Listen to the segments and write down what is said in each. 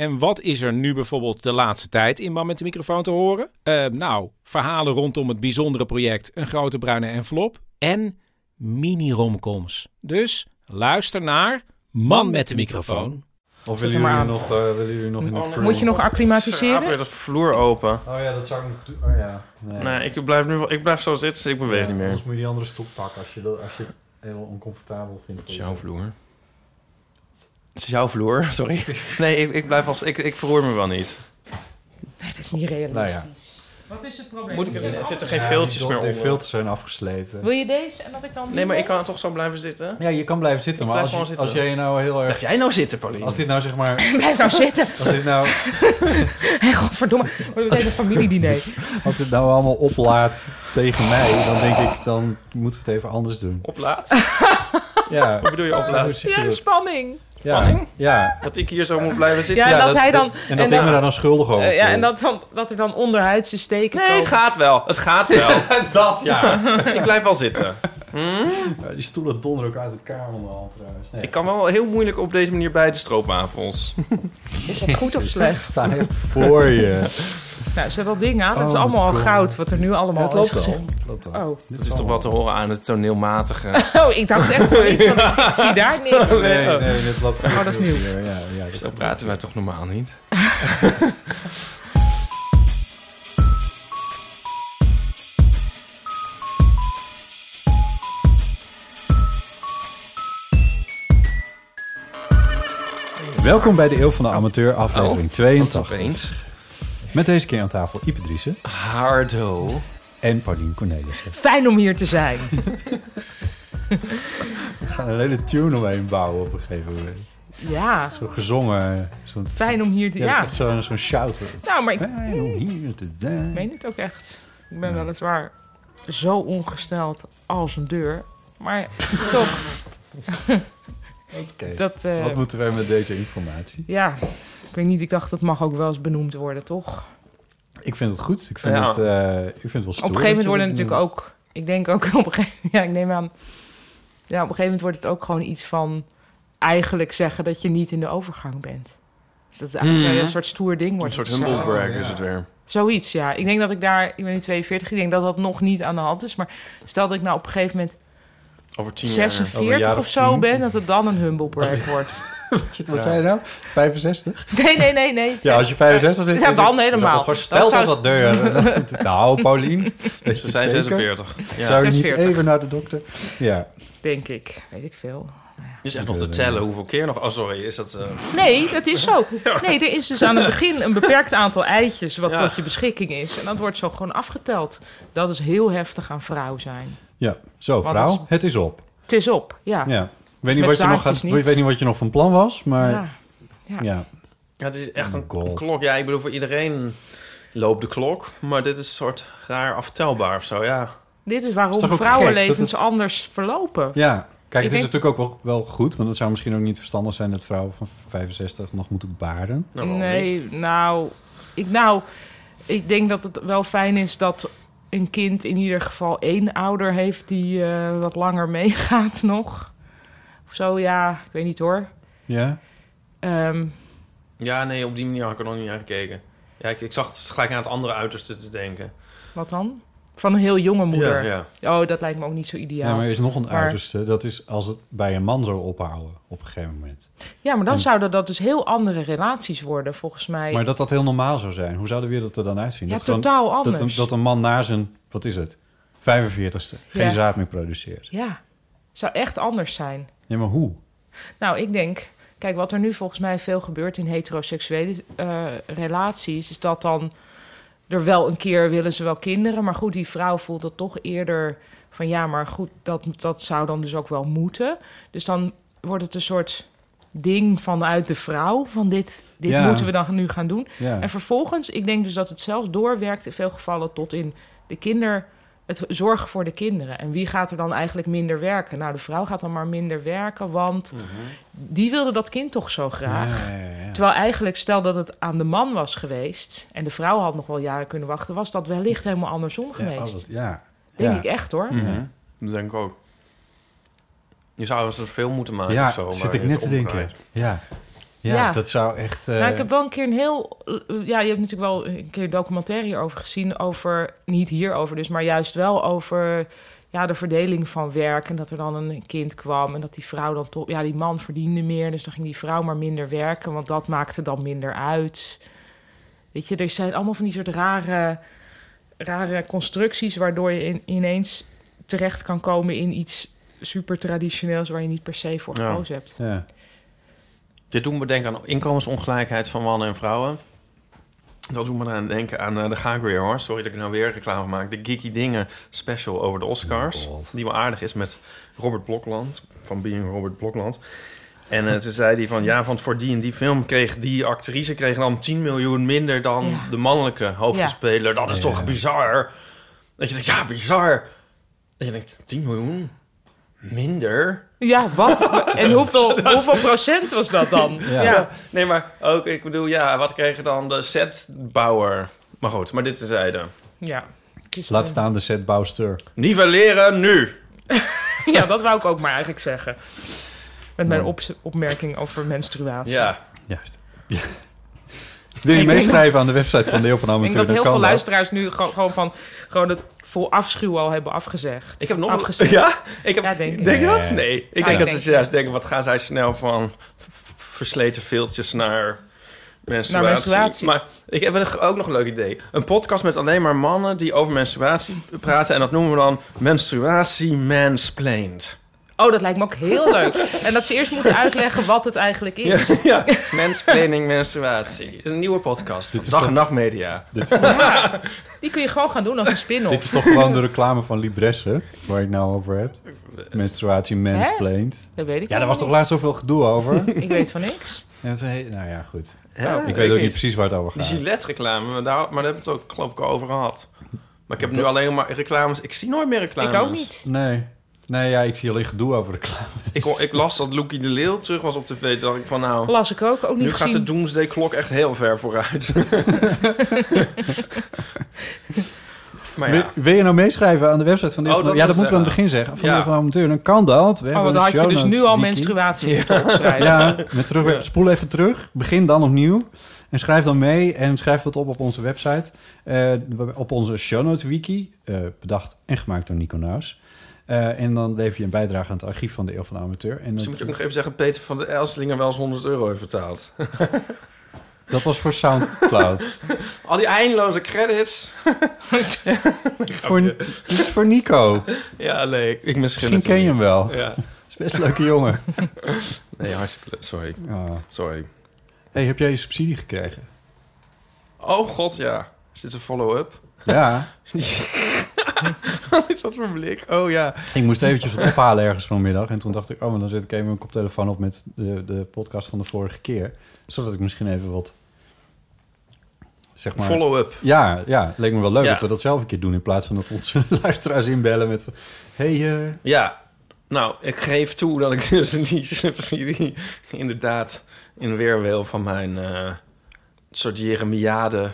En wat is er nu bijvoorbeeld de laatste tijd in Man met de microfoon te horen? Eh, nou, verhalen rondom het bijzondere project Een Grote Bruine Envelop en mini-romcoms. Dus luister naar Man met de microfoon. Of Zet willen jullie, aan. nog, eh, willen jullie nog in de crew? Moet je nog acclimatiseren? weer dat vloer open. Oh ja, dat zou ik nog doen. Oh ja. Nee, Nee, ik blijf nu wel- ik blijf zo zitten, ik beweeg Ja, niet meer. Anders moet je die andere stoel pakken als je, dat, als je het heel oncomfortabel vindt. Het is jouw vloer. Het is jouw vloer, sorry. Nee, ik, ik blijf als ik, ik verroer me wel niet. Nee, dat is niet realistisch. Nou ja. Wat is het probleem? Moet ik er, er zitten geen filtjes meer De onder. filters zijn afgesleten. Wil je deze en dat ik dan Nee, maar ik kan toch zo blijven zitten. Ja, je kan blijven zitten, Ik maar blijf als, je, als jij nou heel erg... Blijf jij nou zitten, Pauline? Als dit nou zeg maar... Blijf nou zitten. Als dit nou, Hé, godverdomme. We hebben een familiediner. als dit nou allemaal oplaat tegen mij, dan denk ik, dan moeten we het even anders doen. Oplaat? Ja. Wat bedoel je oplaat? Ja, dat? spanning. Ja, Spanning? ja. Dat ik hier zo moet blijven zitten? Ja, en dat hij dan- En dat en ik dan- me daar dan schuldig over Eh, ja, en dat, dan, dat er dan onderhuidse steken Nee, komen. het gaat wel. Het gaat wel. dat, ja. ik blijf wel zitten. Hm? Ja, Die stoelen donderen ook uit elkaar onderhand trouwens. Nee. Ik kan wel heel moeilijk op deze manier bij de stroopwafels. Is dat goed of slecht? Staan echt voor je. Nou, zet dat ding aan. Dat is Oh, allemaal al goud wat er nu Ja, allemaal het is loopt wel. gezegd. Het loopt wel. Oh. Dit Dat is toch wel te horen aan het toneelmatige. oh, ik dacht echt van niet, want ik, ik zie daar niks. Nee, nee, dit loopt Oh, dat is nieuw. Ja, ja, ja, Dus dan praten wij toch normaal niet? Welkom bij de Eeuw van de Amateur, aflevering Oh, Wat 82. opeens. Met deze keer aan tafel Ipe Driessen Hardo. en Paulien Cornelissen. Fijn om hier te zijn. We gaan een hele tune omheen bouwen op een gegeven moment. Ja, Zo gezongen. Zo'n, fijn om hier te... ja, Ja, echt zo'n zo'n shout. nou, maar ik Fijn om hier te zijn. meen het ook echt. Ik ben Ja. weliswaar zo ongesteld als een deur. Maar toch, Oké. dat... eh, Wat moeten wij met deze informatie? ja, ik weet niet, ik dacht dat mag ook wel eens benoemd worden, toch? Ik vind het goed. Ik vind, Ja. het, eh, ik vind het wel stoer. op een gegeven moment dat natuurlijk ook... Ik denk ook op een gegeven moment... Ja, ik neem aan... Ja, op een gegeven moment wordt het ook gewoon iets van... Eigenlijk zeggen dat je niet in de overgang bent. Dus dat het eigenlijk Mhm. een soort stoer ding Een wordt. soort te zeggen. humblebrag Ja. is het weer. Zoiets, ja. Ik denk dat ik daar... Ik ben nu 42. Ik denk dat dat nog niet aan de hand is. Maar stel dat ik nou op een gegeven moment Over tien jaar. 46 jaar of, of zo tien. ben... dat het dan een humblebrag wordt. Wat Ja. zei je nou? 65? Nee, nee, nee, nee. Ja, als je 65 zit... Ja, is dan helemaal. Dan dat wat deur. Nou, Paulien. het zijn zeker? 46. Ja. Zou je niet 46. even naar de dokter? Ja. Denk ik. Weet ik veel. Je is echt nog te tellen hoeveel keer nog... Oh, sorry. Is dat... eh, Nee, dat is zo. Nee, er is dus aan het begin een beperkt aantal eitjes wat Ja. tot je beschikking is. En dat wordt zo gewoon afgeteld. Dat is heel heftig aan vrouw zijn. Ja. Zo, vrouw. het Het is op. Het is op, ja. Ja. Ik weet, niet met wat je nog gaat, zaadjes niet. ik weet niet wat je nog van plan was, maar ja. Ja. Ja. Ja, het is echt Oh een klok. Ja, ik bedoel, voor iedereen loopt de klok. Maar dit is een soort raar aftelbaar of zo, ja. Dit is waarom vrouwenlevens gek dat het- anders verlopen. Ja. Kijk, Ik het is denk- natuurlijk ook wel, wel goed, want het zou misschien ook niet verstandig zijn dat vrouwen van 65 nog moeten baren. Nou, nee, nou ik, nou, ik denk dat het wel fijn is dat een kind in ieder geval één ouder heeft die eh, wat langer meegaat nog. Of zo, ja, ik weet niet hoor. Ja? Ehm, Ja, nee, op die manier had ik er nog niet naar gekeken. Ja, ik, ik zag het gelijk aan het andere uiterste te denken. wat dan? Van een heel jonge moeder. Ja, ja. Oh, dat lijkt me ook niet zo Ja, ideaal. maar er is nog een Maar- uiterste. Dat is als het bij een man zou ophouden op een gegeven moment. Ja, maar dan En- zouden dat dus heel andere relaties worden, volgens mij. Maar dat dat heel normaal zou zijn. Hoe zou de wereld er dan uitzien? ja, dat gewoon- totaal dat, anders. een, dat een man na zijn... Wat is het? 45ste. Geen Ja. zaad meer produceert. Ja, zou echt anders zijn. Ja, maar hoe? Nou, ik denk, kijk, wat er nu volgens mij veel gebeurt in heteroseksuele eh, relaties, is dat dan er wel een keer willen ze wel kinderen, maar goed, die vrouw voelt dat toch eerder van ja, maar goed, dat, dat zou dan dus ook wel moeten. Dus dan wordt het een soort ding vanuit de vrouw van dit, dit Ja. moeten we dan nu gaan doen. Ja. En vervolgens, ik denk dus dat het zelfs doorwerkt in veel gevallen tot in de kinder, het zorgen voor de kinderen. En wie gaat er dan eigenlijk minder werken? Nou, de vrouw gaat dan maar minder werken, want die wilde dat kind toch zo graag. Ja, ja, ja. Terwijl eigenlijk, stel dat het aan de man was geweest en de vrouw had nog wel jaren kunnen wachten, was dat wellicht helemaal andersom geweest. dat- ja. Denk Ja. ik echt hoor. Mhm. Dat denk ik ook. Je zou eens er veel moeten maken Ja, of zo. zit ik net te denken. Ja. Ja, Ja. dat zou echt... eh, Nou, ik heb wel een keer een heel... eh, Ja, je hebt natuurlijk wel een keer een documentaire hierover gezien. Over, niet hierover dus, maar juist wel over ja, de verdeling van werk. En dat er dan een kind kwam en dat die vrouw dan toch... Ja, die man verdiende meer, dus dan ging die vrouw maar minder werken. Want dat maakte dan minder uit. Weet je, er zijn allemaal van die soort rare, rare constructies... waardoor je in- ineens terecht kan komen in iets super traditioneels... waar je niet per se voor Ja. gekozen hebt. Ja. Dit doen we denken aan inkomensongelijkheid van mannen en vrouwen. Dat doet me eraan denken aan, eh daar ga ik weer hoor. Sorry dat ik nou weer reclame maak. De Geeky Dingen special over de Oscars. Oh die wel aardig is met Robert Blokland. Van Being Robert Blokland. En eh, toen zei hij van ja, want voor die en die film kreeg die actrice kreeg dan 10 miljoen minder dan Ja. de mannelijke hoofdrolspeler. Dat is Ja. toch bizar? Dat je denkt, ja, bizar. Dat je denkt, 10 miljoen minder? Ja, wat? En hoeveel, hoeveel procent was dat dan? Ja. ja. Nee, maar ook, ik bedoel, ja, wat kregen dan de setbouwer? Maar goed, maar dit tezijde. Ja. Het is, Laat eh, staan de setbouwster. Nivelleren nu! ja, dat wou ik ook maar eigenlijk zeggen. Met mijn op opmerking over menstruatie. Ja. Juist. Wil je Ik meeschrijven aan de website van Deel van Ik Amateur? denk dat heel veel kan luisteraars nu gewoon, gewoon van gewoon het vol afschuw al hebben afgezegd. Ik heb nog... Afgezet. Ja? Ik heb, Ja, denk ik. denk je dat? Nee. Ik ik denk dat denk ze juist denken, wat gaan zij snel van versleten veeltjes naar menstruatie. Naar menstruatie. Maar ik heb wel ook nog een leuk idee. Een podcast met alleen maar mannen die over menstruatie praten. En dat noemen we dan menstruatie mansplained. Oh, dat lijkt me ook heel leuk. En dat ze eerst moeten uitleggen wat het eigenlijk is. Ja, ja. mansplaining menstruatie. Is een nieuwe podcast. Dit is Dag toch- en Nacht Media. Dit is, Ja, die kun je gewoon gaan doen als een dit spin-off. is toch gewoon de reclame van Libresse, waar je het nou over hebt? Menstruatie mansplained. Dat weet ik Ja, daar was toch laatst zoveel gedoe over? Ik weet van niks. Ja, nou ja, goed. Ja, ik weet ook niet precies waar het over Die gaat. Gillette-reclame, maar daar, maar daar hebben we het ook geloof ik al over gehad. Maar ik heb nu alleen maar reclames. Ik zie nooit meer reclames. Ik ook niet. Nee. Nee, ja, ik zie alleen gedoe over reclame. Ik, ik las dat Loekie de Leeuw terug was op tv. Toen dacht ik van nou, Las ik ook, ook niet nu gaat de gezien. Doomsday Klok echt heel ver vooruit. maar Wil, ja, wil je nou meeschrijven aan de website van Deel Oh, van dat Ja, dat moeten we aan het begin zeggen. Van Ja. Deel van Amateur. Dan kan dat. We Oh, want dan had je dus nu al menstruatie moeten opschrijven. Ja, met terug, spoel even terug. Begin dan opnieuw. En schrijf dan mee en schrijf dat op op onze website. Eh, op onze show notes wiki. eh, bedacht en gemaakt door Nico Naus. Eh, en dan lever je een bijdrage aan het archief van de Eeuw van de Amateur. En dus moet je ook nog even zeggen... Peter van de Elslinger wel eens 100 euro heeft betaald. dat was voor Soundcloud. Al die eindeloze credits. voor, dit is voor Nico. Ja, nee, ik, Misschien ken je hem niet. wel. Ja. Is best een leuke jongen. Nee, hartstikke leuk. Sorry, sorry. Hey, heb jij je subsidie gekregen? Oh god, ja. Is dit een follow-up? Ja. Wat is dat voor een blik? Oh ja. Ik moest eventjes wat ophalen ergens vanmiddag. En toen dacht ik, oh, maar dan zet ik even mijn koptelefoon op met de, de podcast van de vorige keer. Zodat ik misschien even wat... Zeg maar... Follow-up. Ja, ja, het leek me wel leuk Ja. dat we dat zelf een keer doen... in plaats van dat onze luisteraars inbellen met... hey, eh, Ja, nou, ik geef toe dat ik dus subsidie inderdaad in weerwil van mijn eh soort jeremiade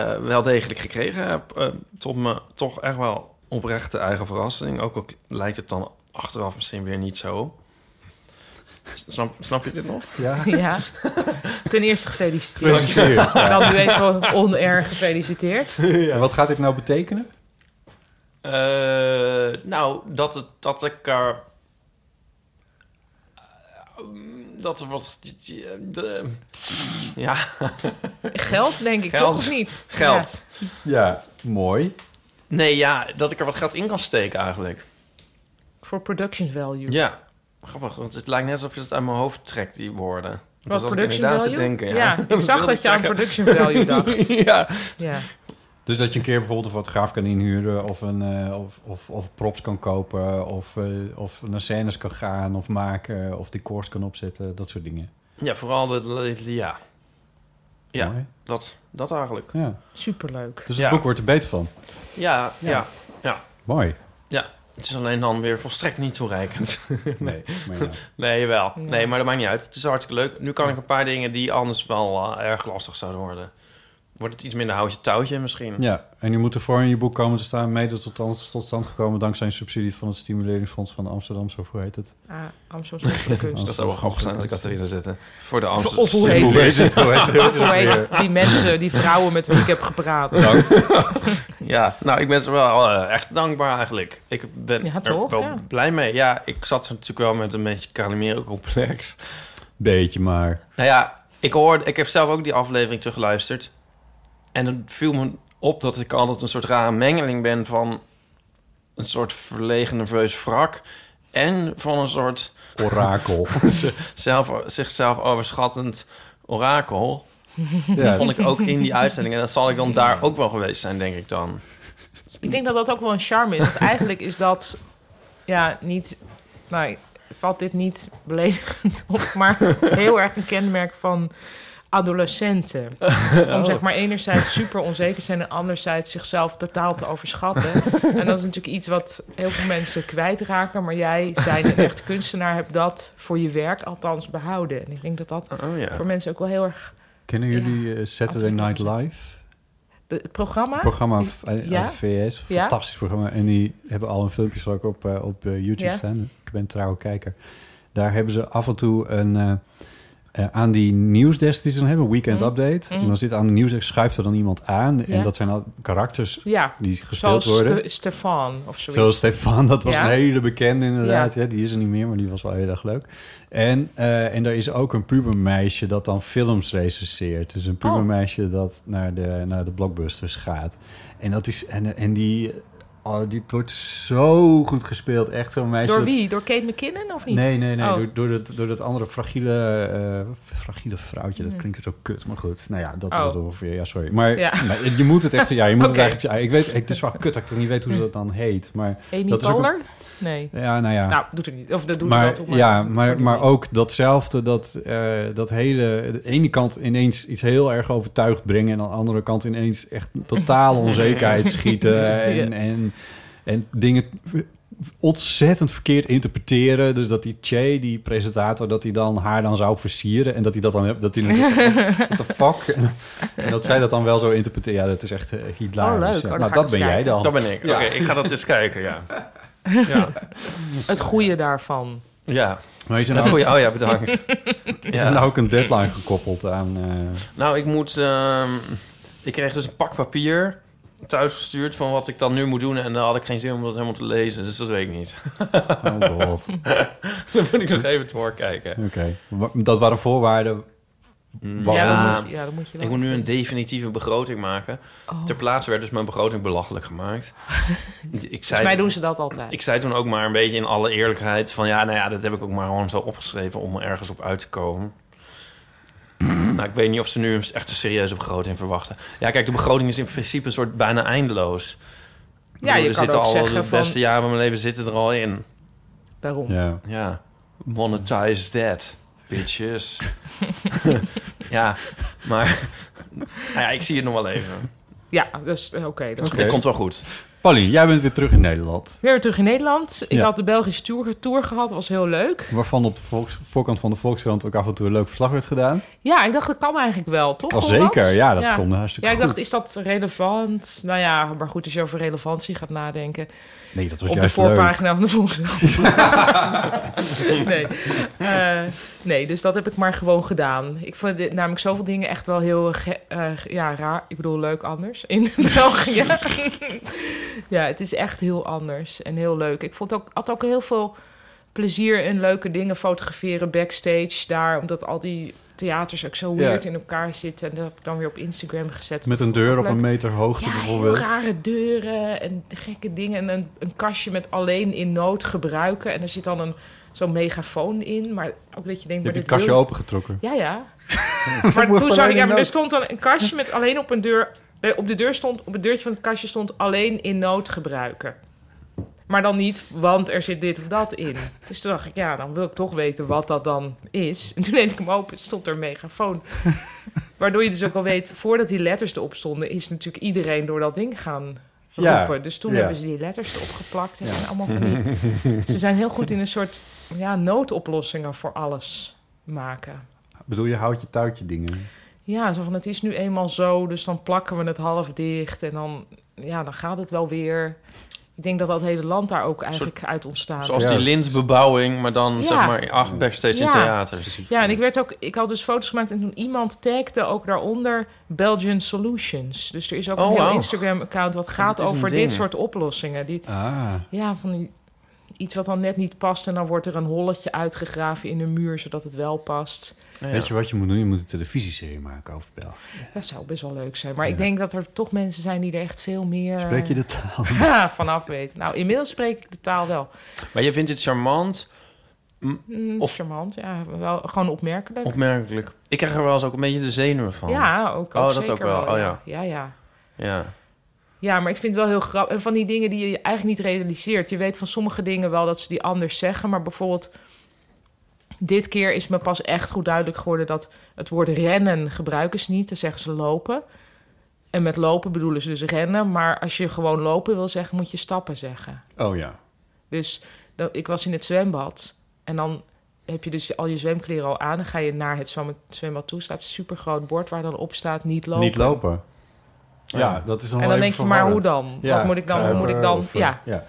eh, wel degelijk gekregen heb. Eh, tot me toch echt wel oprechte eigen verrassing. Ook al lijkt het dan achteraf misschien weer niet zo. Snap, snap je dit nog? ja, Ja. Ten eerste gefeliciteerd. gefeliciteerd. Ja. Dan nu even onerg gefeliciteerd. En wat gaat dit nou betekenen? Eh, nou, dat, het, dat ik er... dat er wat... de- ja, Geld, denk ik, Geld. toch of niet? geld. Ja, mooi. Nee, ja, dat ik er wat geld in kan steken eigenlijk. Voor production value. Ja, grappig. Want het lijkt net alsof je het uit mijn hoofd trekt, die woorden. Wat Dat production inderdaad value? te denken. Ja, Ja, ik zag dat je aan production value dacht. ja. Ja. Dus dat je een keer bijvoorbeeld een fotograaf kan inhuren... of, een, eh, of, of, of props kan kopen... Of, eh, of naar scènes kan gaan of maken... of decors kan opzetten, dat soort dingen. ja, vooral de, de- de- ja. Ja, Mooi. dat, dat eigenlijk. Ja. Superleuk. Dus Ja. het boek wordt er beter van. Ja, Ja. ja. Mooi. Het is alleen dan weer volstrekt niet toereikend. Nee, maar ja. Nee, wel. Ja. Nee, maar dat maakt niet uit. Het is hartstikke leuk. Nu kan ik een paar dingen die anders wel eh, erg lastig zouden worden. Wordt het iets minder houtje touwtje misschien? ja, en je moet ervoor in je boek komen te staan... mede tot, tot, tot stand gekomen dankzij een subsidie... van het Stimuleringsfonds van Amsterdam, zo hoe heet het? Ah, Amsterdamse kunst. Dat zou wel grappig zijn als ik dat erin zou zetten. Voor de Amsterdam. of hoe heet het? Hoe heet het? Of hoe heet die mensen, die vrouwen met wie ik heb gepraat. Ja, nou, ik ben ze wel eh, echt dankbaar eigenlijk. Ik ben Ja, er wel Ja. blij mee. Ja, ik zat er natuurlijk wel met een beetje Calimero-complex. Beetje maar. Nou ja, ik, hoorde, ik heb zelf ook die aflevering teruggeluisterd. En het viel me op dat ik altijd een soort rare mengeling ben van een soort verlegen nerveus wrak en van een soort Orakel. zelf, zichzelf overschattend orakel. Dat ja. vond ik ook in die uitzending. En dat zal ik dan daar ook wel geweest zijn, denk ik dan. Ik denk dat dat ook wel een charme is. Want eigenlijk is dat ja, niet. Nou, valt dit niet beledigend op, maar heel erg een kenmerk van adolescenten. Om zeg maar enerzijds super onzeker zijn en anderzijds zichzelf totaal te overschatten. En dat is natuurlijk iets wat heel veel mensen kwijtraken. Maar jij, zijn een echte kunstenaar, hebt dat voor je werk althans behouden. En ik denk dat dat Oh ja. voor mensen ook wel heel erg... Kennen jullie eh, Saturday Night Live? De, het programma? Een programma v- uit Ja? VS. Ja? Fantastisch programma. En die hebben al een filmpjes ook op, eh, op eh, YouTube Ja? staan. Ik ben een trouwe kijker. Daar hebben ze af en toe een... eh, eh, aan die nieuwsdesk die ze dan hebben, weekend Mm. update. Mm. En dan zit aan de nieuwsdesk, schuift er dan iemand aan. En dat zijn al karakters Ja, die gespeeld zoals worden. Ste- Stefan of zoiets. Zoals Stefan, dat was Ja. een hele bekende inderdaad. Ja. Die is er niet meer, maar die was wel heel erg leuk. En, eh, en er is ook een pubermeisje dat dan films recenseert. Dus een pubermeisje dat naar de, naar de blockbusters gaat. En, dat is, en, en die, oh, die wordt zo goed gespeeld. Echt zo'n meisje. Door dat- wie? Door Kate McKinnon of niet? Nee, nee, nee. Oh. Door, door, dat, door dat andere fragiele, eh, fragiele vrouwtje. Dat Hmm. klinkt zo kut, maar goed. Nou ja, dat Oh. is het ongeveer. Ja, sorry. Maar Ja. maar je moet het echt... Ja, je moet het eigenlijk... Ik weet, het is wel kut dat ik niet weet hoe ze dat dan heet. Maar Amy Dat ook? Nee. ja, nou ja. Nou, doet er niet. Of dat doet maar, wel toe, ja, maar, maar ook datzelfde, dat, eh, dat hele... De ene kant ineens iets heel erg overtuigd brengen... en aan de andere kant ineens echt totaal onzekerheid schieten... En, Ja. en, en dingen ontzettend verkeerd interpreteren. Dus dat die Che, die presentator, dat hij dan haar dan zou versieren... en dat hij dat dan... Dat hij dan what the fuck? En, en dat zij dat dan wel zo interpreteren. Ja, dat is echt uh, hilarisch. Oh, leuk. Ja. Oh, dan nou, dat ben jij dan. Dat ben ik. Ja. Oké, ik ga dat eens kijken, ja. Ja. Het goede daarvan. ja. Maar is er nou, goeie, oh ja, bedankt. is er nou ook een deadline gekoppeld aan... eh, Nou, ik moet... ehm, ik kreeg dus een pak papier thuis gestuurd van wat ik dan nu moet doen. En daar had ik geen zin om dat helemaal te lezen. Dus dat weet ik niet. Oh god. Dan moet ik nog even doorkijken. Oké. Dat waren voorwaarden. Waarom? Ja, Ja, dat moet, je wel. ik moet nu een definitieve begroting maken. Oh. Ter plaatse werd dus mijn begroting belachelijk gemaakt. ik, Volgens zei, mij doen ze dat altijd. ik zei toen ook maar een beetje in alle eerlijkheid... van ja, nou ja, dat heb ik ook maar gewoon zo opgeschreven... om er ergens op uit te komen. Nou, ik weet niet of ze nu een echt een serieuze begroting verwachten. Ja, kijk, de begroting is in principe een soort bijna eindeloos. Ja, je er kan zitten ook al zeggen de van- beste jaren van mijn leven zitten er al in. Daarom. Ja. Ja, monetize that, bitches. ja, maar nou ja, ik zie het nog wel even. Ja, dat is eh, oké. dat. Dit komt wel goed. Paulien, jij bent weer terug in Nederland. Weer terug in Nederland. Ik Ja. had de Belgische tour, tour gehad. was heel leuk. Waarvan op de volks- voorkant van de Volkskrant ook af en toe een leuk verslag werd gedaan. Ja, ik dacht, dat kan eigenlijk wel, toch? Al Kon dat? zeker, ja, dat komt hartstikke Ja, ik goed. dacht, is dat relevant? Nou ja, maar goed, als je over relevantie gaat nadenken. Nee, dat was Op de leuk. voorpagina van de Volkskrant. nee. Eh, nee, dus dat heb ik maar gewoon gedaan. Ik vond dit, namelijk zoveel dingen echt wel heel ge- ja, raar. Ik bedoel, leuk anders in België. ja, het is echt heel anders en heel leuk. Ik vond ook, had ook heel veel plezier in leuke dingen fotograferen backstage daar. Omdat al die theaters ook zo weird in elkaar zitten. En dat heb ik dan weer op Instagram gezet. Met een deur op een meter hoogte bijvoorbeeld. rare deuren en gekke dingen. En een, een kastje met alleen in nood gebruiken. En er zit dan een, zo'n megafoon in. Maar ook dat je denkt... Je hebt het kastje wil- opengetrokken. Ja, ja. maar toen zag ik... Ja, maar er stond dan een kastje met alleen op een deur... eh, Op de deur stond... Op het deurtje van het kastje stond alleen in nood gebruiken. Maar dan niet, want er zit dit of dat in. Dus toen dacht ik, ja, dan wil ik toch weten wat dat dan is. En toen deed ik hem open, stond er een megafoon. Waardoor je dus ook al weet, voordat die letters erop stonden... is natuurlijk iedereen door dat ding gaan Ja, roepen. Dus toen ja. hebben ze die letters erop geplakt. En allemaal van die... Ze zijn heel goed in een soort ja, noodoplossingen voor alles maken. Bedoel je houtje touwtje dingen? Ja, zo van het is nu eenmaal zo, dus dan plakken we het half dicht en dan, ja, dan gaat het wel weer. Ik denk dat dat hele land daar ook eigenlijk uit ontstaat. Zoals Ja. die lintbebouwing, maar dan Ja. zeg maar acht backstage in Ja. theaters. Ja, en ik werd ook, ik had dus foto's gemaakt en toen iemand tagde ook daaronder Belgian Solutions. Dus er is ook Oh, een heel wauw. Instagram-account wat gaat dit over ding. dit soort oplossingen. Die, Ah, ja, van die, iets wat dan net niet past en dan wordt er een holletje uitgegraven in de muur zodat het wel past. Ja. weet je wat je moet doen? Je moet een televisieserie maken over België. Dat zou best wel leuk zijn. Maar ik denk dat er toch mensen zijn die er echt veel meer Spreek je de taal? Ja, vanaf weten. Nou, inmiddels spreek ik de taal wel. Maar je vindt het charmant, Mm, Of- charmant, ja. Wel, gewoon opmerkelijk. opmerkelijk. Ik krijg er wel eens ook een beetje de zenuwen van. Ja, ook, ook Oh, dat zeker ook wel. Oh, ja. Ja, ja. Ja. Ja, maar ik vind het wel heel grappig. En van die dingen die je eigenlijk niet realiseert. Je weet van sommige dingen wel dat ze die anders zeggen. Maar bijvoorbeeld, dit keer is me pas echt goed duidelijk geworden dat het woord rennen gebruiken ze niet. Dan zeggen ze lopen. En met lopen bedoelen ze dus rennen. Maar als je gewoon lopen wil zeggen, moet je stappen zeggen. Oh ja. Dus dan- ik was in het zwembad en dan heb je dus al je zwemkleren al aan. Dan ga je naar het zwem- zwembad toe. staat een supergroot bord waar dan op staat niet lopen. Niet lopen. Ja, dat is dan En dan denk je, maar hoe dan? Ja, Wat moet ik dan? Hoe moet ik dan? Ja. of, eh, ja.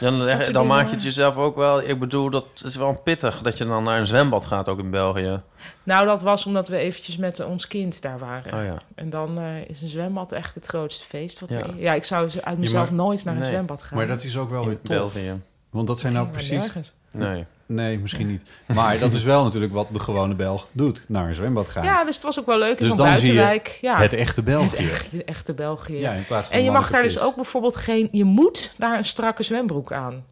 Dan, dan maak je het jezelf ook wel... Ik bedoel, dat is wel pittig dat je dan naar een zwembad gaat, ook in België. Nou, dat was omdat we eventjes met ons kind daar waren. Oh ja. En dan eh, is een zwembad echt het grootste feest. Wat Ja. er is. ja, ik zou ze uit mezelf maar- nooit naar een zwembad gaan. Maar dat is ook wel In weer tof. België. Want dat zijn nou Nee, maar precies... nergens. Nee. Nee, misschien niet. Maar dat is wel natuurlijk wat de gewone Belg doet. Naar een zwembad gaan. Ja, dus het was ook wel leuk. Dus van dan zie je Buitenwijk. Ja, Het echte België. het echt- echte België. Ja, in plaats van En je mag daar dus ook bijvoorbeeld geen... Je moet daar een strakke zwembroek aan.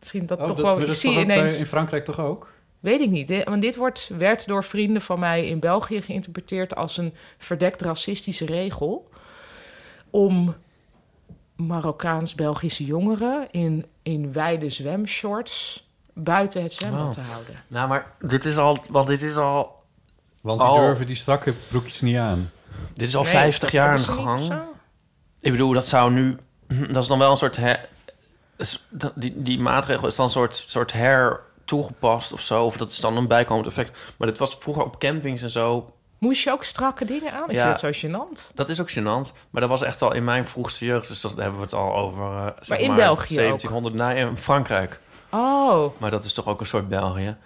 Misschien dat Oh, toch dat, wel... Ik zie toch ook bij- ineens... in Frankrijk toch ook? Weet ik niet. Want dit wordt, werd door vrienden van mij in België geïnterpreteerd als een verdekt racistische regel. Om Marokkaans-Belgische jongeren in, in wijde zwemshorts buiten het zwembad Oh. te houden. Nou, maar dit is al... Want dit is al... Want die Oh. durven die strakke broekjes niet aan. Dit is al Nee, 50 dat jaar aan de gang. Ik bedoel, dat zou nu... Dat is dan wel een soort... Her, die, die maatregel is dan een soort, soort her toegepast of zo. Of dat is dan een bijkomend effect. Maar dit was vroeger op campings en zo. Moest je ook strakke dingen aan? Ik Ja. vind het zo gênant. Dat is ook gênant. Maar dat was echt al in mijn vroegste jeugd. Dus dat hebben we het al over... eh, zeg in België ook? 1700, nee, in Frankrijk. Oh, Maar dat is toch ook een soort België.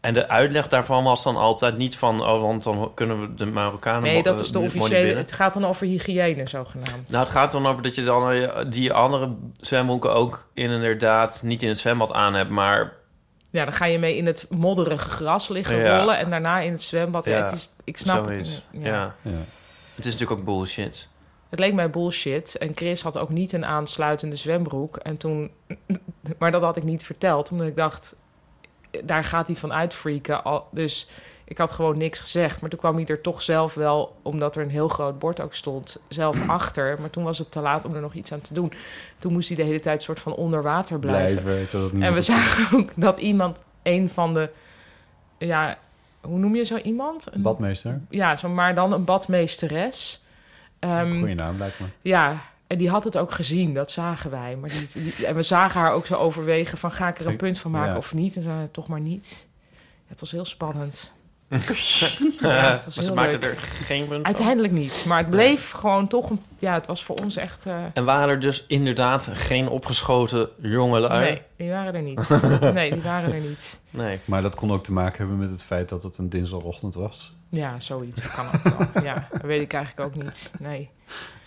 En de uitleg daarvan was dan altijd niet van... Oh, want dan kunnen we de Marokkanen... nee, dat eh, is de officiële... Het gaat dan over hygiëne, zogenaamd. Nou, het gaat dan over dat je dan eh, die andere zwembroeken ook inderdaad niet in het zwembad aan hebt, maar Ja, dan ga je mee in het modderige gras liggen Ja. rollen... en daarna in het zwembad. Ja, Ja, het is, ik snap zoiets. het. Ja. Ja. Het is natuurlijk ook bullshit. Het leek mij bullshit. En Chris had ook niet een aansluitende zwembroek. En toen, maar dat had ik niet verteld, omdat ik dacht, daar gaat hij van uitfreaken. Dus ik had gewoon niks gezegd. Maar toen kwam hij er toch zelf wel, omdat er een heel groot bord ook stond, zelf achter. Maar toen was het te laat om er nog iets aan te doen. Toen moest hij de hele tijd soort van onder water blijven. En we zagen ook dat iemand, een van de, ja, hoe noem je zo iemand? Een, Badmeester. ja, zo, maar dan een badmeesteres. Ehm, Goeie naam, lijkt me. ja, en die had het ook gezien, dat zagen wij. Maar die, die- en we zagen haar ook zo overwegen van... ga ik er een punt van maken ja. of niet? En ze zei, toch maar niet. Ja, het was heel spannend. Ja, maar ze maakten er geen punt van. Uiteindelijk niet. Maar het bleef gewoon toch... Een, ja, het was voor ons echt... eh, En waren er dus inderdaad geen opgeschoten jongelui? nee, die waren er niet. Nee, die waren er niet. Nee. Maar dat kon ook te maken hebben met het feit dat het een dinsdagochtend was. Ja, zoiets. Dat kan ook wel. Ja, dat weet ik eigenlijk ook niet. Nee.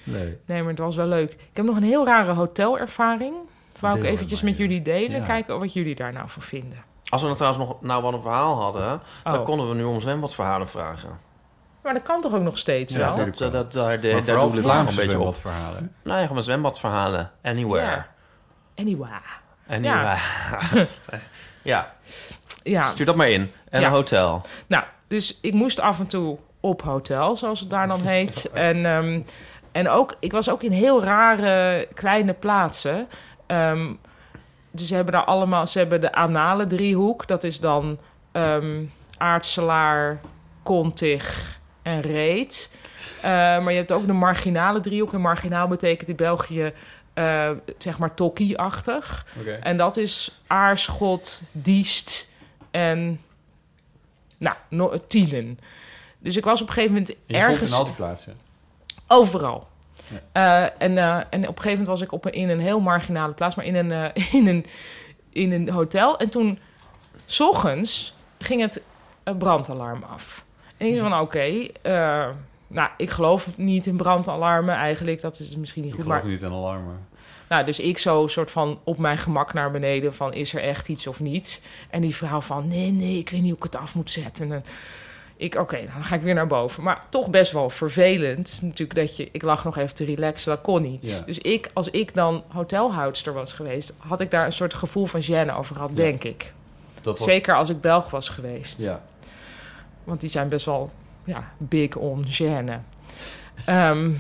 Nee. nee, maar het was wel leuk. Ik heb nog een heel rare hotelervaring. Wou ik eventjes met jullie delen. Ja. Kijken wat jullie daar nou van vinden. Als we nou trouwens nog nou wat een verhaal hadden... dan Oh. konden we nu om zwembadverhalen vragen. Maar dat kan toch ook nog steeds Ja, wel? Dat, dat, daar, de, daar doe ik wel een beetje op. zwembadverhalen. Nou ja, gewoon zwembadverhalen. Anywhere. Ja. Anyway. Anywhere. Ja. Ja, stuur dat maar in. En Ja. een hotel. nou, dus ik moest af en toe op hotel, zoals het daar dan heet. En, ehm, en ook, ik was ook in heel rare kleine plaatsen. Ehm, dus ze hebben daar allemaal, ze hebben de anale driehoek. Dat is dan ehm aardselaar, kontig en reet. Eh, maar je hebt ook de marginale driehoek. En marginaal betekent in België, eh, zeg maar, tokkie-achtig. Oké. En dat is Aarschot, Diest en nou, no. Dus ik was op een gegeven moment Je ergens in al die plaatsen. overal. Eh, en, eh, en op een gegeven moment was ik op een, in een heel marginale plaats, maar in een, eh, in een, in een hotel. En toen, s ochtends, ging het brandalarm af. En ik zei van, oké, nou, ik geloof niet in brandalarmen eigenlijk. Dat is misschien niet Ik goed, geloof maar niet aan alarmen. nou, dus ik zo soort van op mijn gemak naar beneden van is er echt iets of niet? En die vrouw van nee, nee, ik weet niet hoe ik het af moet zetten. En ik, oké, dan ga ik weer naar boven. Maar toch best wel vervelend. Natuurlijk dat je, ik lag nog even te relaxen, dat kon niet. Ja. Dus ik, als ik dan hotelhoudster was geweest, had ik daar een soort gevoel van gêne over gehad, Ja. denk ik. Dat was, Zeker als ik Belg was geweest. Ja. Want die zijn best wel ja, big on gêne. Ehm,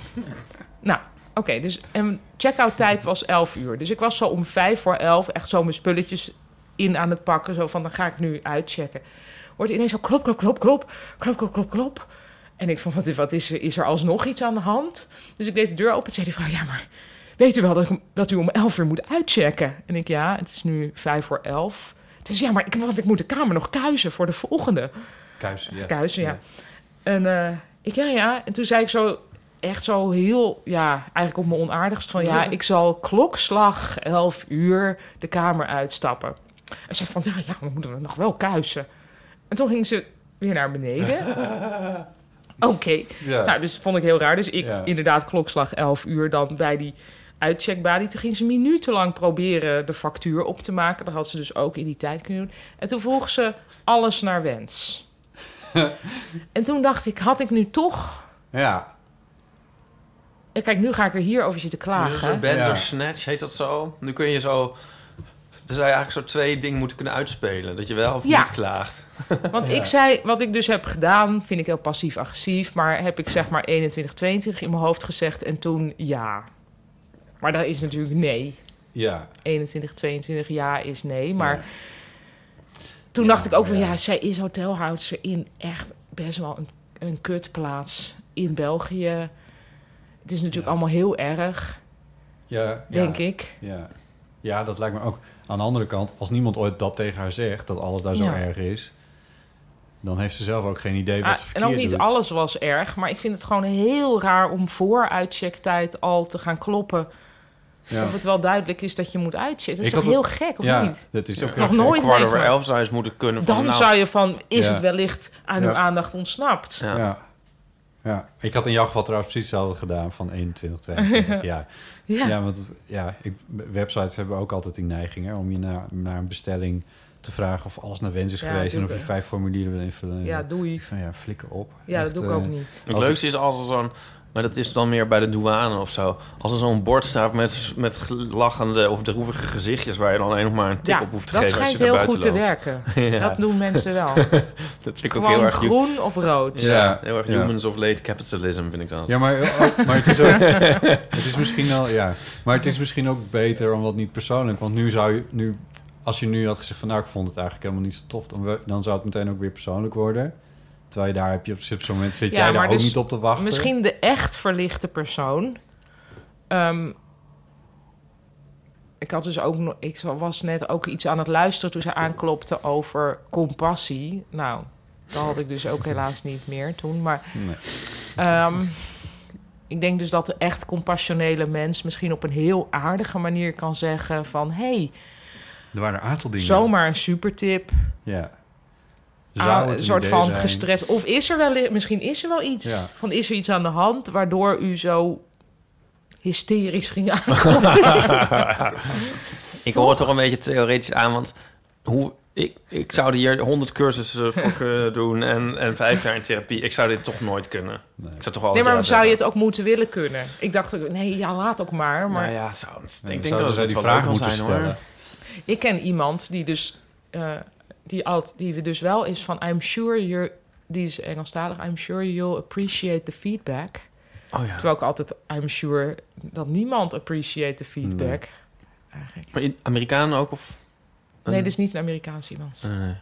nou, oké, dus en check-out tijd was 11 uur. Dus ik was zo om vijf voor 11 echt zo mijn spulletjes in aan het pakken. Zo van, dan ga ik nu uitchecken. Wordt ineens zo klop, klop, klop, klop, klop, klop, klop, klop. En ik van, wat, is- wat is, er, is er alsnog iets aan de hand? Dus ik deed de deur open en zei die vrouw, ja, maar weet u wel dat, ik- dat u om 11 uur moet uitchecken? En ik, ja, het is nu vijf voor 11. Dus ja, maar ik, want ik moet de kamer nog kuisen voor de volgende. Kuis. Ja. Kuisen, ja. En eh, ik, ja, ja. En toen zei ik zo, echt zo heel, ja, eigenlijk op mijn onaardigst van... ja, ik zal klokslag 11 uur de kamer uitstappen. En zei van, ja, ja, dan moeten we nog wel kuisen. En toen ging ze weer naar beneden. Oké. Ja. Nou, dus vond ik heel raar. Dus ik Ja. inderdaad klokslag 11 uur dan bij die uitcheckbalie. Toen ging ze minutenlang proberen de factuur op te maken. Dat had ze dus ook in die tijd kunnen doen. En toen vroeg ze alles naar wens. en toen dacht ik, had ik nu toch... ja. Ja, Kijk, nu ga ik er hier over zitten Dus klagen. soort Ja. Bandersnatch, heet dat zo? Nu kun je zo... Er zou je eigenlijk zo twee dingen moeten kunnen uitspelen. Dat je wel of Ja. niet klaagt. Want Ja. ik zei, wat ik dus heb gedaan, vind ik heel passief-agressief. Maar heb ik zeg maar 21, 22 in mijn hoofd gezegd en toen ja. Maar dat is natuurlijk nee. Ja. 21, 22 ja is nee. Maar Ja. toen dacht ik ook van ja. zij is hotelhoudster in echt best wel een, een kutplaats in België. Het is natuurlijk allemaal heel erg, Ja, denk ik. Ja. ja, dat lijkt me ook. Aan de andere kant, als niemand ooit dat tegen haar zegt, dat alles daar zo Ja. erg is, dan heeft ze zelf ook geen idee wat Ah, ze en verkeerd ook niet doet. alles was erg, maar ik vind het gewoon heel raar om voor uitchecktijd al te gaan kloppen. Ja. Of het wel duidelijk is dat je moet uitchecken. Dat is Ik toch heel gek, of ja, niet? dat is ook Ja. Nog gek. nooit Kwart over elf zou je eens moeten kunnen van... Dan nou, zou je van, is Ja. het wellicht aan Ja. uw aandacht ontsnapt? Ja. Ja. Ik had in jouw geval trouwens precies hetzelfde gedaan van 21, 22. ja. Ja. Ja, want ja, ik, websites hebben ook altijd die neiging hè, om je naar, naar een bestelling te vragen of alles naar wens is Ja, geweest en of je vijf formulieren wil invullen. Ja, doei. ik van ja, flikker op. Ja, dat doe ik eh, ook niet. Het leukste is als er zo'n... Maar dat is dan meer bij de douane of zo. Als er zo'n bord staat met, met lachende of droevige gezichtjes... waar je dan alleen nog maar een tik Ja, op hoeft te dat geven als schijnt je naar heel buiten goed te werken. Ja. Dat doen mensen wel. Dat vind ik ook heel Gewoon erg... groen of rood. Ja. Ja, heel erg Ja. humans of late capitalism vind ik dat. Ja, maar, ook- maar het is ook... het is misschien wel... Ja, maar het is misschien ook beter omdat niet persoonlijk. Want nu zou je... Nu, als je nu had gezegd van... Nou, ik vond het eigenlijk helemaal niet zo tof. Dan, we- dan zou het meteen ook weer persoonlijk worden. Terwijl je daar heb je op zo'n moment... Zit Ja, jij daar ook dus niet op te wachten. Misschien de echt verlichte persoon. Ehm, ik had dus ook nog, ik was net ook iets aan het luisteren toen ze aanklopte over compassie. Nou, dat had ik dus ook helaas niet meer toen. Maar Nee. ehm, ik denk dus dat de echt compassionele mens misschien op een heel aardige manier kan zeggen van... hey, Er waren een aantal dingen. zomaar een supertip. Ja. Ah, Zou het een soort idee van zijn? gestrest. Of is er wel, misschien is er wel iets. Ja. Van is er iets aan de hand waardoor u zo hysterisch ging aankomen? Ik hoor het toch een beetje theoretisch aan, want hoe ik, ik zou hier 100 cursussen voor kunnen doen en, en vijf jaar in therapie. Ik zou dit toch nooit kunnen. Nee. Ik zou toch al Nee, maar zou je het ook moeten willen kunnen? Ik dacht, ook, nee, ja, laat ook maar. Maar Maar ja, zou, ik Nee, denk dat zij het die vraag moeten zijn, hoor. stellen. ik ken iemand die dus... eh, die, alt, die we dus wel is van... I'm sure you're... Die is Engelstalig. I'm sure you'll appreciate the feedback. Oh ja. Terwijl ik altijd... I'm sure dat niemand appreciate the feedback. Eigenlijk. Maar in Amerikanen ook of? Nee, dit is niet een Amerikaans iemand. Nee, nee.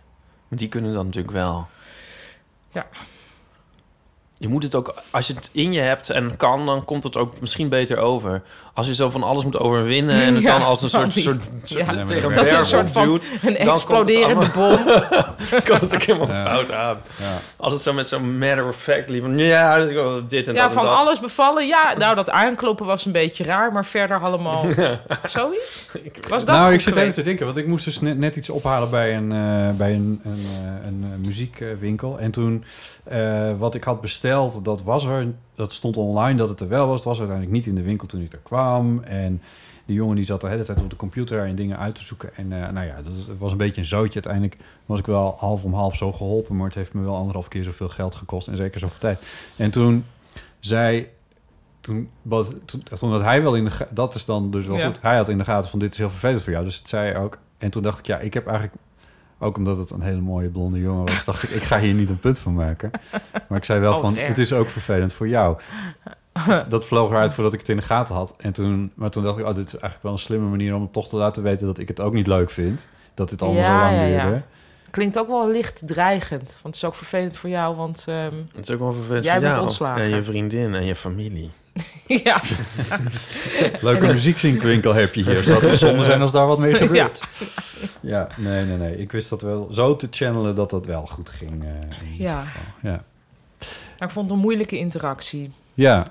Maar die kunnen dan natuurlijk wel. Ja. Je moet het ook, als je het in je hebt en kan, dan komt het ook misschien beter over. Als je zo van alles moet overwinnen en het Ja, dan als een soort, soort, soort Ja. tegen een Dat is een soort van- opduwt, Een komt exploderende bom. kan het ook helemaal Ja. fout aan. Ja. Altijd zo met zo'n matter of fact, liever, ja, dit en dit en Ja, dat en van dat. alles bevallen. Ja, nou, dat aankloppen was een beetje raar, maar verder allemaal zoiets. Was dat nou, ik zit even te denken, want ik moest dus net, net iets ophalen bij een, eh, bij een, een, eh, een eh, muziekwinkel. En toen, eh, wat ik had besteld, dat was er, dat stond online dat het er wel was. Het was uiteindelijk niet in de winkel toen ik er kwam. En die jongen die zat de hele tijd op de computer en dingen uit te zoeken. En eh, nou ja, dat was een beetje een zootje. Uiteindelijk was ik wel half om half zo geholpen, maar het heeft me wel anderhalf keer zoveel geld gekost en zeker zoveel tijd. En toen zei toen, wat, toen, had hij wel in de dat is dan dus wel Ja. goed. Hij had in de gaten van dit is heel vervelend voor jou, dus het zei ook. En toen dacht ik, ja, ik heb eigenlijk ook omdat het een hele mooie blonde jongen was, dacht ik, ik ga hier niet een punt van maken. Maar ik zei wel Oh, van, het is ook vervelend voor jou. Dat vloog eruit voordat ik het in de gaten had. En toen, maar toen dacht ik, oh, dit is eigenlijk wel een slimme manier om hem toch te laten weten dat ik het ook niet leuk vind. Dat dit allemaal zo lang ja, ja. duurde. Klinkt ook wel licht dreigend. Want het is ook vervelend voor jou, want... ehm, Het is ook wel vervelend Jij voor bent jou ontslagen. en je vriendin en je familie. ja, Leuke muziekzinkwinkel heb je hier. Zou het zonde zijn als daar wat mee Ja. gebeurt? Ja, nee, nee, nee. Ik wist dat wel zo te channelen dat dat wel goed ging. eh, Ja. ja. maar ik vond het een moeilijke interactie. Ja,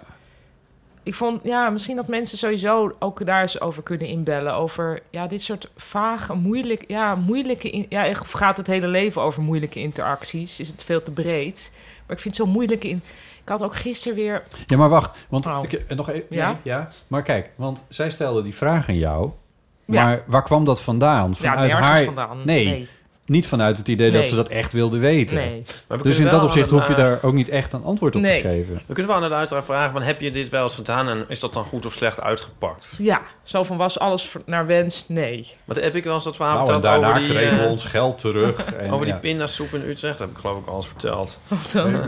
Ik vond, ja, misschien dat mensen sowieso ook daar eens over kunnen inbellen. Over, ja, dit soort vage, moeilijk, ja, moeilijke... in- ja, of gaat het hele leven over moeilijke interacties? Is het veel te breed? Maar ik vind het zo moeilijk in... Ik had ook gisteren weer... ja maar wacht. Want Oh. ik, eh, nog even. Ja? nee, ja. Maar kijk, want zij stelde die vraag aan jou. Ja. Maar waar kwam dat vandaan? Ja, Vanuit nergens haar. vandaan. Nee. Nee. Niet vanuit het idee dat ze dat echt wilde weten. nee. Maar we Dus in dat opzicht hoef je daar ook niet echt een antwoord op Nee. te geven. We kunnen wel aan de luisteraar vragen, van, heb je dit wel eens gedaan en is dat dan goed of slecht uitgepakt? Ja, zo van was alles naar wens? Nee. Want heb ik wel eens dat verhaal Nou, en verteld daarna over die, kregen we eh, ons geld terug. En, over die ja. pindasoep in Utrecht. Heb ik geloof ik al eens verteld. Wat dan?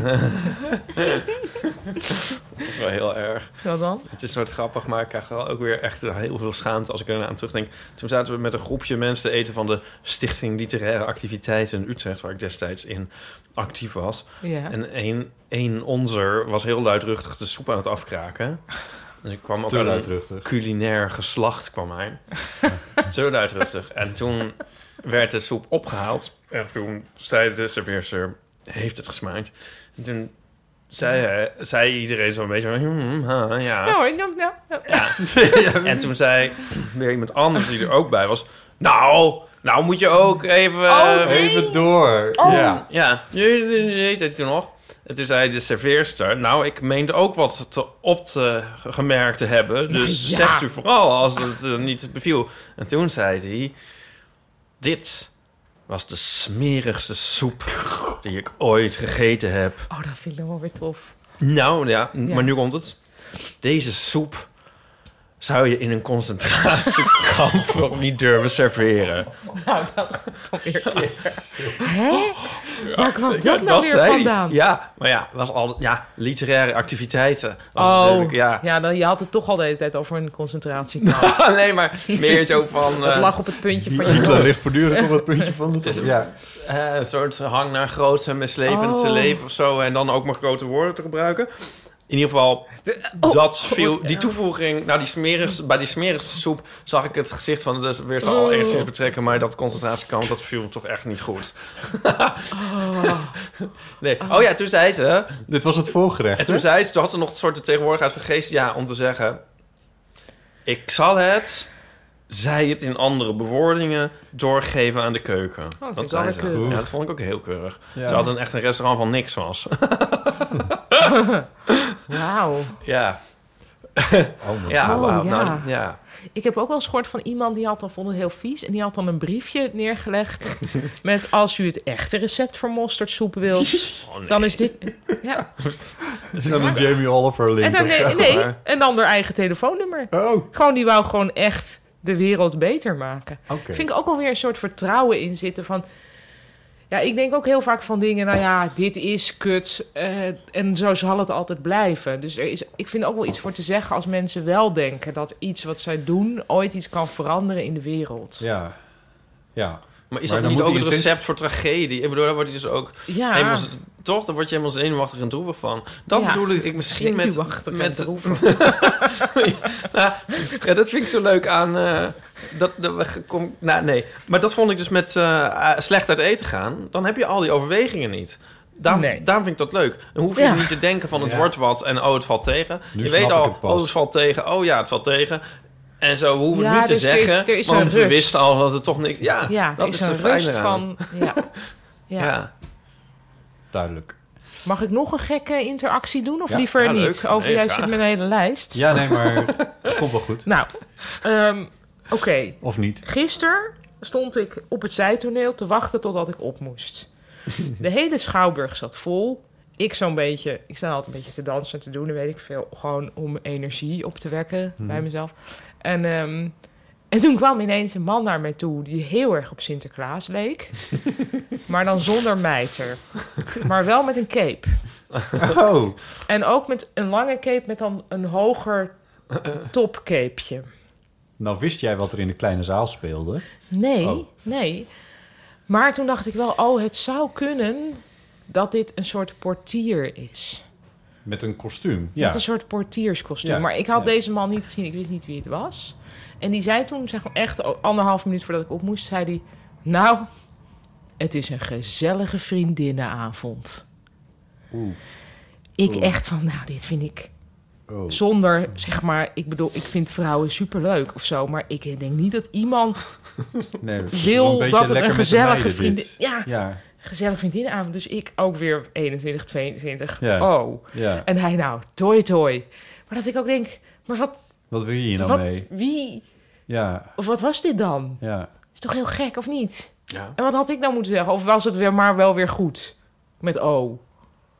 Het is wel heel erg. Wat dan? Het is soort grappig, maar ik krijg wel ook weer echt heel veel schaamte als ik er aan terugdenk. Toen zaten we met een groepje mensen te eten van de Stichting Literaire Activiteiten in Utrecht, waar ik destijds in actief was. Ja. En een, een onzer was heel luidruchtig de soep aan het afkraken. Dus ik kwam ook Te luidruchtig. culinair geslacht kwam hij. Zo luidruchtig. En toen werd de soep opgehaald. En toen zei de serveerster, heeft het gesmaakt? En toen zei, hij, zei iedereen zo'n beetje van, hmm, ha, ja. Ja hoor, ja, ja, ja. En toen zei weer iemand anders die er ook bij was... Nou, nou moet je ook even... Oh, nee. Even door. Oh. Ja. Ja, weet het toen nog. En toen zei de serveerster... Nou, ik meende ook wat te, op te gemerkt te hebben. Dus Ja. zegt u vooral als het eh, niet beviel. En toen zei hij... Dit was de smerigste soep die ik ooit gegeten heb. Oh, dat vind ik wel weer tof. Nou ja, Ja. maar nu komt het. Deze soep zou je in een concentratiekamp nog niet durven serveren. Nou, dat gaat dan weer Hè? Waar kwam dat Ja, nou weer vandaan? Ja, maar ja, was al ja, literaire activiteiten. Was Oh, ja. ja, dan, je had het toch al de hele tijd over een concentratiekamp. nee, maar meer zo van... Het eh, lag op het puntje van je Hitler hoofd. ligt voortdurend op het puntje van de Ja. eh, een soort hang naar groots en mislepend Oh. te leven of zo. En dan ook maar grote woorden te gebruiken. In ieder geval, Oh, dat viel, ja. die toevoeging, nou die smerigste, bij die smerigste soep zag ik het gezicht van de weer zal Oh. al enigszins betrekken, maar dat concentratiekamp, dat viel toch echt niet goed. Oh. Nee. Oh ja, toen zei ze, Dit was het voorgerecht, en toen hè? zei ze, toen had ze nog een soort de tegenwoordigheid van geest, ja, om te zeggen, ik zal het, zij het in andere bewoordingen, doorgeven aan de keuken. Oh, dat zei ze. keurig. Ja, dat vond ik ook heel keurig. Ja. Ze had een echt een restaurant van niks was. Wauw. ja. Oh, man. Ja, Oh, wauw. ja. Nou, ja. Ik heb ook wel eens gehoord van iemand die had dan vond het heel vies en die had dan een briefje neergelegd met als u het echte recept voor mosterdsoep wilt, Oh, nee. dan is dit ja. Is dat een Jamie Oliver link En dan of nee, en dan haar eigen telefoonnummer. Oh, Gewoon die wou gewoon echt de wereld beter maken. oké. Vind ik ook wel weer een soort vertrouwen in zitten van ja, ik denk ook heel vaak van dingen, nou ja, dit is kut eh, en zo zal het altijd blijven. Dus er is, ik vind ook wel iets voor te zeggen als mensen wel denken dat iets wat zij doen ooit iets kan veranderen in de wereld. Ja. Ja. Maar is Maar dat niet ook het intent- recept voor tragedie? Ik bedoel, daar word je dus ook Ja, helemaal... Toch? Daar word je helemaal zenuwachtig en droevig van. Dat Ja. bedoel ik, misschien met... Zenuwachtig en met droevig. ja, dat vind ik zo leuk aan... eh, dat, dat we kom, nou, nee. Maar dat vond ik dus met eh, slecht uit eten gaan. Dan heb je al die overwegingen niet. Daarom, Nee. daarom vind ik dat leuk. Dan hoef je Ja. niet te denken van het Ja. wordt wat en oh, het valt tegen. Nu je weet ik al, het pas. oh, het valt tegen. Oh ja, het valt tegen. En zo, we hoeven Ja, niet te dus er is- zeggen. er is want een we rust. wisten al dat het toch niks... Ja, ja, dat is, een rust eraan. van. Ja. Ja. Ja. Duidelijk. Mag ik nog een gekke interactie doen of Ja, liever ja, niet? leuk. Over Nee, jij zit met een hele lijst. Ja, nee, maar komt wel goed. Nou, ehm, oké. Of niet? Gisteren stond ik op het zijtoneel te wachten totdat ik op moest. De hele schouwburg zat vol. Ik zo'n beetje, ik sta altijd een beetje te dansen en te doen, dat weet ik veel. Gewoon om energie op te wekken bij mezelf. En, ehm, en toen kwam ineens een man naar mij toe die heel erg op Sinterklaas leek. maar dan zonder mijter. Maar wel met een cape. Oh. En ook met een lange cape met dan een hoger topcapeje. Nou wist jij wat er in de kleine zaal speelde. Nee, Oh. nee. Maar toen dacht ik wel, oh, het zou kunnen dat dit een soort portier is. Met een kostuum. Ja. Met een soort portierskostuum. Ja, Maar ik had ja. deze man niet gezien, ik wist niet wie het was. En die zei toen, zeg maar echt anderhalf minuut voordat ik op moest, zei hij... Nou, het is een gezellige vriendinnenavond. Oeh. Ik Oeh. echt van, nou, dit vind ik Oh. zonder, zeg maar... Ik bedoel, ik vind vrouwen superleuk of zo... maar ik denk niet dat iemand Nee, dat wil dat het lekker een gezellige vriendin... Ja, Ja, gezellige vriendinnenavond. Dus ik ook weer 21, 22. Ja. Oh. ja. En hij nou, toi toi. Maar dat ik ook denk, maar wat, Wat wil je hier nou wat mee? wie, Ja, of wat was dit dan? ja. Is toch heel gek, of niet? Ja. En wat had ik dan moeten zeggen? Of was het weer maar wel weer goed? Met O.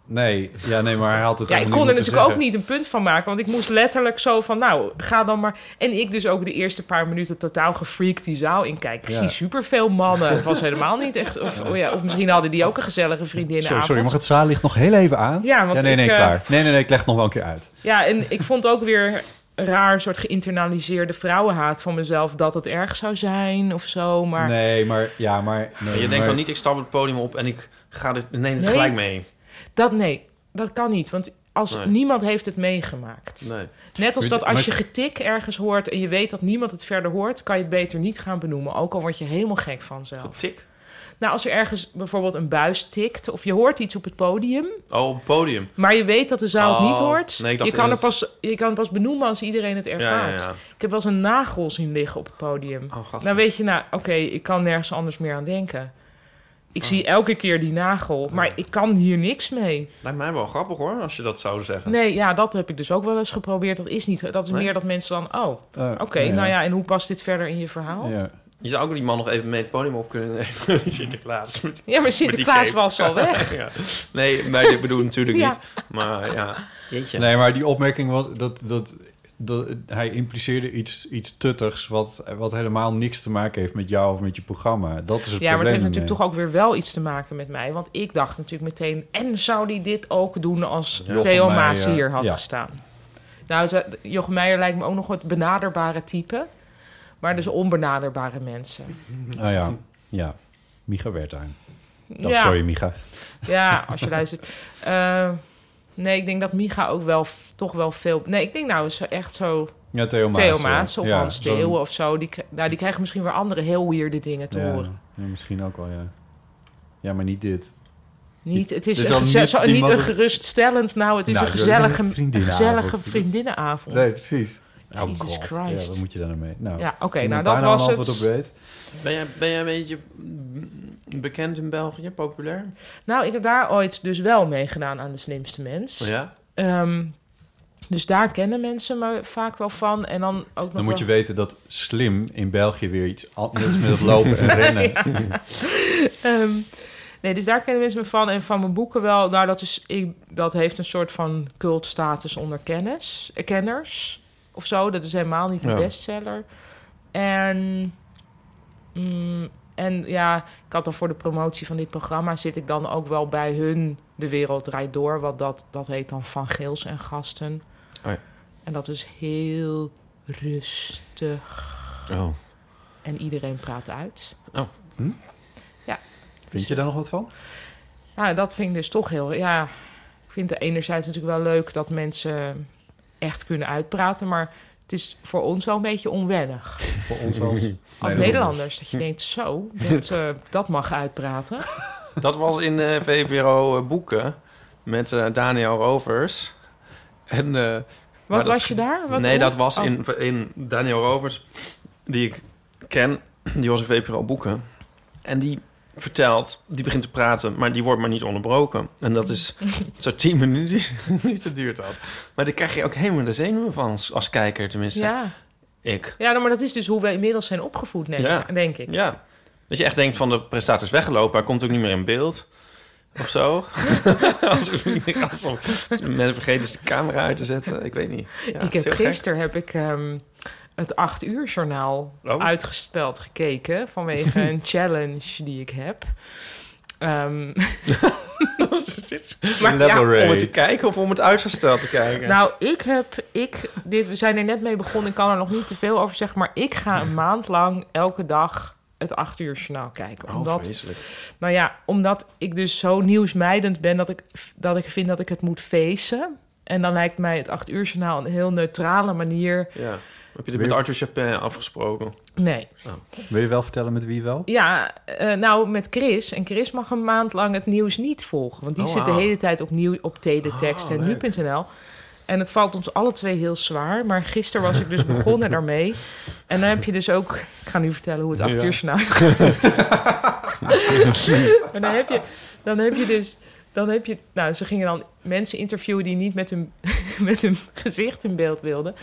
Nee, ja, nee, maar hij had het Ja, ik kon er natuurlijk ook niet een punt van maken. Want ik moest letterlijk zo van, nou, ga dan maar... En ik dus ook de eerste paar minuten totaal gefreakt die zaal inkijken. Ik Ja. zie superveel mannen. Het was helemaal niet echt... Of, oh ja, of misschien hadden die ook een gezellige vriendinnenavond. Sorry, sorry, mag het zaallicht nog heel even aan? Ja, want nee, nee, ik, eh, klaar. Nee, nee, nee, ik leg het nog wel een keer uit. Ja, en ik vond ook weer een raar soort geïnternaliseerde vrouwenhaat van mezelf... dat het erg zou zijn of zo, maar... Nee, maar, ja, maar... Nee, Maar je denkt maar- dan niet, ik stap het podium op en ik ga dit, neem het Nee. gelijk mee. Dat, nee, dat kan niet, want als Nee. niemand heeft het meegemaakt. Nee. Net als dat als je getik ergens hoort... en je weet dat niemand het verder hoort... kan je het beter niet gaan benoemen. Ook al word je helemaal gek van zelf. Tik. Nou, als er ergens bijvoorbeeld een buis tikt... of je hoort iets op het podium... Oh, op het podium. maar je weet dat de zaal het niet Oh, hoort... nee, ik dacht je, kan er het- pas, je kan het pas benoemen als iedereen het ervaart. ja, ja. Ik heb wel eens een nagel zien liggen op het podium. Oh. Dan weet je, nou, oké, ik kan nergens anders meer aan denken. Ik Oh. zie elke keer die nagel, maar ik kan hier niks mee. Lijkt mij wel grappig hoor, als je dat zou zeggen. Nee, ja, dat heb ik dus ook wel eens geprobeerd. Dat is niet, dat is Nee? meer dat mensen dan, oh, Eh, oké, nou ja, en hoe past dit verder in je verhaal? Ja, Ja. Je zou ook die man nog even mee het podium op kunnen nemen. Die Sinterklaas. Met, maar Sinterklaas cape. was al weg. ja. Nee, maar ik bedoel natuurlijk Ja. niet. Maar ja, jeetje. Nee, maar die opmerking was dat, dat, dat hij impliceerde iets, iets tuttigs wat, wat helemaal niks te maken heeft met jou of met je programma. Dat is het Ja, maar het probleem. heeft natuurlijk toch ook weer wel iets te maken met mij. Want ik dacht natuurlijk meteen... en zou die dit ook doen als Jochem Theo Meijer, Maas hier had ja. gestaan? Nou, Jochem Meijer lijkt me ook nog het benaderbare type. Maar dus onbenaderbare mensen. Ah ja, ja. Micha Wertheim. Oh, ja, Sorry, Micha. ja, als je luistert. Eh, nee, ik denk dat Micha ook wel toch wel veel... Nee, ik denk nou echt zo Ja, Theo Maas. Theo ja. Maas of Ja, Hans of zo. Die, nou, die krijgen misschien weer andere heel weirde dingen te Ja, horen. ja, misschien ook wel, ja. Ja, maar niet dit. Niet, het is Dus niet zo, niet een geruststellend... Nou, het is Nou, een een gezellige, vriendinnenavond. gezellige vriendinnenavond. Nee, precies. Oh Jesus god. Christ. Ja, wat moet je daar nou mee? Nou, Ja, oké, nou dat was het. antwoord op weet. Ben jij, ben jij een beetje bekend in België, populair? Nou, ik heb daar ooit dus wel meegedaan aan de slimste mens. Oh ja? Ehm, Dus daar kennen mensen me vaak wel van. En dan ook nog Dan moet je weten dat slim in België weer iets anders is met het lopen en rennen. Ehm, nee, dus daar kennen mensen me van. En van mijn boeken wel. Nou, dat, is, ik, dat heeft een soort van cultstatus onder kennis, kenners of zo. Dat is helemaal niet een Ja. bestseller. En, mm, en ja, ik had dan voor de promotie van dit programma... zit ik dan ook wel bij hun De Wereld Draait Door. Wat dat, dat heet dan Van Geels en Gasten. Oh ja. En dat is heel rustig. Oh. En iedereen praat uit. Vind je daar nog wat van? Nou, dat vind ik dus toch heel... Ja, ik vind het enerzijds natuurlijk wel leuk dat mensen echt kunnen uitpraten... maar het is voor ons wel een beetje onwennig. Voor ons als Als Nederlanders, dat je denkt, zo, dat, eh, dat mag uitpraten. Dat was in eh VPRO eh, Boeken met Daniel Rovers. En, eh, Wat dat- was je daar? Wat nee, dat was Oh. in, in Daniel Rovers, die ik ken. Die was in VPRO Boeken. En die vertelt, die begint te praten, maar die wordt maar niet onderbroken. En dat is zo tien minuten, minuten duurt dat. Maar daar krijg je ook helemaal de zenuwen van als, als kijker, tenminste. Ja. Ik. ja, nou, maar dat is dus hoe we inmiddels zijn opgevoed, denk, Ja. denk ik. Ja. Dat je echt denkt van de prestator is weggelopen, hij komt ook niet meer in beeld. Of zo. als als mensen vergeten ze de camera uit te zetten. Ik weet niet. Ja, ik is heb gisteren heb ik ehm, het acht uur journaal Oh. uitgesteld gekeken vanwege een challenge die ik heb. Ehm, Wat is dit? maar ja. Om het te kijken of om het uitgesteld te kijken? nou, ik heb, ik, dit, we zijn er net mee begonnen, ik kan er nog niet te veel over zeggen, maar ik ga een maand lang elke dag het acht uur journaal kijken. oh, Omdat, nou ja, omdat ik dus zo nieuwsmijdend ben dat ik, dat ik vind dat ik het moet feesten. En dan lijkt mij het acht uur journaal een heel neutrale manier. Ja. Heb je dit met Arthur Chapin afgesproken? Nee, Wil je wel vertellen met wie wel? Ja, eh, nou met Chris. En Chris mag een maand lang het nieuws niet volgen. Want die Oh, zit de hele tijd opnieuw op teletext Oh, en nu.nl. En het valt ons alle twee heel zwaar. Maar gisteren was ik dus begonnen daarmee. En dan heb je dus ook... Ik ga nu vertellen hoe het acht Ja. uur journaal maar dan heb je, dan heb je dus... Dan heb je, nou, ze gingen dan mensen interviewen die niet met hun, met hun gezicht in beeld wilden.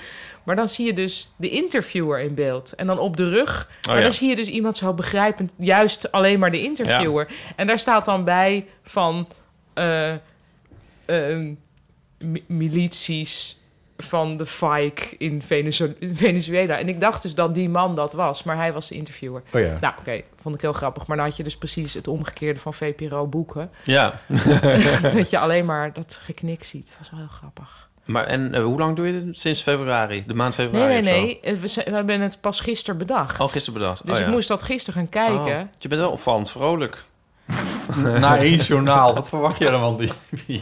Maar dan zie je dus de interviewer in beeld. En dan op de rug maar Oh ja. dan zie je dus iemand zo begrijpend, juist alleen maar de interviewer. En daar staat dan bij van eh, ehm, mi- milities van de FAIC in Venezu- in Venezuela. En ik dacht dus dat die man dat was, maar hij was de interviewer. Oh ja. Nou, oké, vond ik heel grappig. Maar dan had je dus precies het omgekeerde van VPRO boeken. Ja. dat je alleen maar dat geknik ziet. Dat was wel heel grappig. Maar en eh, hoe lang doe je dit? Sinds februari? De maand Nee, februari nee, of zo? nee. eh, We, zijn- we hebben het pas gisteren bedacht. Al gisteren bedacht. Dus oh, ik ja. moest dat gisteren gaan kijken. Oh, je bent wel opvallend vrolijk. Na één journaal. Wat verwacht je dan van die?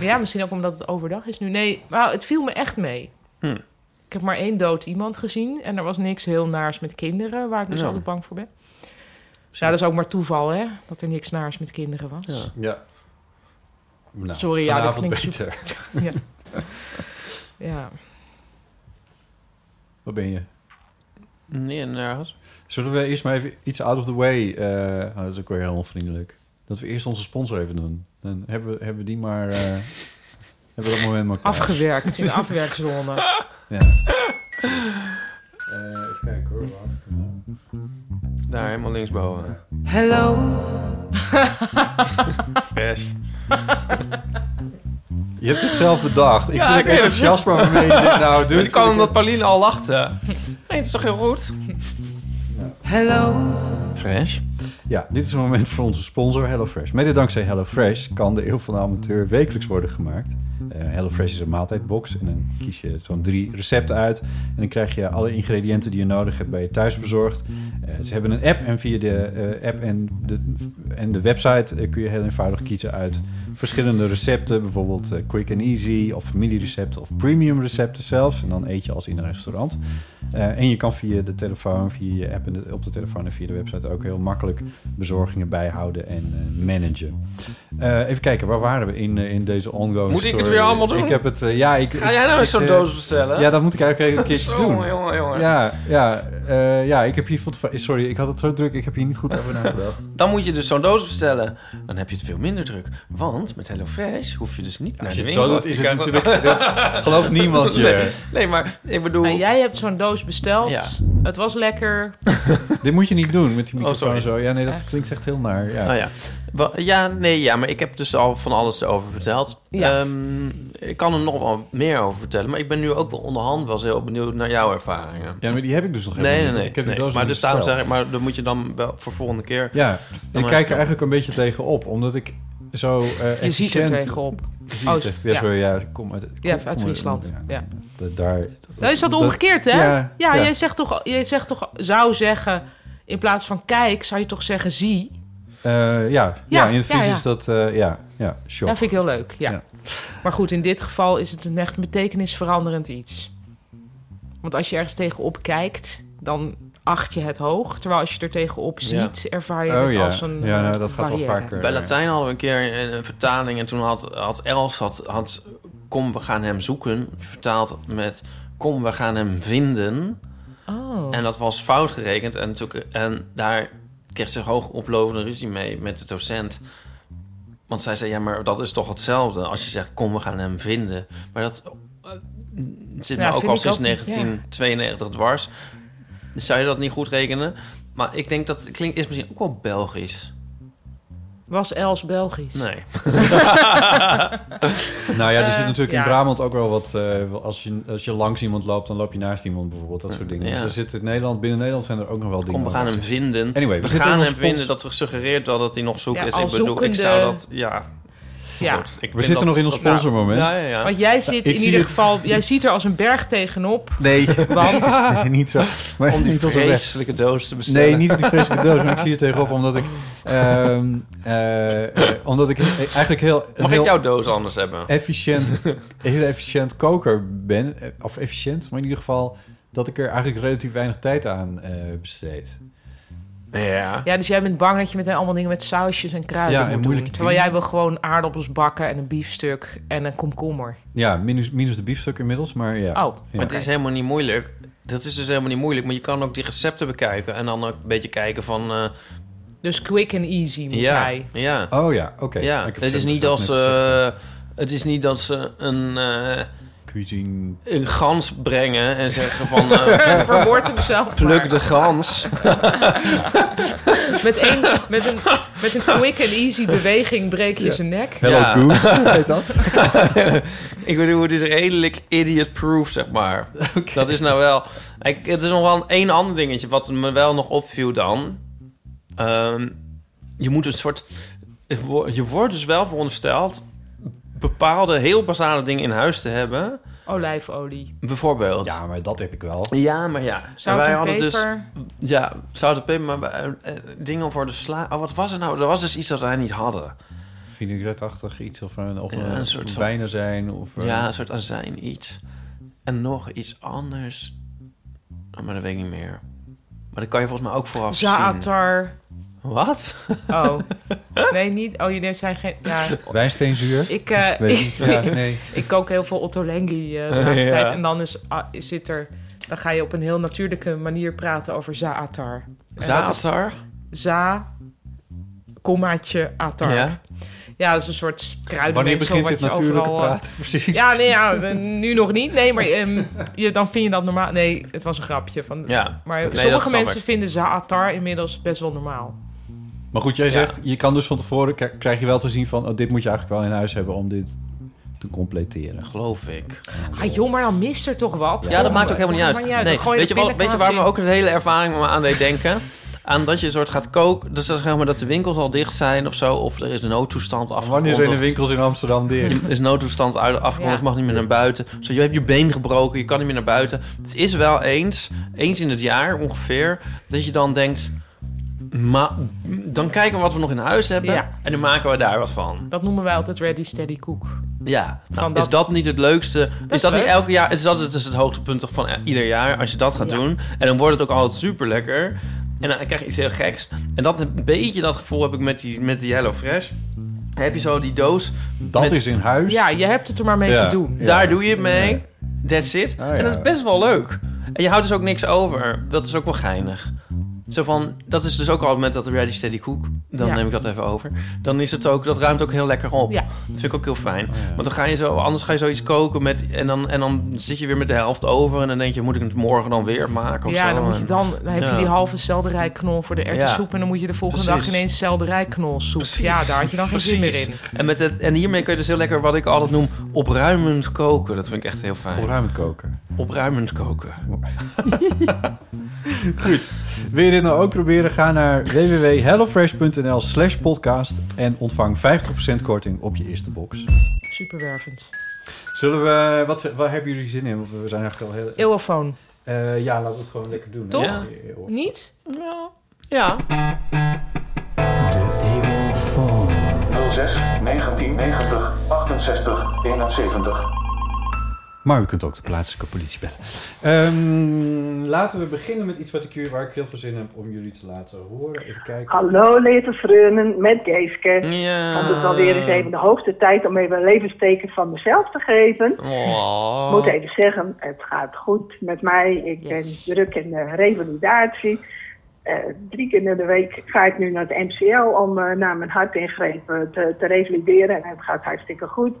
Ja, misschien ook omdat het overdag is nu. Nee, maar het viel me echt mee. Hm. Ik heb maar één dood iemand gezien. En er was niks heel naars met kinderen, waar ik dus Ja. altijd bang voor ben. Ja, dat is ook maar toeval, hè? Dat er niks naars met kinderen was. Ja. Ja. Nou, Sorry, ja, dat klinkt beter. Ja. Waar ben je? Nee, nergens. Zullen we eerst maar even iets out of the way... eh, oh, dat is ook weer heel onvriendelijk. Dat we eerst onze sponsor even doen. Dan hebben we, hebben we die maar... eh, hebben we dat moment maar klaar. Afgewerkt, in de afwerkzone. Ja. Eh, even kijken hoor. Wat. Daar, helemaal linksboven. Hello. Fresh. Je hebt het zelf bedacht. Ik Ja, vind ik het weet het. enthousiasme waarmee je dit nou doet. Maar die kan omdat Pauline al lachte. Nee, het is toch heel goed? Hello. Fresh. Ja, dit is een moment voor onze sponsor HelloFresh. Mede dankzij HelloFresh kan de Eeuw van de Amateur wekelijks worden gemaakt. Eh HelloFresh is een maaltijdbox en dan kies je zo'n drie recepten uit. En dan krijg je alle ingrediënten die je nodig hebt bij je thuis bezorgd. Eh, ze hebben een app en via de eh, app en de, en de website kun je heel eenvoudig kiezen uit verschillende recepten. Bijvoorbeeld eh, quick and easy of familierecepten of premium recepten zelfs. En dan eet je als in een restaurant. Eh, en je kan via de telefoon, via je app en de- op de telefoon en via de website ook heel makkelijk bezorgingen bijhouden en eh, managen. Even kijken, waar waren we in, in deze ongoing Moet ik het weer allemaal doen? Ik heb het, ja, ik... Ga jij nou eens zo'n doos bestellen? Ja, dat moet ik eigenlijk een keertje doen. Jongen, jongen. Ja, ja. Eh, ja, ik heb hier... Sorry, ik had het zo druk. Ik heb hier niet goed over nagedacht. Dan moet je dus zo'n doos bestellen. Dan heb je het veel minder druk. Want met HelloFresh hoef je dus niet naar Als de je het winkel. zo doet, is het natuurlijk... gelooft niemand je. Nee, nee, maar ik bedoel... Maar jij hebt zo'n doos besteld. Ja. Het was lekker. Dit moet je niet doen met die Oh, microfoon sorry. zo. Ja, nee, dat klinkt echt heel naar. Ja. Nou ja. Wel, ja, nee, ja, maar ik heb dus al van alles erover verteld. Ja. Ehm, ik kan er nog wel meer over vertellen. Maar ik ben nu ook wel onderhand wel eens heel benieuwd naar jouw ervaringen. Ja, maar die heb ik dus nog helemaal nee, niet. nee, nee. Ik heb nee. doos Maar dus daarom zeg ik, maar dan moet je dan wel voor volgende keer... Ja, ik kijk er eigenlijk een beetje tegenop. Omdat ik zo eh Je ziet er tegenop. Ziet Oh, ja. ja, sorry, ja, ik kom uit, Ja, uit Friesland. Ja. Daar, Dan is dat omgekeerd, hè? Ja, Ja. Jij, zegt toch, jij zegt toch, zou zeggen, in plaats van kijk, zou je toch zeggen zie? Eh, ja, ja, in het Fries is dat... eh, ja, ja, shock. Dat vind ik heel leuk, ja. Ja. Maar goed, in dit geval is het een echt betekenisveranderend iets. Want als je ergens tegenop kijkt, dan acht je het hoog. Terwijl als je er tegenop Ja. ziet, ervaar je Oh het ja. als een Ja, nou, eh, dat gaat wel barrière. vaker. Bij Latijn hadden we een keer een, een vertaling en toen had, had Els had, had kom we gaan hem zoeken vertaald met kom we gaan hem vinden Oh. en dat was fout gerekend en, toen, en daar kreeg ze hoog oplopende ruzie mee met de docent. Want zij zei, ja, maar dat is toch hetzelfde als je zegt, kom, we gaan hem vinden. Maar dat eh, zit Ja, me ook al sinds ook niet, 1992 dwars. Dus zou je dat niet goed rekenen? Maar ik denk dat het klinkt is misschien ook wel Belgisch. Was Els Belgisch? Nee. Nou ja, er zit natuurlijk ja. in Brabant ook wel wat... eh, als, je, als je langs iemand loopt, dan loop je naast iemand bijvoorbeeld. Dat soort dingen. Ja. Dus er zit in Nederland, binnen Nederland zijn er ook nog wel dingen. Kom, we gaan hem vinden. Anyway, we we gaan hem vinden. Dat suggereert wel dat hij nog zoek Ja, is. Ik bedoel, ik zou dat... Ja, Ja. Ik We zitten dat- nog in ons nou, sponsormoment. Ja, ja, ja. Want jij zit in ieder het- geval, jij ziet er als een berg tegenop. Nee, Want nee, niet zo. Maar Om die niet als een weg. vreselijke doos te bestellen. Nee, niet op die vreselijke doos, maar ik zie er tegenop omdat ik... ehm, eh, eh, omdat ik eigenlijk heel... Mag heel ik jouw doos anders hebben? efficiënt, heel efficiënt koker ben. eh, Of efficiënt, maar in ieder geval dat ik er eigenlijk relatief weinig tijd aan eh, besteed. Ja. ja, dus jij bent bang dat je meteen allemaal dingen met sausjes en kruiden Ja, en moet doen. Terwijl dingen. jij wil gewoon aardappels bakken en een biefstuk en een komkommer. Ja, minus, minus de biefstuk inmiddels, maar ja. Oh, Ja. Maar het is helemaal niet moeilijk. Dat is dus helemaal niet moeilijk. Maar je kan ook die recepten bekijken. En dan ook een beetje kijken van... eh, dus quick and easy moet ja, jij. ja. Oh ja, oké. ja. Ik heb Het is niet dus als... gezegd, eh, het is niet dat ze een, eh, Cuisine... een gans brengen en zeggen van... eh, Verwoord hem zelf pluk maar. de gans. Met, een, met, een, met een quick and easy beweging breek je zijn nek. Hello Ja. Goose, heet dat? ik bedoel, het is redelijk idiot-proof, zeg maar. Dat is nou wel... Ik, het is nog wel een één ander dingetje wat me wel nog opviel dan. Ehm, je moet een soort... Je wordt dus wel verondersteld bepaalde heel basale dingen in huis te hebben. Olijfolie, Bijvoorbeeld. Ja, maar dat heb ik wel. Ja, maar ja. zout wij en hadden peper. dus ja, zout en peper, maar wij- eh, dingen voor de sla. Oh, wat was het nou? Er was dus iets dat wij niet hadden. Vinaigrette-achtig iets of een, of Ja, een, een soort- wijnen zijn. Of, eh, Ja, een soort azijn iets. En nog iets anders. Oh, maar dat weet ik niet meer. Maar dat kan je volgens mij ook vooraf zien. Zaatar. Wat? Oh. Nee, niet. Oh, jullie zijn geen... Ja, Wijnsteenzuur. ik, Weet ik. Ja, nee. ik kook heel veel Ottolenghi eh de laatste Ja. tijd. En dan is, ah, zit er... Dan ga je op een heel natuurlijke manier praten over zaatar. Zaatar? Za, kommaatje, atar. Ja. Ja. dat is een soort Wanneer kruidenmengsel begint wat dit je natuurlijke overal... eh, praten? Precies. Ja, nee, ja, nu nog niet. Nee, maar ehm, je, dan vind je dat normaal. Nee, het was een grapje. Van, Ja. Maar Nee, sommige mensen vinden zaatar inmiddels best wel normaal. Maar goed, jij Ja. zegt, je kan dus van tevoren, krijg je wel te zien van, oh, dit moet je eigenlijk wel in huis hebben om dit te completeren. Geloof ik. Ah joh, maar dan mist er toch wat? Ja, dat maakt ook helemaal niet uit. Uit, Nee, weet, je de wel, weet je waar me ook een hele ervaring me aan deed denken? Aan dat je een soort gaat koken. Dus dat, zeg maar, dat de winkels al dicht zijn of zo. Of er is een noodtoestand afgekondigd. Wanneer zijn de winkels in Amsterdam dicht? Er is noodtoestand uit- afgekondigd, Ja. mag niet meer naar buiten. Zo, je hebt je been gebroken, je kan niet meer naar buiten. Het is wel eens, eens in het jaar ongeveer, dat je dan denkt... Maar dan kijken we wat we nog in huis hebben Ja. en dan maken we daar wat van. Dat noemen wij altijd ready, steady, cook. Ja, nou, Van is dat- dat niet het leukste? is is dat niet elke jaar? Is dat het, is het hoogtepunt van eh, ieder jaar als je dat gaat Ja. doen? En dan wordt het ook altijd super lekker. En dan krijg je iets heel geks. En dat een beetje dat gevoel heb ik met die, met die Hello Fresh. Heb je zo die doos? Dat met- is in huis. Ja, je hebt het er maar mee Ja. te doen. Ja. Daar doe je het mee. That's it. Ah, ja. En dat is best wel leuk. En je houdt dus ook niks over. Dat is ook wel geinig. Zo van, dat is dus ook al met dat Ready Steady Cook. Dan Ja. neem ik dat even over. Dan is het ook, dat ruimt ook heel lekker op. Ja. Dat vind ik ook heel fijn. Oh, ja. Want dan ga je zo, anders ga je zoiets koken met, en, dan, en dan zit je weer met de helft over. En dan denk je, moet ik het morgen dan weer maken of ja, zo? dan, moet je dan, dan heb je Ja. die halve selderijknol voor de erwtensoep... Ja. en dan moet je de volgende Precies. dag ineens selderijknolsoep. Precies. Ja, daar had je dan geen zin meer in. En, met het, en hiermee kun je dus heel lekker, wat ik altijd noem, opruimend koken. Dat vind ik echt heel fijn. Opruimend koken. Opruimend koken. Goed. Je dit nou ook proberen? Ga naar www.hellofresh.nl slash podcast en ontvang 50% korting op je eerste box. Superwervend. Zullen we... Wat, waar hebben jullie zin in? We zijn eigenlijk al heel... Eeuwofoon. Eh, ja, laten we het gewoon lekker doen. Toch? Ja. Niet? Ja. Ja. 06 1990 68 71. Maar u kunt ook de plaatselijke politie bellen. Ehm, laten we beginnen met iets wat ik, hier- waar ik heel veel zin heb om jullie te laten horen. Even kijken. Hallo, lieve vrienden, met Geeske. Ja. Want het is alweer eens even de hoogste tijd om even een levensteken van mezelf te geven. Oh. Ik moet even zeggen, het gaat goed met mij. Ik Yes. ben druk in de revalidatie. Eh, drie keer in de week ga ik nu naar het MCL om eh, naar mijn hartingrepen te, te revalideren. En het gaat hartstikke goed.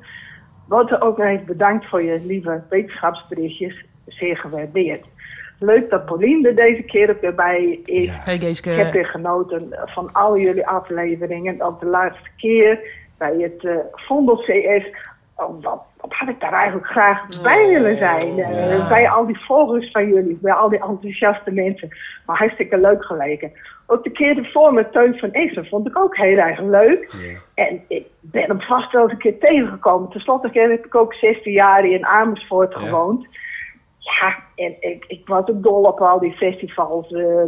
Wordt ook nog even bedankt voor je lieve wetenschapsberichtjes. Zeer gewaardeerd. Leuk dat Pauline er deze keer ook weer bij is. Ja. Hey Geeske. Ik heb weer genoten van al jullie afleveringen. Ook de laatste keer bij het eh Vondel CS. Oh, wat, wat had ik daar eigenlijk graag bij willen zijn. Eh, Ja. Bij al die volgers van jullie. Bij al die enthousiaste mensen. Maar hartstikke leuk geleken. Ook de keer ervoor met Teun van Essen vond ik ook heel erg leuk. En ik ben hem vast wel eens een keer tegengekomen. Ten slotte heb ik ook 16 jaar in Amersfoort gewoond. Ja, en ik, ik was ook dol op al die festivals. eh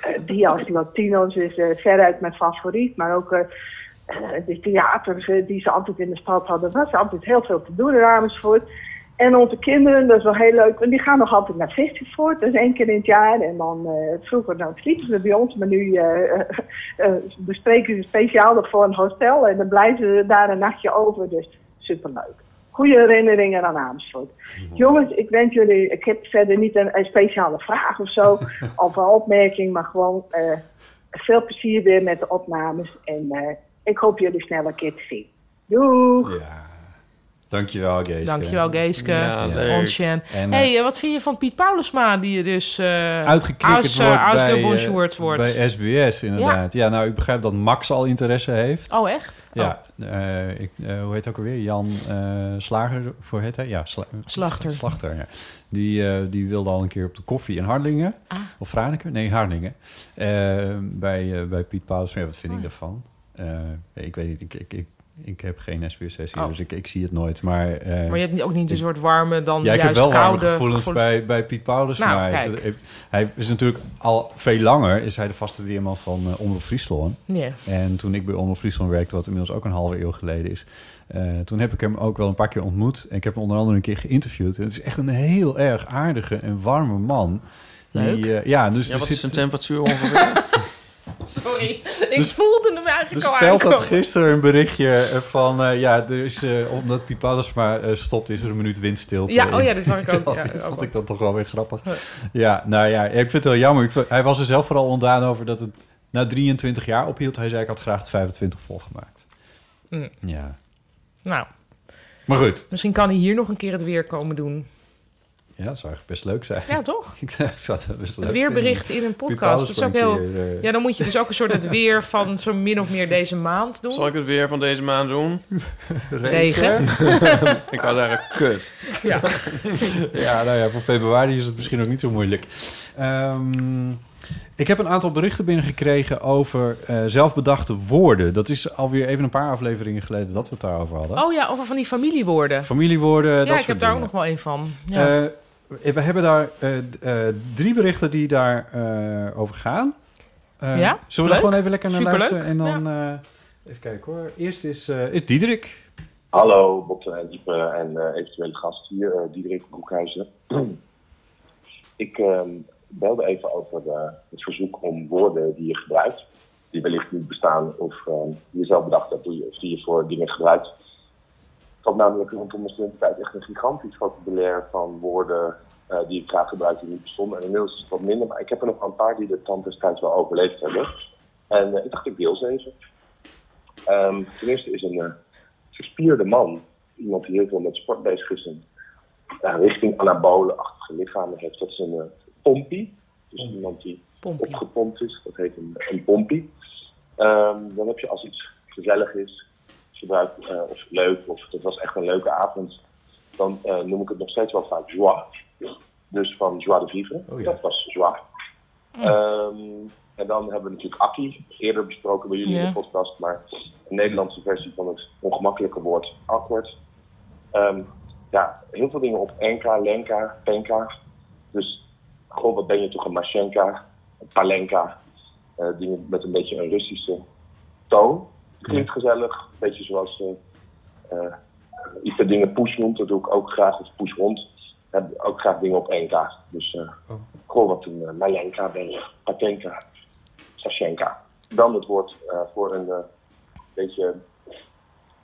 eh, Diaz Latinos is eh, veruit mijn favoriet. Maar ook de theaters die ze altijd in de stad hadden. Er was altijd heel veel te doen in Amersfoort. En onze kinderen, dat is wel heel leuk. En die gaan nog altijd naar Festivoort. Dat is één keer in het jaar. En dan eh, vroeger dan sliepen ze bij ons. Maar nu eh, eh, bespreken ze speciaal nog voor een hotel. En dan blijven ze daar een nachtje over. Dus superleuk. Goede herinneringen aan Amersfoort. Jongens, ik wens jullie, ik heb verder niet een, een speciale vraag of zo, of een opmerking, maar gewoon veel plezier weer met de opnames. En ik hoop jullie snel een keer te zien. Doei! Ja. Dankjewel, Geeske. Dankjewel Geeske. Ja. En, eh, hey, eh, wat vind je van Piet Paulusma, die je dus uh, Uitgeknikkerd wordt bij, eh, uitgebonjourd wordt? bij SBS, inderdaad. Ja. nou, ik begrijp dat Max al interesse heeft. oh, echt? Oh, Ja, eh, ik, eh, hoe heet het ook alweer? Jan eh, Slager, voor het hij? Ja, Sla- Slachter. Slachter, ja. Die, eh, die wilde al een keer op de koffie in Harlingen. Ah. Of Franeker? Nee, Harlingen. Eh, bij, eh, bij Piet Paulus. Maar ja, wat vind ik Oh. daarvan? Eh, ik weet niet, ik, ik, ik, ik heb geen SBS hier, Oh. dus ik, ik zie het nooit. Maar, eh, Maar je hebt ook niet een soort warme, dan ja, ik heb juist wel warme koude gevoelens bij, bij Piet Paulus. Nou, maar kijk. hij, is natuurlijk al veel langer... is hij de vaste weerman van uh, Omroep Friesland. Ja. En toen ik bij Omroep Friesland werkte... wat inmiddels ook een halve eeuw geleden is... Uh, toen heb ik hem ook wel een paar keer ontmoet. En ik heb hem onder andere een keer geïnterviewd. En het is echt een heel erg aardige en warme man. Leuk. Die, uh, ja, dus Ja, wat zit, is zijn temperatuur ongeveer? Sorry, ik Dus- voelde hem eigenlijk Dus al speld had aankomen. gisteren een berichtje van... uh, ja, er is, uh, omdat Pipadas maar uh, stopt, is er een minuut windstilte. Ja, oh ja, dat zag ik ook. dat Ja, vond wel. ik dan toch wel weer grappig. Ja, nou ja, ik vind het wel jammer. Vond- hij was er zelf vooral ontdaan over dat het na 23 jaar ophield. Hij zei, ik had graag de 25 volgemaakt. Mm. Ja, Nou, maar goed. misschien kan hij hier nog een keer het weer komen doen. Ja, dat zou eigenlijk best leuk zijn. Ja, toch? ik zou het best leuk Het weerbericht in een podcast. Dat is ook heel... eh, Ja, dan moet je dus ook een soort het weer van zo min of meer deze maand doen. Zal ik het weer van deze maand doen? Regen. Ik wou zeggen, kut. Ja. Ja, nou ja, voor februari is het misschien ook niet zo moeilijk. Ehm, ik heb een aantal berichten binnengekregen over eh, zelfbedachte woorden. Dat is alweer even een paar afleveringen geleden dat we het daarover hadden. Oh ja, over van die familiewoorden. Familiewoorden, dat ja, ik soort heb daar ook nog wel een van. Ja. Eh, we hebben daar eh, eh, drie berichten die daar eh, over gaan. Eh, Ja, Zullen we daar gewoon even lekker naar Superleuk. luisteren? En dan, eh, even kijken hoor. Eerst is, eh is Diederik. Hallo, Bob en Diepe en eh, eventuele gast hier, eh Diederik Broekhuizen. ik ehm, belde even over eh, het verzoek om woorden die je gebruikt, die wellicht niet bestaan of ehm, die je zelf bedacht hebt, of die je voor dingen gebruikt. Had namelijk rondom mijn studententijd echt een gigantisch vocabulaire van woorden eh, die ik graag gebruikte die niet bestonden. En inmiddels is het wat minder, maar ik heb er nog een paar die de tand destijds wel overleefd hebben. En eh, ik dacht, ik deel ze even. Ehm, ten eerste is een eh, verspierde man, iemand die heel veel met sport bezig is en richting anabolenachtige lichamen heeft. Dat is een uh, pompie. Dus iemand die Pompie. opgepompt is, dat heet een, een pompie. Ehm, dan heb je als iets gezellig is, gebruik, eh, of leuk, of het was echt een leuke avond, dan eh, noem ik het nog steeds wel vaak joie. Dus van joie de vivre, Oh ja. dat was joie. Ehm, en dan hebben we natuurlijk Akkie, eerder besproken bij jullie in de podcast, maar een Nederlandse versie van het ongemakkelijke woord awkward. Ehm, ja, heel veel dingen op Enka, Lenka, Penka. Dus, goh, wat ben je toch een Mashenka, een Palenka. eh, dingen met een beetje een Russische toon. Klinkt gezellig, een beetje zoals eh eh, Ipe dingen push noemt, dat doe ik ook graag, of push rond. Heb ook graag dingen op Enka. Dus, eh Oh. wat een uh, Malenka ben Patenka, Sashenka. Dan het woord voor een beetje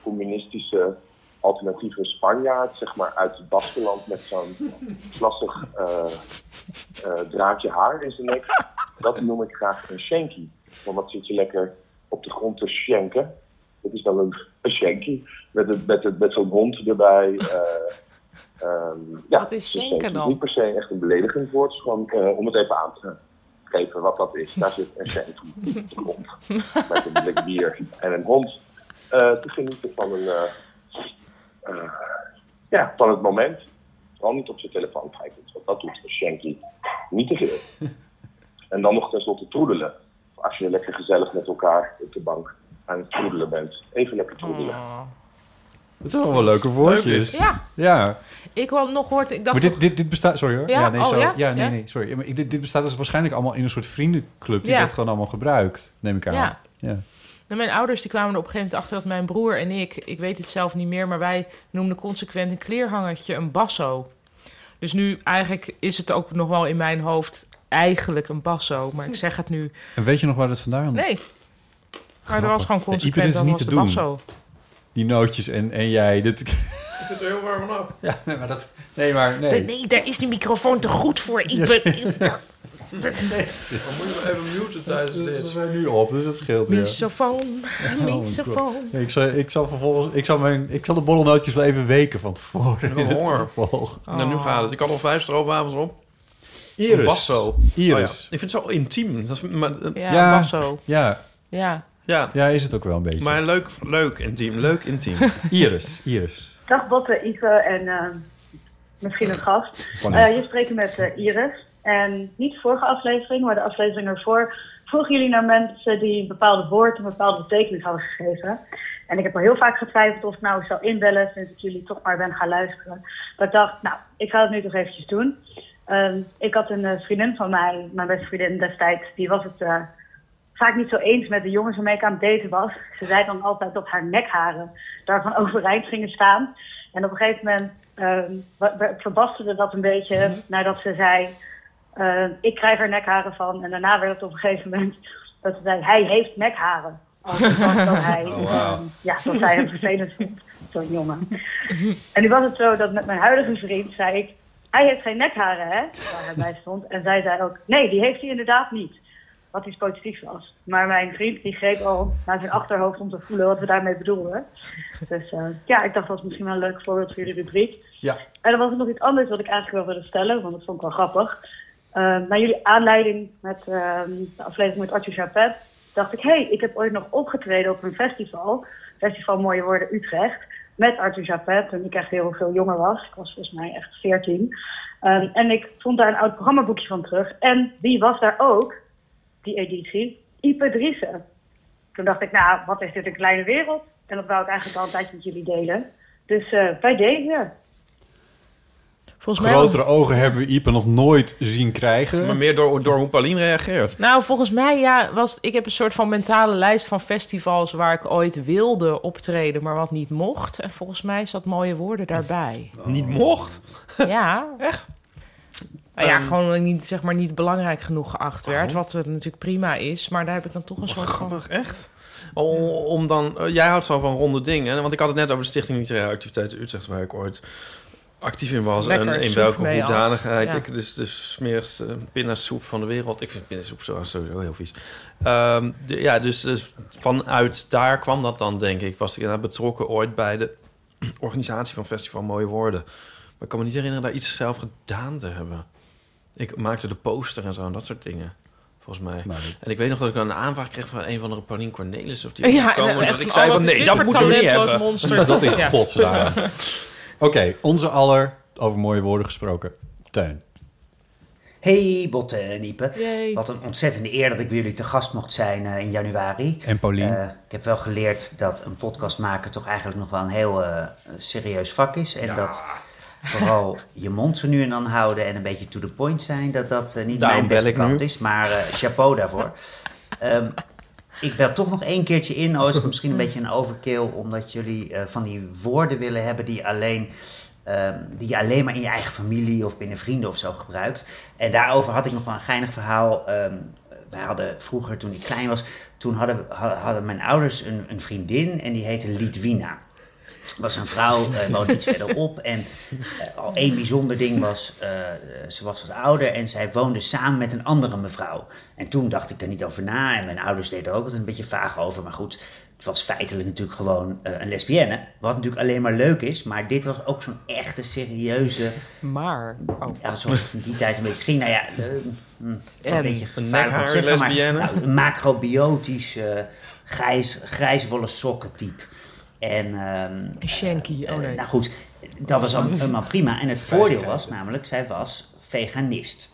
communistische alternatieve Spanjaard, zeg maar uit het Baskeland met zo'n eh, draadje haar in zijn nek. Dat noem ik graag een shanky. Want dat zit je lekker op de grond te schenken. Dat is dan een, een shanky met, het, met, het, met zo'n hond erbij. eh, ehm, ja, Wat is dus schenken dan? Niet per se echt een beledigend woord, gewoon eh, om het even aan te geven wat dat is. Daar zit een shanky op de grond met een blik bier en een hond eh, te genieten van een eh, eh, ja, van het moment. Vooral niet op zijn telefoon kijken, want dat doet een shanky niet te veel. En dan nog tenslotte troedelen. Als je lekker gezellig met elkaar op de bank aan het troedelen bent. Even lekker troedelen. Oh. Dat zijn wel wel leuke woordjes. Ja, Ja, ik had nog gehoord... Ik dacht maar dit, dit, dit bestaat... Sorry hoor. Ja? nee, Oh, zo, ja? nee, Ja? nee, sorry. Maar dit, dit bestaat dus waarschijnlijk allemaal in een soort vriendenclub... die Ja. dat gewoon allemaal gebruikt, neem ik aan. Ja. ja. Nou, mijn ouders die kwamen er op een gegeven moment achter dat mijn broer en ik, ik weet het zelf niet meer, maar wij noemden consequent een kleerhangertje een basso. Dus nu eigenlijk is het ook nog wel in mijn hoofd eigenlijk een basso, maar ik zeg het nu. En weet je nog waar dat vandaan Nee. Maar er was gewoon Ja, consequent, is was te de doen. basso. Die nootjes en, en jij. Dit, Ik vind er heel warm vanaf. ja, nee, maar dat... Nee, maar nee. Nee, nee, daar is die microfoon te goed voor. Ipe. Dan moet je even muten tijdens dit. zijn nu op, dus dat scheelt weer. Misofoon, mijn misofoon. Ja, ik, zal, ik zal vervolgens... Ik zal, mijn, ik zal de borrelnootjes wel even weken van tevoren. Ik heb het honger. Nou, nu gaat het. Ik had al vijf stroopwafels op. Iris. Basso. Iris. Oh ja. Ik vind het zo intiem. Dat is, maar, Ja, Ja. basso. ja. Ja. ja, ja, is het ook wel een beetje. maar leuk, leuk intiem. Leuk intiem. Iris. Iris. Dag Botte, Ive en eh, misschien een gast. Eh, je spreekt met eh, Iris. En niet de vorige aflevering, maar de aflevering ervoor vroegen jullie naar mensen die een bepaalde woord een bepaalde betekenis hadden gegeven. En ik heb al heel vaak getwijfeld of ik nou zou inbellen sinds ik jullie toch maar ben gaan luisteren. Maar ik dacht, nou, ik ga het nu toch eventjes doen. Ehm, ik had een eh, vriendin van mij, mijn beste vriendin destijds, die was het eh, vaak niet zo eens met de jongens waarmee ik aan het daten was. Ze zei dan altijd dat haar nekharen daarvan overeind gingen staan. En op een gegeven moment ehm, wa- wa- verbasterde dat een beetje nadat ze zei... eh, ik krijg er nekharen van. En daarna werd het op een gegeven moment dat ze zei... hij heeft nekharen. Als was dat hij, ehm, ja, dat zij hem vervelend vond. Zo'n jongen. En nu was het zo dat met mijn huidige vriend zei ik... hij heeft geen nekharen, hè? Waar hij bij stond. En zij zei ook... nee, die heeft hij inderdaad niet. Wat iets positiefs was. Maar mijn vriend die greep al naar zijn achterhoofd om te voelen wat we daarmee bedoelden. Dus eh, ja, ik dacht dat was misschien wel een leuk voorbeeld voor jullie rubriek. Ja. En dan was er nog iets anders wat ik eigenlijk wel wilde stellen, want dat vond ik wel grappig. Uh, naar jullie aanleiding met ehm, de aflevering met Arthur Chapet, dacht ik, hé, hey, ik heb ooit nog opgetreden op een festival. Festival Mooie Woorden Utrecht. Met Arthur Chapet, toen ik echt heel veel jonger was. Ik was volgens mij echt 14. Um, en ik vond daar een oud programmaboekje van terug. En wie was daar ook? die editie, Ipe Driessen. Toen dacht ik, nou, wat is dit een kleine wereld? En dat wou ik eigenlijk al een tijdje met jullie delen. Dus uh, bij deze. Volgens Grotere mij... ogen hebben we Ipe nog nooit zien krijgen. Maar meer door, door hoe Pauline reageert. Nou, volgens mij, ja, was, ik heb een soort van mentale lijst van festivals... waar ik ooit wilde optreden, maar wat niet mocht. En volgens mij zat mooie woorden daarbij. Oh. Niet mocht? Ja. Echt? Nou ja, um, gewoon niet, zeg maar, niet belangrijk genoeg geacht werd. Oh. Wat natuurlijk prima is. Maar daar heb ik dan toch een wat soort grappig, van... echt? Om, om dan... Uh, jij houdt zo van ronde dingen. Want ik had het net over de Stichting Literaire Activiteiten Utrecht... waar ik ooit actief in was Lekker en in welke hoedanigheid Ja. ik dus de smerigste pindasoep van de wereld. Ik vind pindasoep zo- sowieso heel vies. Ehm, de- ja, dus, dus vanuit daar kwam dat dan, denk ik. Was ik inderdaad betrokken ooit bij de organisatie van Festival Mooie Woorden. Maar ik kan me niet herinneren daar iets zelf gedaan te hebben. Ik maakte de poster en zo en dat soort dingen. Volgens mij. En ik weet nog dat ik een aanvraag kreeg van een van de Paulien Cornelis. Of die Ja, en dat ik zei oh, van nee, dat moeten we niet hebben. monster? dat in Ja. godsnaam. Oké, onze aller over mooie woorden gesproken. Teun. Hey Botte en Ipe. Wat een ontzettende eer dat ik bij jullie te gast mocht zijn eh, in januari. En Paulien. Eh, ik heb wel geleerd dat een podcast maken toch eigenlijk nog wel een heel eh, serieus vak is. En dat vooral je mond zo nu en dan houden en een beetje to the point zijn, dat dat niet Daarom mijn beste kant nu. is. Maar eh, chapeau daarvoor. Ehm, ik bel toch nog één keertje in. Oh, is het misschien een beetje een overkill, omdat jullie eh, van die woorden willen hebben die alleen... ehm, die je alleen maar in je eigen familie of binnen vrienden of zo gebruikt. En daarover had ik nog wel een geinig verhaal. Ehm, wij hadden vroeger, toen ik klein was, toen hadden, ha- hadden mijn ouders een, een vriendin en die heette Litwina. Was een vrouw, eh, woonde iets verderop. En eh, al één bijzonder ding was, eh, ze was wat ouder en zij woonde samen met een andere mevrouw. En toen dacht ik daar niet over na en mijn ouders deden er ook altijd een beetje vaag over. Maar goed, het was feitelijk natuurlijk gewoon een lesbienne. Wat natuurlijk alleen maar leuk is, maar dit was ook zo'n echte, serieuze Maar. Oh. ja, zoals het in die tijd een beetje ging. Nou ja, hm, een En? beetje gevaarlijk om te nekhaar zeggen, maar nou, een macrobiotisch, grijs, grijswolle sokken type. En, ehm, Shanky, oh eh, nee. nou goed, dat was al- helemaal prima. En het voordeel was namelijk, zij was veganist.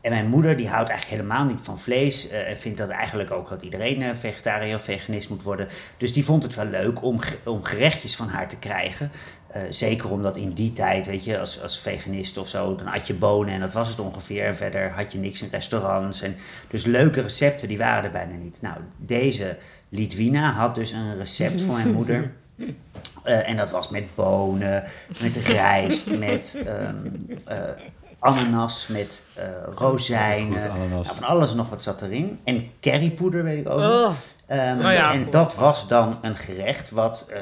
En mijn moeder die houdt eigenlijk helemaal niet van vlees. eh, En vindt dat eigenlijk ook dat iedereen eh, vegetariër of veganist moet worden. Dus die vond het wel leuk om, om gerechtjes van haar te krijgen. Eh, zeker omdat in die tijd, weet je, als, als veganist of zo, dan had je bonen en dat was het ongeveer. En verder had je niks in restaurants. En dus leuke recepten, die waren er bijna niet. Nou, deze Litwina had dus een recept van mijn moeder. Eh, en dat was met bonen, met rijst, met ehm, eh, ananas, met eh, rozijnen. Goed, ananas. Nou, van alles en nog wat zat erin. En currypoeder weet ik ook. Oh. Ehm, ja. En dat was dan een gerecht wat eh,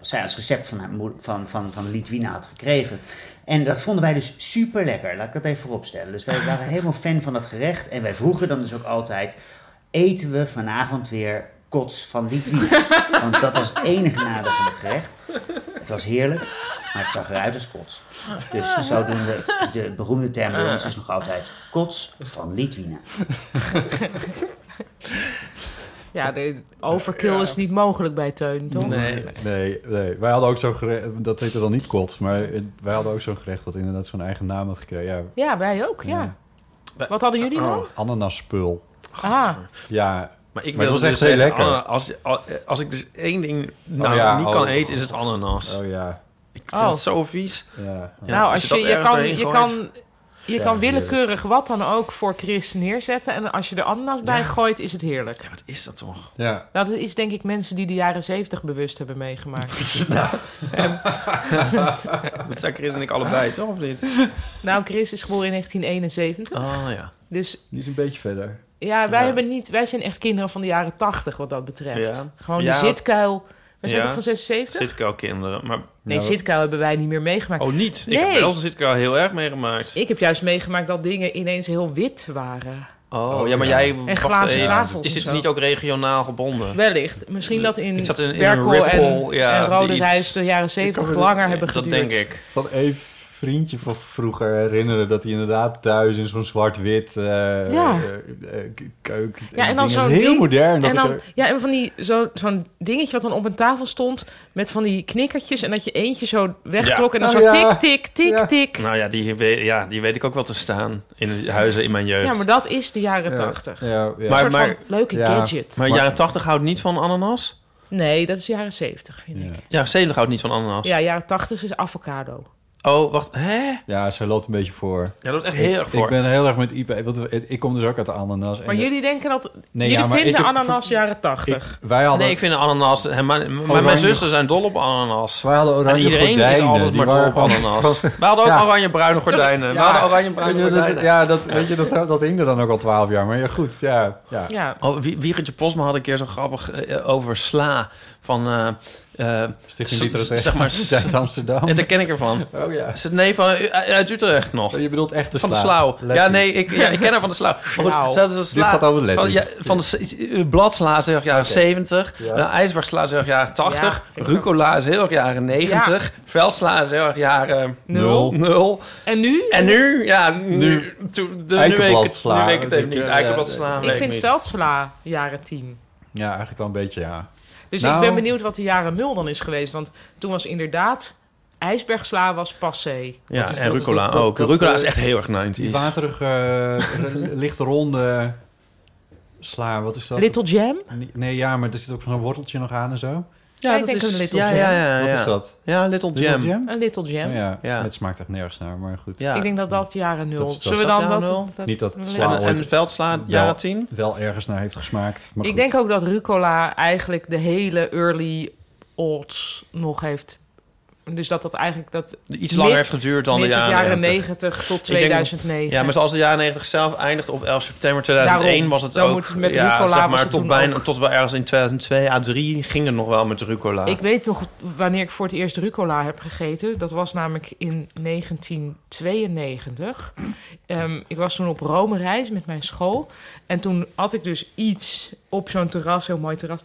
zij als recept van, haar moeder, van, van, van Litwina had gekregen. En dat vonden wij dus super lekker. Laat ik dat even vooropstellen. Dus wij waren helemaal fan van dat gerecht. En wij vroegen dan dus ook altijd: eten we vanavond weer kots van Litwina? Want dat was het enige nadeel van het gerecht. Het was heerlijk, maar het zag eruit als kots. Dus zodoende, de beroemde term bij ons is nog altijd kots van Litwina. Ja, de overkill is niet mogelijk bij Teun, toch? Nee. Nee, nee. Wij hadden ook zo'n gerecht, dat heette dan niet kots, maar wij hadden ook zo'n gerecht wat inderdaad zo'n eigen naam had gekregen. Ja, Ja, wij ook, ja. Ja. Wat hadden jullie dan? Oh. ananasspul. Ah, Ja, Maar ik Maar wil dus echt heel zeggen, lekker. ana- Als, als ik dus één ding nou ja, niet oh, kan eten, is het ananas. oh ja. Ik vind Oh. het zo vies. ja. Ja, nou, als als je je, dat je, kan, je kan, je Ja, kan willekeurig wat dan ook voor Chris neerzetten. En als je er ananas bij Ja. gooit, is het heerlijk. Ja, wat is dat toch? ja. Nou, dat is denk ik mensen die de jaren zeventig bewust hebben meegemaakt. Dat zijn Chris en ik allebei, toch? Of niet? nou, Chris is geboren in 1971. Oh ja. Dus Die is een beetje verder. Ja, wij, Ja. Hebben niet, wij zijn echt kinderen van de jaren 80 wat dat betreft. Ja. Gewoon Ja. de zitkuil. We zijn Ja. toch van 76? Zit ik al kinderen. Maar, Nee, Nou, zitkuil hebben wij niet meer meegemaakt. oh, niet. Ik heb wel zit ik al heel erg meegemaakt. Ik heb juist meegemaakt dat dingen ineens heel wit waren. Oh, Oh, ja, maar ja. jij... En glazen even. tafels Is dit niet ook regionaal gebonden? Wellicht. Misschien dat in, Ik zat in- in een Berkel Ripple, en, ja, en Rode Reis de jaren 70 me langer dus- hebben dat geduurd. denk ik. Van een vriendje van vroeger herinneren dat hij inderdaad thuis in zo'n zwart-wit eh Ja. eh, eh, keuken. Ja, en dan zo'n heel ding- modern. Dat En dan, er- ja, en van die, zo, zo'n dingetje wat dan op een tafel stond... met van die knikkertjes en dat je eentje zo wegtrok... en dan Oh, zo ja. tik, tik, tik, Ja. tik. Nou ja die, weet, ja, die weet ik ook wel te staan in huizen in mijn jeugd. Ja, maar dat is de jaren Ja, 80. Ja, ja. Een Maar- soort van leuke ja. gadget. Maar jaren 80 houdt niet van ananas? Nee, dat is jaren 70, vind Ja. ik. Ja, Zelig houdt niet van ananas. Ja, jaren 80 is avocado. Oh, wacht. Hè? ja, zij loopt een beetje voor. Ja, dat is echt heel erg ik, voor. ik ben heel erg met Ipe. Want ik kom dus ook uit de ananas. en Maar de- jullie denken dat... Nee, jullie ja, maar vinden heb- ananas jaren 80. ik- wij hadden, Nee, ik vind ananas... hè, Oranje- mijn zussen zijn dol op ananas. wij hadden En oranje iedereen gordijnen. is altijd die maar dol op ananas. We hadden ook Ja. oranje-bruine gordijnen. We hadden oranje-bruine je, dat, gordijnen. ja, dat, weet je, dat, dat hing er dan ook al twaalf jaar. Maar ja, goed, ja. ja. Ja. Oh, Wie- Wiegertje Posma had een keer zo grappig eh, over sla. Van, eh, eh, Stichting Literatuur zeg maar, uit Amsterdam. Ja, daar ken ik ervan. Oh ja. Is het nee van uit Utrecht nog? Je bedoelt echt de van de sla. Slauw. Ja, nee, ik, ja, ik ken haar van de Slauw. Maar goed, een sla- Dit gaat over Van, letters. ja, van de bladsla is heel erg jaren 70. Ja. Nou, ijsbergsla is heel erg jaren 80. Ja, Rucola is heel erg jaren 90. Veldsla is heel erg jaren Nul. 0. En nu? En nu? Ja, nu, Nu. de, nu, weet ik het, nu weet ik het even Ik, niet. Eikenbladsla ik vind veldsla jaren 10. Ja, eigenlijk wel een beetje, ja. Dus Nou- ik ben benieuwd wat de jaren nul dan is geweest. Want toen was inderdaad... IJsbergsla was passé. Ja, en dat? rucola Dat- dat- ook. dat, rucola eh, is echt heel erg 90s. Die waterige, eh, lichte ronde sla, wat is dat? Little Jam? Nee, ja, maar er zit ook zo'n worteltje nog aan en zo. Ja, ik dat denk is- een Little ja, Jam. Ja, ja, ja. Wat is dat? Ja, Little Jam. Little Jam? Een Little Jam. Oh, ja. Ja. het smaakt echt nergens naar, maar goed. Ja. Ik denk dat dat jaren nul. Dat Zullen we dan dat? Niet dat Little sla Jam? En, en veldsla, wel- jaren 10? Wel ergens naar heeft gesmaakt. Maar Ik goed. denk ook dat rucola eigenlijk de hele early odds nog heeft. Dus dat dat eigenlijk dat Iets langer heeft geduurd dan de jaren, jaren 90. 90 tot denk- 2009. Ja, maar zoals de jaren 90 zelf eindigt op 11 september 2001 Daarom. was het Dan ook... moet met ja, rucola zeg maar tot, bijna, ook. tot wel ergens in 2002 à 3 ging het nog wel met rucola. Ik weet nog wanneer ik voor het eerst rucola heb gegeten. Dat was namelijk in 1992. Ehm, ik was toen op Rome reis met mijn school. En toen had ik dus iets op zo'n terras, heel mooi terras.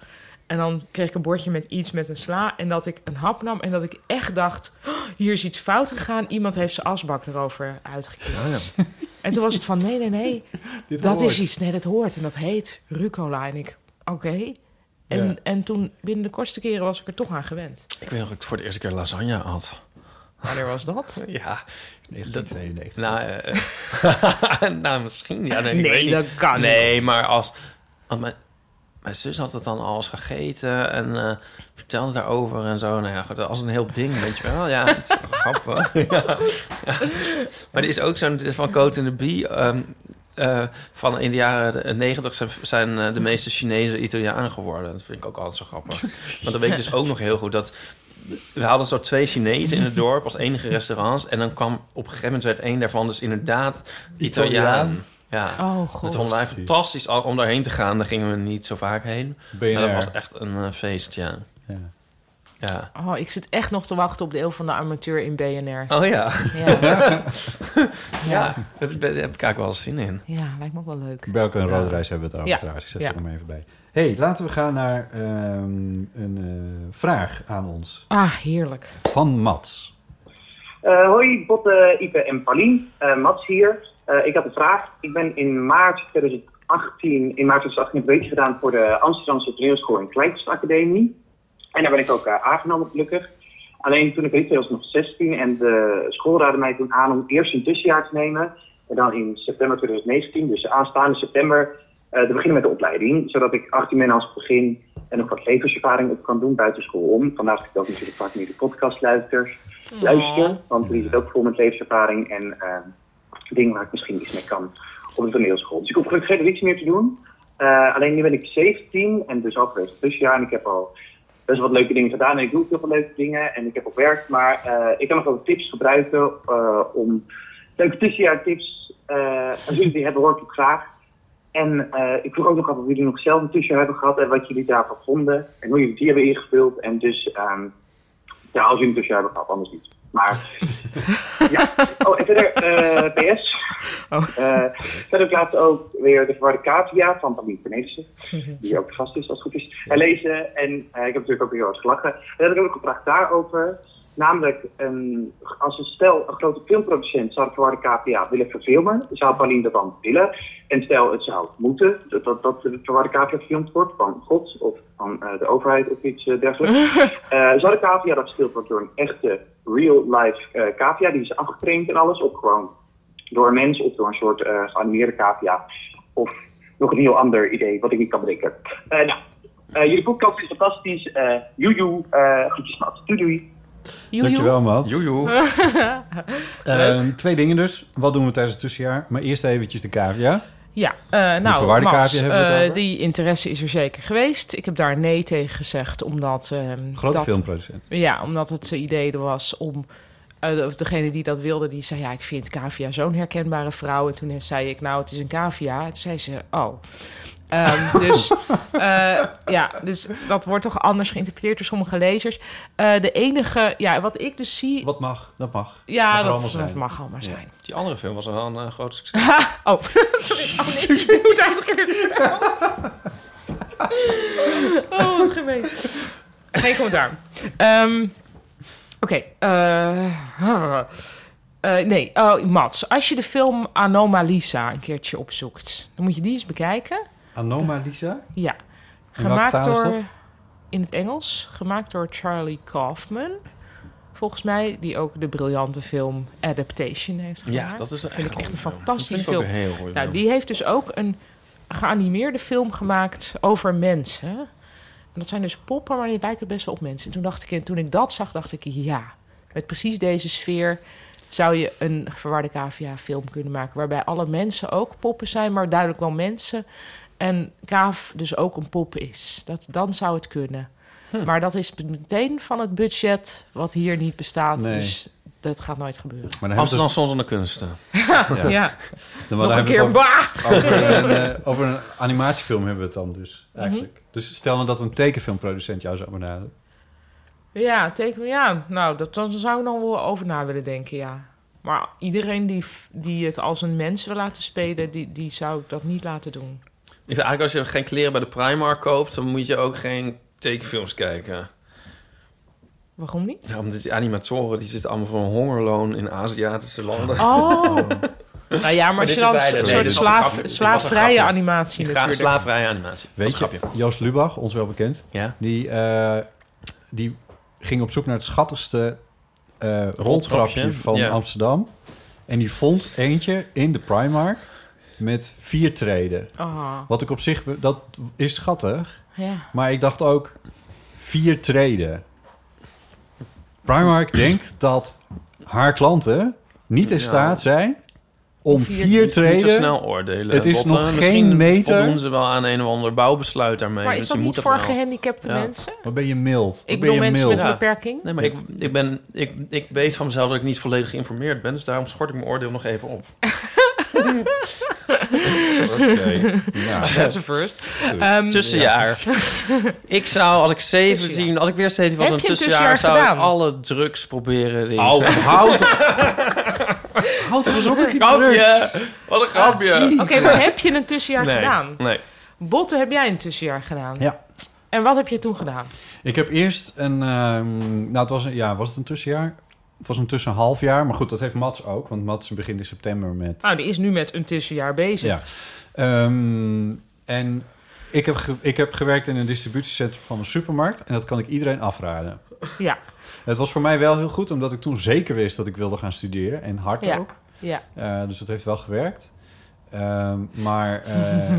En dan kreeg ik een bordje met iets met een sla. En dat ik een hap nam en dat ik echt dacht... "Oh, hier is iets fout gegaan. Iemand heeft zijn asbak erover uitgekeerd. En toen was het van, nee, nee, nee. Dit Dat hoort. is iets, nee, dat hoort. En dat heet rucola. En ik, oké. En, Ja. en toen, binnen de kortste keren was ik er toch aan gewend. Ik weet nog dat ik voor de eerste keer lasagne had. Wanneer was dat? Ja, 1992. nou, eh, nou misschien. Ja, nee, ik Nee, weet niet. dat kan Nee, maar als... mijn, mijn zus had het dan al eens gegeten en eh, vertelde daarover en zo. Nou ja, goed, als een heel ding, weet je wel. Ja, het is grappig. ja. Ja. Maar er is ook zo'n van Coat in the Bee... eh, van in de jaren negentig zijn, zijn eh, de meeste Chinezen Italianen geworden. Dat vind ik ook altijd zo grappig. Want dan weet ik dus ook nog heel goed dat... We hadden zo twee Chinezen in het dorp als enige restaurants. En dan kwam op een gegeven moment werd één daarvan dus inderdaad Italiaan. Ja. Oh, Dat god. vonden wij fantastisch om daarheen te gaan. Daar gingen we niet zo vaak heen. BNR. Maar dat was echt een eh, feest, ja. Ja. Ja. Oh, ik zit echt nog te wachten op de eeuw van de amateur in BNR. Oh ja. Ja, ja. Ja, daar heb ik eigenlijk wel zin in. Ja, lijkt me ook wel leuk. Belke en Ja. Rode Reis hebben we het over Ja. trouwens. Ik zet Ja. er maar even bij. hey, laten we gaan naar ehm, een eh, vraag aan ons. Ah, heerlijk. Van Mats. Eh, hoi, Botte, Ipe en Paulien. Eh, Mats hier. Eh, ik had een vraag. Ik ben in maart 2018, in maart 2018 een beetje gedaan voor de Amsterdamse toneelschool en Kleinkunstacademie. En daar ben ik ook eh, aangenomen, gelukkig. Alleen toen ik liep, was ik nog 16 en de school raadde mij toen aan om eerst een tussenjaar te nemen. En dan in september 2019, dus aanstaande september, eh, te beginnen met de opleiding. Zodat ik 18 ben als begin en nog wat levenservaring op kan doen buiten school om. Vandaar dat ik ook natuurlijk vaak meer de podcast luister. luister want die zit ook vol met levenservaring en dingen waar ik misschien iets mee kan op de toneelschool. Dus ik hoef gelukkig geen auditie meer te doen. Eh, alleen nu ben ik 17 en dus al geweest tussenjaar en ik heb al best wat leuke dingen gedaan en ik doe ook heel veel leuke dingen en ik heb ook werk. Maar eh, ik kan nog wel tips gebruiken eh, om leuke tussenjaartips, eh als jullie die hebben, hoor ik ook graag. En ik vroeg ook nog af of jullie nog zelf een tussenjaar hebben gehad en wat jullie daarvan vonden. En hoe jullie die hebben ingevuld. En dus, ehm, ja, als jullie een tussenjaar hebben gehad, anders niet. Maar, ja. Oh, en verder, eh, PS. Eh, verder heb ik laatst ook weer de verwarde Katia van Pamien Cornelissen. Die ook de gast is, als het goed is, herlezen. En eh, ik heb natuurlijk ook heel erg gelachen. En dan heb ik ook een vraag daarover. Namelijk, een, als een stel, een grote filmproducent zou de verwarde KPA willen verfilmen, zou Pauline dat dan willen? En stel, het zou moeten, dat, dat, dat de verwarde KPA gefilmd wordt van God of van eh, de overheid of iets eh, dergelijks. Eh, zou de KPA dat gespeeld wordt door een echte real-life KPA, die is afgetraind en alles, of gewoon door een mens of door een soort geanimeerde KPA? Of nog een heel ander idee wat ik niet kan bedenken. Nou, jullie podcast is fantastisch. Eh joejoe, eh groetjes. Doei doei. Dankjewel, Mats. Joejoe. Ehm, twee dingen dus. Wat doen we tijdens het tussenjaar? Maar eerst eventjes de KVA. Ja, eh, nou, verwarde Mats, cavia hebben we eh, over. die interesse is er zeker geweest. Ik heb daar nee tegen gezegd, omdat... ehm, Grote dat, filmproducent. Ja, omdat het idee er was om... eh, of degene die dat wilde, die zei... ja, ik vind Cavia zo'n herkenbare vrouw. En toen zei ik, nou, het is een cavia. Toen zei ze, oh. Ehm, dus, eh, ja, dus dat wordt toch anders geïnterpreteerd door sommige lezers. Eh, de enige, ja, wat ik dus zie... Wat mag, dat mag. ja, mag dat, allemaal dat mag allemaal Ja. zijn. Die andere film was wel een eh, groot succes. Oh, sorry. Oh nee, ik moet eigenlijk weer Oh, wat gemeen. Geen commentaar. Ehm, Oké. eh, eh, nee, oh, Mats. Als je de film Anomalisa een keertje opzoekt... dan moet je die eens bekijken. Anomalisa? Ja. In welke Gemaakt door... dat? In het Engels. Gemaakt door Charlie Kaufman. Volgens mij. Die ook de briljante film Adaptation heeft gemaakt. Ja, dat is een Vind echt ik echt een fantastische Dat vind ik ook film. een heel Nou, film. die heeft dus ook een geanimeerde film gemaakt over mensen. En dat zijn dus poppen, maar die lijken best wel op mensen. En toen dacht ik, en toen ik dat zag, dacht ik, ja, met precies deze sfeer zou je een verwarde cavia film kunnen maken. Waarbij alle mensen ook poppen zijn, maar duidelijk wel mensen. En Kaaf dus ook een pop is. Dat, dan zou het kunnen. Hm. Maar dat is meteen van het budget wat hier niet bestaat. Nee. Dus dat gaat nooit gebeuren. Maar dan Amsterdam hebben zonder kunsten. Ja. Ja. Dan Nog een keer, bah! over, een, eh, over een animatiefilm hebben we het dan dus, Mhm. eigenlijk. Dus stel nou dat een tekenfilmproducent jou zou benaderen. Ja, teken, ja, nou, dat, dat zou ik nog wel over na willen denken, ja. Maar iedereen die, die het als een mens wil laten spelen, die, die zou ik dat niet laten doen. Ik vind eigenlijk als je geen kleren bij de Primark koopt... dan moet je ook geen tekenfilms kijken. Waarom niet? Ja, omdat die animatoren die zitten allemaal voor een hongerloon in Aziatische landen. Oh! nou ja, maar als je dan een. Nee, soort slaaf, slaafvrije animatie natuurlijk. slaafvrije animatie. Weet je. Joost Lubach, ons wel bekend, Ja? die, eh, die ging op zoek naar het schattigste eh Roltrapje, van ja. Amsterdam. En die vond eentje in de Primark met vier treden. Oh, Wat ik op zich, dat is schattig. ja. Maar ik dacht ook, vier treden. Primark denkt dat haar klanten niet in Ja. staat zijn om Vier- vier Niet zo treden... snel oordelen. Het is Botten. nog geen Misschien meter. voldoen ze wel aan een of ander bouwbesluit daarmee. Maar dus is dat je niet voor dat gehandicapte Ja. mensen? Wat ben je mild? Ik ben je mensen mild? met een Ja. beperking. Nee, maar ik, ik, ben, ik, ik weet van mezelf dat ik niet volledig geïnformeerd ben. Dus daarom schort ik mijn oordeel nog even op. Oké. Ja, That's a first. Ehm, Tussenjaar. ik zou, als ik 17, Tussenjaar. als ik weer 17 was, een tussenjaar, tussenjaar zou ik alle drugs proberen. Oh, houd Houd toch eens op met die drugs. Wat een grapje! Oké, maar heb je een tussenjaar nee, gedaan? nee. Botte, heb jij een tussenjaar gedaan? Ja. En wat heb je toen gedaan? Ik heb eerst een... ehm, nou, het was, een, ja, was het een tussenjaar? Het was een tussen half jaar. Maar goed, dat heeft Mats ook. Want Mats begint in september met... Nou, die is nu met een tussenjaar bezig. Ja. Ehm, en ik heb, ik heb gewerkt in een distributiecentrum van een supermarkt. En dat kan ik iedereen afraden. Ja, Het was voor mij wel heel goed, omdat ik toen zeker wist dat ik wilde gaan studeren. En hard Ja. ook. ja. Eh, dus dat heeft wel gewerkt. Ehm, maar... eh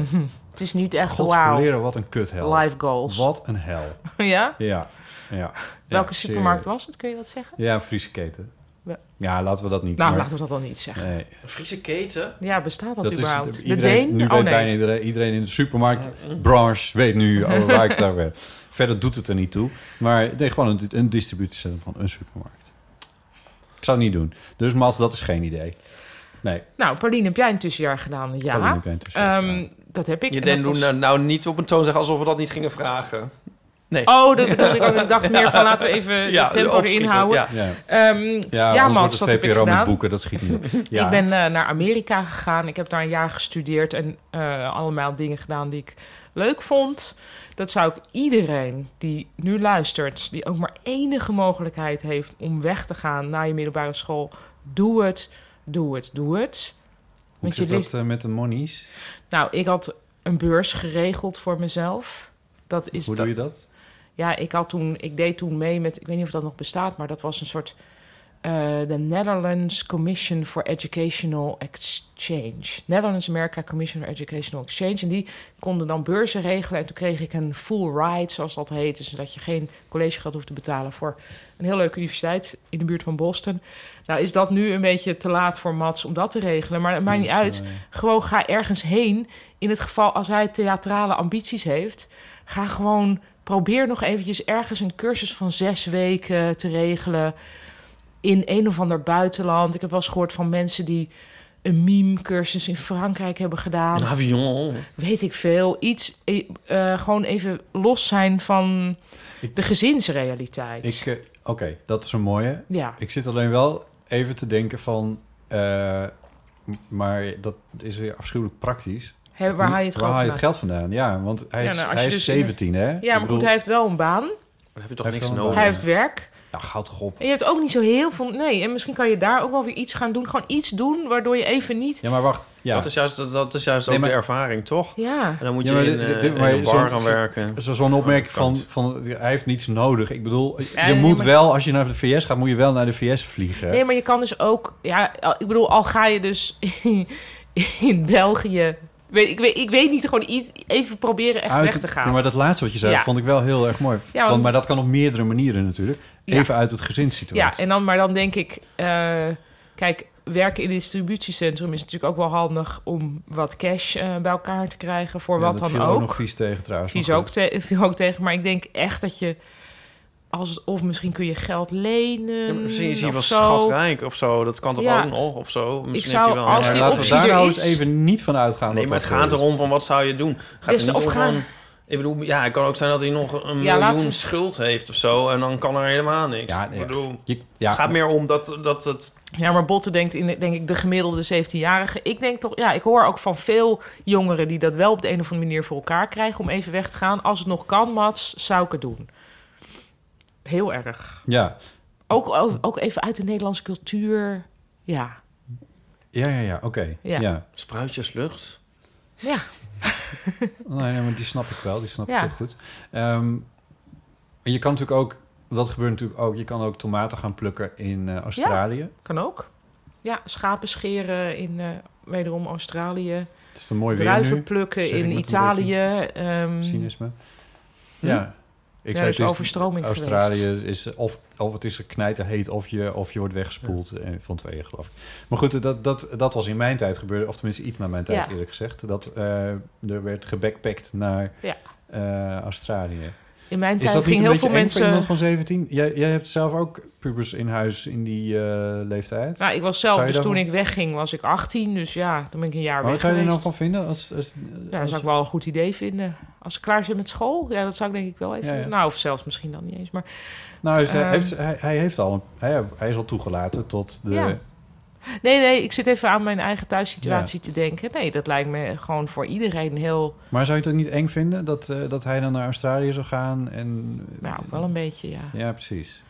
Het is niet echt wauw. leren, wat een kuthel. Life goals. Wat een hel. ja? Ja. ja. Welke Ja, supermarkt serieus. was het? Kun je dat zeggen? Ja, een Friese keten. Ja. Ja, laten we dat niet Nou, maar- laten we dat wel niet zeggen. Nee, Een Friese keten? Ja, bestaat dat, dat is überhaupt? de iedereen, Deen? Nu oh weet nee. bijna iedereen, iedereen in de supermarktbranche weet nu over waar ik het over heb. Verder doet het er niet toe. Maar nee, gewoon een, een distributiecentrum van een supermarkt. Ik zou het niet doen. Dus Mats, dat is geen idee. Nee, Nou, Pauline, heb jij een tussenjaar gedaan? Ja. Pauline heb jij een tussenjaar Ehm, gedaan. dat heb ik. Je en denkt was- nou, nou niet op een toon zeggen alsof we dat niet gingen vragen. Nee. Oh, dat bedoelde ik ook. Ik dacht meer van laten we even Ja, de tempo erin houden. ja. ja, Ehm, ja, ja, anders wordt Mats, het dat heb ik met boeken, dat schiet niet op. Ja. Ik ben eh, naar Amerika gegaan. Ik heb daar een jaar gestudeerd en eh, allemaal dingen gedaan die ik leuk vond. Dat zou ik iedereen die nu luistert, die ook maar enige mogelijkheid heeft om weg te gaan naar je middelbare school, doe het, doe het, doe het. Hoe zit je dat eh, met de monies? Nou, ik had een beurs geregeld voor mezelf. Dat is Hoe doe je dat? Ja, ik, had toen, ik deed toen mee met, ik weet niet of dat nog bestaat, maar dat was een soort eh, de Netherlands Commission for Educational Exchange. Netherlands America Commission for Educational Exchange. En die konden dan beurzen regelen. En toen kreeg ik een full ride, zoals dat heet. Dus dat je geen collegegeld hoeft te betalen voor een heel leuke universiteit in de buurt van Boston. Nou is dat nu een beetje te laat voor Mats om dat te regelen. Maar het maakt niet uit. Gewoon ga ergens heen. In het geval als hij theatrale ambities heeft, ga gewoon probeer nog eventjes ergens een cursus van zes weken te regelen in een of ander buitenland. Ik heb wel eens gehoord van mensen die een meme-cursus in Frankrijk hebben gedaan. Een avion. Weet ik veel. Iets, eh, eh, gewoon even los zijn van de gezinsrealiteit. Ik, eh, Oké, dat is een mooie. ja. Ik zit alleen wel even te denken van... maar dat is weer afschuwelijk praktisch. Waar haal je het Waar geld haal je het vandaan? geld vandaan? Ja, want hij Ja, is, nou, hij is dus in- 17, hè? Ja, maar bedoel, goed, hij heeft wel een baan. Dan heb je toch Hij heeft niks nodig. Hij heeft werk. Ja, goud toch op. En je hebt ook niet zo heel veel... Nee, en misschien kan je daar ook wel weer iets gaan doen. Gewoon iets doen waardoor je even niet... Ja, maar wacht. Ja. Dat is juist, dat, dat is juist Nee, ook maar- de ervaring, toch? Ja. En dan moet Ja, je maar in, dit- eh, dit- in maar een bar zo'n- gaan werken. Zo- Zo'n opmerking van, van, hij heeft niets nodig. Ik bedoel, je Ja, moet maar- wel, als je naar de VS gaat, moet je wel naar de VS vliegen. Nee, maar je kan dus ook... Ja, ik bedoel, al ga je dus in België... Weet, ik, weet, ik weet niet, gewoon iets, even proberen echt Uit weg te gaan. Ja, maar dat laatste wat je zei, Ja. vond ik wel heel erg mooi. Ja, Want- want- maar dat kan op meerdere manieren natuurlijk. Ja. Even uit het Ja, gezinssituatie. en dan, maar dan denk ik... eh, kijk, werken in een distributiecentrum is natuurlijk ook wel handig... om wat cash eh, bij elkaar te krijgen voor Ja, wat dat dan viel ook. nog vies tegen trouwens. Vies ook, goed. te, viel ook tegen. Maar ik denk echt dat je... Als, of misschien kun je geld lenen. Ja, Misschien is hij wel schatrijk of zo. Dat kan toch Ja. ook nog of zo. Misschien zou- heeft hij wel als die laten we daar nou eens even niet van uitgaan. Nee, maar het gaat is. erom van wat zou je doen? Gaat Dus of om gaan- van... Ik bedoel, ja, het kan ook zijn dat hij nog een Ja, miljoen we- schuld heeft of zo. En dan kan er helemaal niks. Ja, nee, ik bedoel, je- ja, het gaat meer om dat, dat het... Ja, maar Botte denkt, in, de- denk ik, de gemiddelde 17-jarige. Ik denk toch, ja, ik hoor ook van veel jongeren die dat wel op de een of andere manier voor elkaar krijgen om even weg te gaan. Als het nog kan, Mats, zou ik het doen. Heel erg. Ja, Ook, ook, ook even uit de Nederlandse cultuur. Ja. ja, ja, ja oké. Ja. Ja. Spruitjeslucht. Ja. Nee, nee, maar die snap ik wel. Die snap Ja. ik heel goed. Ehm, en je kan natuurlijk ook... Dat gebeurt natuurlijk ook. Je kan ook tomaten gaan plukken in eh, Australië. Kan ook. Ja, schapen scheren in eh, wederom Australië. Het is een mooi weer Druiven nu. plukken in Italië. ehm, Cynisme. Hm? Ja. Ik Ja, zei is het is overstroming Australië geweest. is of, of het is knijterheet of je, of je wordt weggespoeld. eh, Van tweeën geloof ik. Maar goed, dat, dat, dat was in mijn tijd gebeurd. Of tenminste iets na mijn tijd Ja. eerlijk gezegd. Dat eh, er werd gebackpackt naar Ja. eh, Australië. In mijn tijd dat niet ging een heel veel eng voor mensen... iemand van 17? Jij, jij hebt zelf ook pubers in huis in die eh, leeftijd. Nou, ik was zelf, dus toen ik wegging was ik 18. Dus ja, dan ben ik een jaar maar weg wat zou je er nou van vinden? Als, als, Ja, dat als- zou ik wel een goed idee vinden. Als ze klaar zijn met school, ja, dat zou ik denk ik wel even... Ja, ja. Nou, of zelfs misschien dan niet eens, maar... nou, hij, Ehm. heeft, hij, hij heeft al, een- hij, hij is al toegelaten tot de... Ja. Nee, nee, ik zit even aan mijn eigen thuissituatie te denken. Nee, dat lijkt me gewoon voor iedereen heel... Maar zou je het ook niet eng vinden dat, eh, dat hij dan naar Australië zou gaan? En, Nou, wel een beetje, ja. Ja, precies.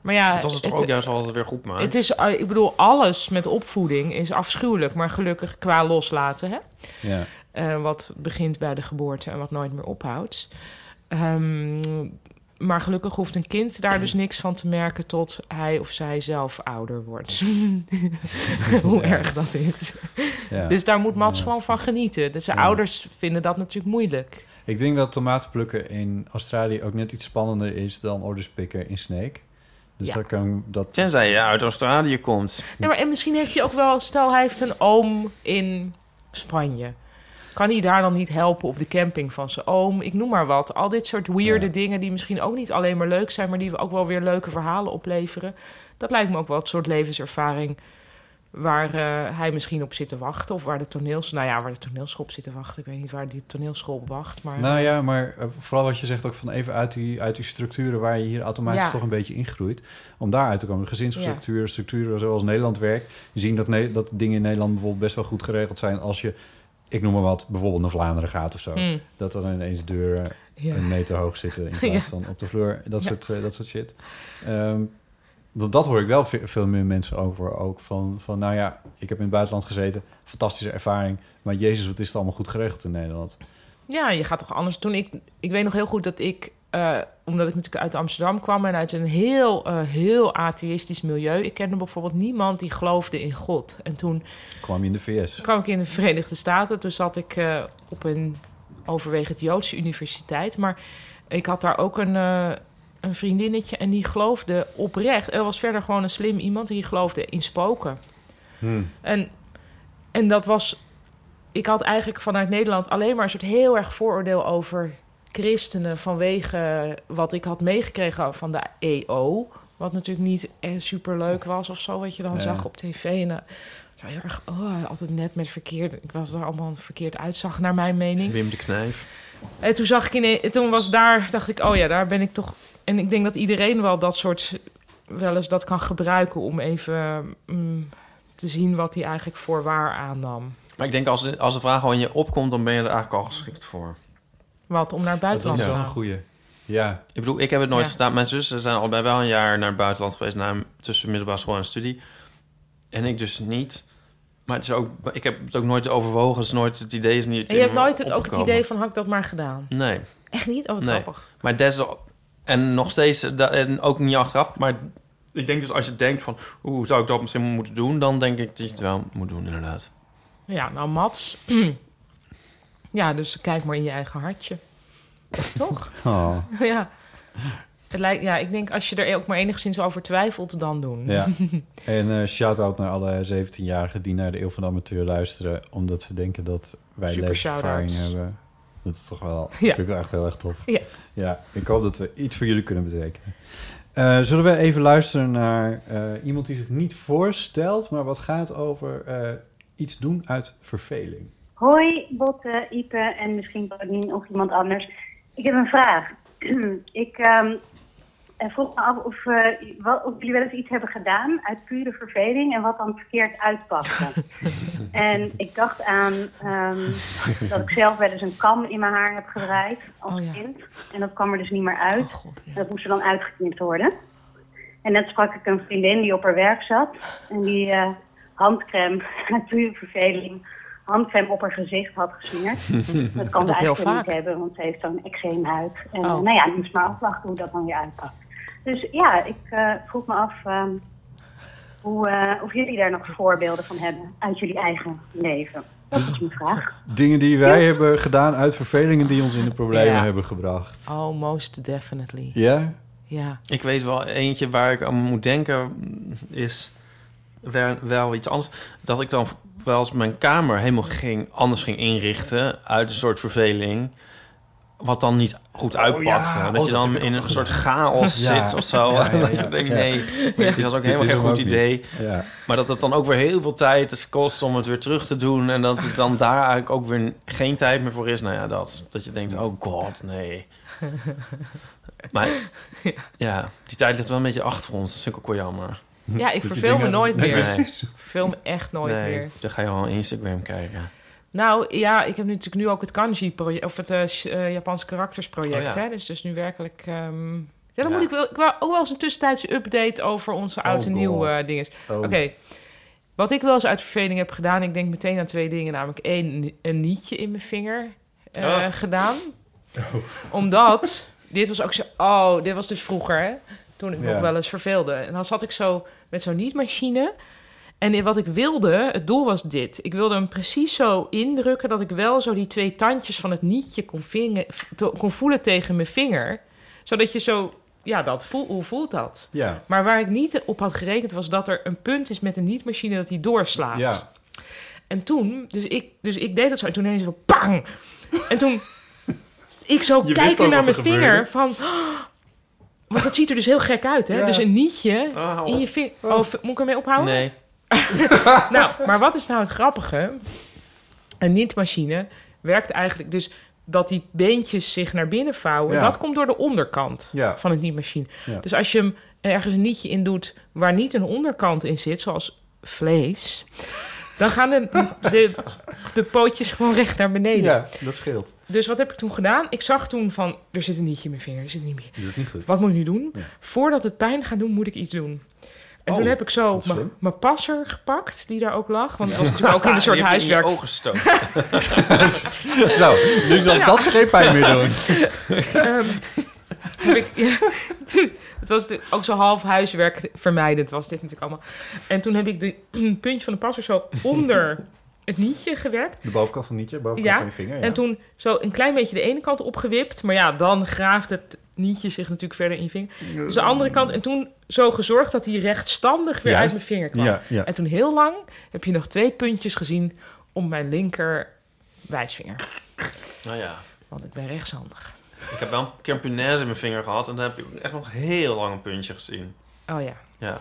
Maar ja, dat is toch het- ook juist altijd weer goed maakt. Het is, eh, ik bedoel, alles met opvoeding is afschuwelijk, maar gelukkig qua loslaten, hè? Ja. Eh, wat begint bij de geboorte en wat nooit meer ophoudt. Ehm, maar gelukkig hoeft een kind daar dus niks van te merken tot hij of zij zelf ouder wordt. Hoe Ja. erg dat is. Ja. Dus daar moet Mats Ja. gewoon van genieten. Dus zijn Ja. ouders vinden dat natuurlijk moeilijk. Ik denk dat tomatenplukken in Australië ook net iets spannender is dan orders pikken in Snake. Dus Ja. daar kan dat... Tenzij je uit Australië komt. Ja, maar en misschien heeft hij ook wel... Stel, hij heeft een oom in Spanje. Kan hij daar dan niet helpen op de camping van zijn oom? Ik noem maar wat. Al dit soort weirde Ja. dingen die misschien ook niet alleen maar leuk zijn... maar die ook wel weer leuke verhalen opleveren. Dat lijkt me ook wel het soort levenservaring... waar eh, hij misschien op zit te wachten. Of waar de toneels... Nou ja, waar de toneelschool op zit te wachten. Ik weet niet waar die toneelschool op wacht. Maar Nou ja, maar eh, vooral wat je zegt ook van even uit die, uit die structuren waar je hier automatisch Ja. toch een beetje ingroeit. Om daar uit te komen. Gezinsstructuren, structuren zoals Nederland werkt. Je ziet dat, dat dingen in Nederland bijvoorbeeld best wel goed geregeld zijn als je, ik noem maar wat, bijvoorbeeld naar Vlaanderen gaat of zo. Hmm. Dat dan ineens deuren Ja. een meter hoog zitten in plaats Ja. van op de vloer. Dat, soort, eh, dat soort shit. Ehm, dat, dat hoor ik wel ve- veel meer mensen over. Ook van, van, nou ja, ik heb in het buitenland gezeten. Fantastische ervaring. Maar jezus, wat is het allemaal goed geregeld in Nederland. Ja, je gaat toch anders. Toen ik, ik weet nog heel goed dat ik, eh, omdat ik natuurlijk uit Amsterdam kwam en uit een heel, eh, heel atheïstisch milieu. Ik kende bijvoorbeeld niemand die geloofde in God. En toen Kwam je in de VS. kwam ik in de Verenigde Staten. Toen zat ik eh, op een overwegend Joodse universiteit. Maar ik had daar ook een, een vriendinnetje en die geloofde oprecht. Er was verder gewoon een slim iemand die geloofde in spoken. Hmm. En, en dat was. Ik had eigenlijk vanuit Nederland alleen maar een soort heel erg vooroordeel over christenen vanwege wat ik had meegekregen van de EO. Wat natuurlijk niet eh, super leuk was of zo, wat je dan Ja. zag op tv. En eh, zo heel erg, oh, altijd net met verkeerd. Ik was er allemaal verkeerd uitzag, naar mijn mening. Wim de Knijf. En toen zag ik in, toen was daar, dacht ik, oh ja, daar ben ik toch. En ik denk dat iedereen wel dat soort, wel eens dat kan gebruiken om even mm, te zien wat hij eigenlijk voor waar aannam. Maar ik denk als de, als de vraag al in je opkomt, dan ben je er eigenlijk al geschikt voor. Wat om naar het Dat buitenland is te wel een gaan. goeie. Ja. Ik bedoel, ik heb het nooit Ja. gedaan. Mijn zussen zijn allebei wel een jaar naar het buitenland geweest... Na, tussen middelbare school en studie. En ik dus niet. Maar het is ook, ik heb het ook nooit overwogen. Het is nooit, het idee is niet En je hebt nooit het, ook het idee van, had ik dat maar gedaan? Nee. Echt niet? Oh, wat Nee. grappig. Maar des, en nog steeds, en ook niet achteraf, maar ik denk dus als je denkt van, hoe zou ik dat misschien moeten doen, dan denk ik dat je het wel moet doen, inderdaad. Ja, nou Mats. ja, dus kijk maar in je eigen hartje. Toch? Oh. ja. Het lijkt, ja, ik denk als je er ook maar enigszins over twijfelt, dan doen. Ja. En eh shout-out naar alle 17-jarigen die naar de Eeuw van de Amateur luisteren... omdat ze denken dat wij levenservaring hebben. Dat is toch wel... Ja. Vind ik echt heel erg tof. Ja. ja, ik hoop dat we iets voor jullie kunnen betekenen. Eh, zullen we even luisteren naar eh, iemand die zich niet voorstelt... maar wat gaat over iets doen uit verveling? Hoi, Botte, Ipe en misschien Paulien of iemand anders. Ik heb een vraag. ik ehm, eh, vroeg me af of, eh, wat, of jullie wel eens iets hebben gedaan uit pure verveling en wat dan verkeerd uitpakte. en ik dacht aan ehm, dat ik zelf wel eens een kam in mijn haar heb gedraaid als Oh ja. kind. En dat kwam er dus niet meer uit. Oh, God, ja. Dat moest er dan uitgeknipt worden. En net sprak ik een vriendin die op haar werk zat. En die eh, handcrème, uit pure verveling, handcrème op haar gezicht had gesmeerd. dat kan ze eigenlijk niet hebben, want ze heeft zo'n eczeemhuid. En Oh. nou ja, die moest maar afwachten hoe dat dan weer uitpakt. Dus ja, ik eh, vroeg me af ehm, hoe, eh, of jullie daar nog voorbeelden van hebben uit jullie eigen leven. Dat is mijn vraag. Dingen die wij hebben gedaan uit vervelingen die ons in de problemen Ja. hebben gebracht. Oh, most definitely. Ja? Ja. Ik weet wel eentje waar ik aan moet denken, is wel, wel iets anders. Dat ik dan wel eens mijn kamer helemaal ging, anders ging inrichten uit een soort verveling. Wat dan niet goed uitpakte. ja. Dat Oh, je dat dan ik in een soort chaos Ja. zit of zo. Ja, ja, ja. Dat je denkt, Ja. nee, dit was ook helemaal geen goed idee. Maar dat het dan ook weer heel veel tijd kost om het weer terug te doen. En dat het dan daar eigenlijk ook weer geen tijd meer voor is. Nou ja, dat. Dat je denkt, oh god, nee. Maar ja, die tijd ligt wel een beetje achter ons. Dat vind ik ook wel jammer. Ja, ik verveel me nooit meer. nee. Ik verveel me echt nooit nee, meer. dan ga je al Instagram kijken. Nou ja, ik heb nu natuurlijk nu ook het kanji-project, of het eh, eh, Japanse karaktersproject. Oh, hè? Dus, dus nu werkelijk. ehm, ja, dan moet ik wel, ik ook wel eens een tussentijdse update over onze oud en Oh, nieuw God. eh dingen. Oh. Oké. Wat ik wel eens uit verveling heb gedaan, ik denk meteen aan twee dingen. Namelijk één, een nietje in mijn vinger eh, Oh. gedaan. Omdat, dit was ook zo... Oh, dit was dus vroeger, hè? Toen ik Ja. nog wel eens verveelde. En dan zat ik zo met zo'n nietmachine. En wat ik wilde, het doel was dit. Ik wilde hem precies zo indrukken... dat ik wel zo die twee tandjes van het nietje kon, vingen, kon voelen tegen mijn vinger. Zodat je zo... Ja, dat voel, hoe voelt dat? Ja. Maar waar ik niet op had gerekend was dat er een punt is met een nietmachine dat die doorslaat. Ja. En toen, dus ik, dus ik deed dat zo en toen ineens zo bang. En toen ik zo kijken naar mijn er vinger gebeurde. van... "Oh." Want dat ziet er dus heel gek uit, hè? Ja. Dus een nietje Oh, in je vinger... Oh, moet ik ermee ophouden? Nee. Nou, maar wat is nou het grappige? Een nietmachine werkt eigenlijk dus dat die beentjes zich naar binnen vouwen. Ja. Dat komt door de onderkant Ja. van het nietmachine. Ja. Dus als je hem ergens een nietje in doet waar niet een onderkant in zit, zoals vlees, dan gaan de, de, de pootjes gewoon recht naar beneden. ja, dat scheelt. Dus wat heb ik toen gedaan? Ik zag toen van, er zit een nietje in mijn vinger, er zit niet meer. Dat is niet goed. Wat moet ik nu doen? Ja. Voordat het pijn gaat doen, moet ik iets doen. En Oh, toen heb ik zo mijn- passer gepakt, die daar ook lag. Want dat was natuurlijk ook in een soort Die heb je in je huiswerk. ogen gestoken. Zo, nu zal Ja. dat geen pijn meer doen. Ehm, heb ik, ja, toen- het was de- ook zo half huiswerk vermijdend was dit natuurlijk allemaal. En toen heb ik de puntje van de passer zo onder het nietje gewerkt. De bovenkant van nietje, bovenkant Ja, van je vinger. Ja. En toen zo een klein beetje de ene kant opgewipt. Maar ja, dan graaft het nietje zich natuurlijk verder in je vinger. Dus de andere kant. En toen zo gezorgd dat hij rechtstandig weer Juist. uit mijn vinger kwam. Ja, ja. En toen heel lang heb je nog twee puntjes gezien om mijn linker wijsvinger. Nou ja. Want ik ben rechtshandig. Ik heb wel een keer een punaise in mijn vinger gehad. En dan heb ik echt nog heel lang een puntje gezien. Oh ja. Ja.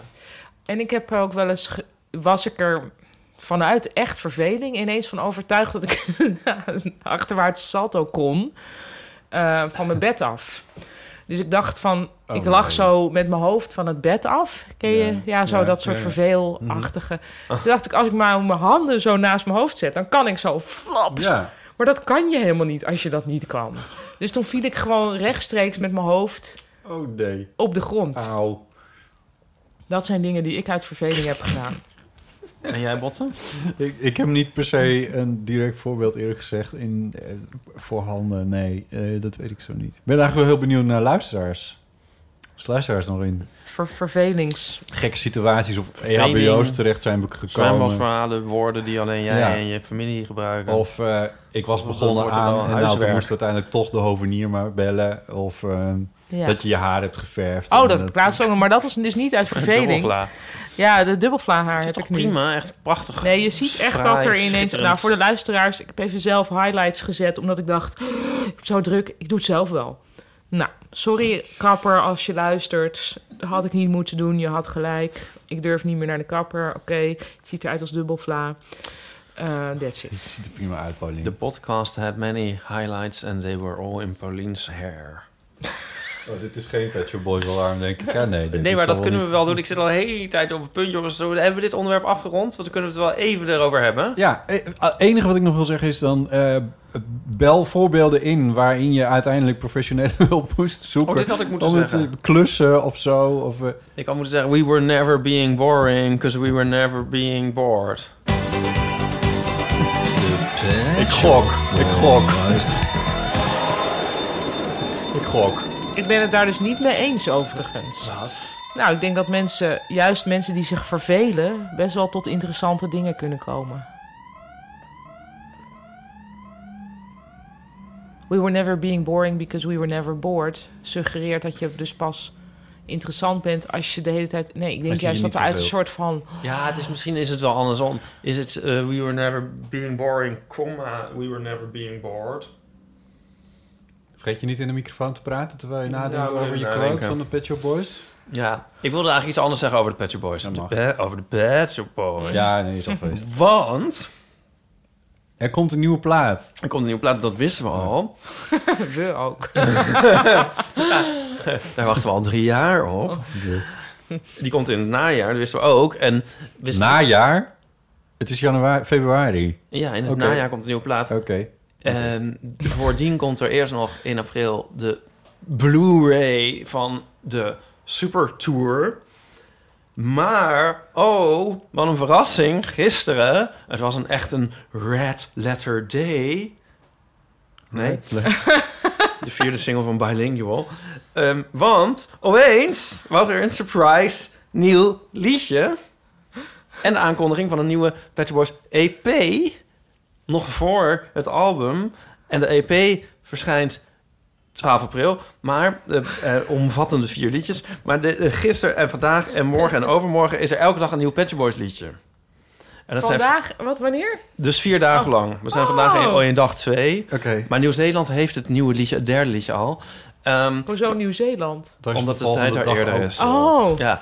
En ik heb ook wel eens... ge- was ik er vanuit echt verveling ineens van overtuigd... dat ik een achterwaartse salto kon eh, van mijn bed af. Dus ik dacht van... Oh, ik lag nee. zo met mijn hoofd van het bed af. Ken je? Ja, Ja, zo ja, dat soort ja, ja. verveelachtige. Toen dacht ik, als ik maar mijn handen zo naast mijn hoofd zet... dan kan ik zo flaps. Maar dat kan je helemaal niet als je dat niet kan. Dus toen viel ik gewoon rechtstreeks met mijn hoofd Oh nee. op de grond. Auw. Dat zijn dingen die ik uit verveling heb gedaan. En jij, Botten? Ik, ik heb niet per se een direct voorbeeld eerlijk gezegd in eh, voorhanden. Nee, eh, dat weet ik zo niet. Ik ben eigenlijk wel heel benieuwd naar luisteraars. Als luisteraars nog in Ver vervelings... gekke situaties of E Verveling. EHBO's terecht zijn gekomen. Zwembadverhalen, woorden die alleen jij Ja. en je familie gebruiken. Of eh, ik was Of begonnen aan en nou, toen moest uiteindelijk toch de hovenier maar bellen. Of eh, Ja. dat je je haar hebt geverfd. Oh, dat ook nog, maar dat was dus niet uit verveling. Ja, de dubbelvla haar Het is heb toch ik nu. prima, echt prachtig. Nee, je ziet echt Fraai, dat er ineens... Nou, voor de luisteraars, ik heb even zelf highlights gezet... omdat ik dacht, "Oh, ik heb zo druk, ik doe het zelf wel. Nou, sorry kapper als je luistert. Dat had ik niet moeten doen, je had gelijk. Ik durf niet meer naar de kapper. Oké, het ziet eruit als dubbelvla. Eh that's Het it. ziet er prima uit, Paulien. The podcast had many highlights and they were all in Pauline's hair. Oh, dit is geen Pet Shop Boys alarm, denk ik. Ja, nee, dit- Nee, maar dat kunnen we wel doen. Ik zit al de hele tijd op het punt, jongens. Zo, hebben we dit onderwerp afgerond? Want dan kunnen we het wel even erover hebben. Ja, eh, het enige wat ik nog wil zeggen is dan... eh, bel voorbeelden in waarin je uiteindelijk professionele hulp moest zoeken. Oh, dit had ik moeten om het zeggen. te klussen of zo. Of, eh, Ik had moeten zeggen, we were never being boring, because we were never being bored. ik gok, ik gok. Ik gok. Ik ben het daar dus niet mee eens, overigens. Nou, ik denk dat mensen, juist mensen die zich vervelen... best wel tot interessante dingen kunnen komen. We were never being boring because we were never bored... suggereert dat je dus pas interessant bent als je de hele tijd... Nee, ik denk juist dat er uit een soort van... Ja, het is, misschien is het wel andersom. Is het, eh, we were never being boring, comma, we were never being bored. Vergeet je niet in de microfoon te praten terwijl je nadenkt Ja, over je quote van de Pet Shop Boys? Ja, ik wilde eigenlijk iets anders zeggen over de Pet Shop Boys. De over de Pet Shop Boys. Ja, nee, is al geweest. Want Er komt een nieuwe plaat. er komt een nieuwe plaat, dat wisten we al. We ook. Daar wachten we al drie jaar op. Die komt in het najaar, dat wisten we ook. En wisten Najaar? Het is januari, februari. Ja, in het najaar komt een nieuwe plaat. Oké. En voordien komt er eerst nog in april de Blu-ray van de Super Tour. Maar, oh, wat een verrassing. Gisteren, het was een echt een Red Letter Day. Nee, de vierde single van Bilingual. Ehm, want opeens was er een surprise nieuw liedje. En de aankondiging van een nieuwe Pet Boys EP. Nog voor het album. En de EP verschijnt 12 april. Maar de, eh, omvattende vier liedjes. Maar de, gisteren en vandaag en morgen en overmorgen... is er elke dag een nieuw Pet Shop Boys liedje. En dat zijn Vandaag, wat, wanneer? dus vier dagen Oh. lang. We zijn vandaag in, Oh. in dag twee. Oké. Maar Nieuw-Zeeland heeft het nieuwe liedje, het derde liedje al. Ehm, Hoezo Nieuw-Zeeland? Omdat de tijd er dag eerder ook. is. Oh, Ja.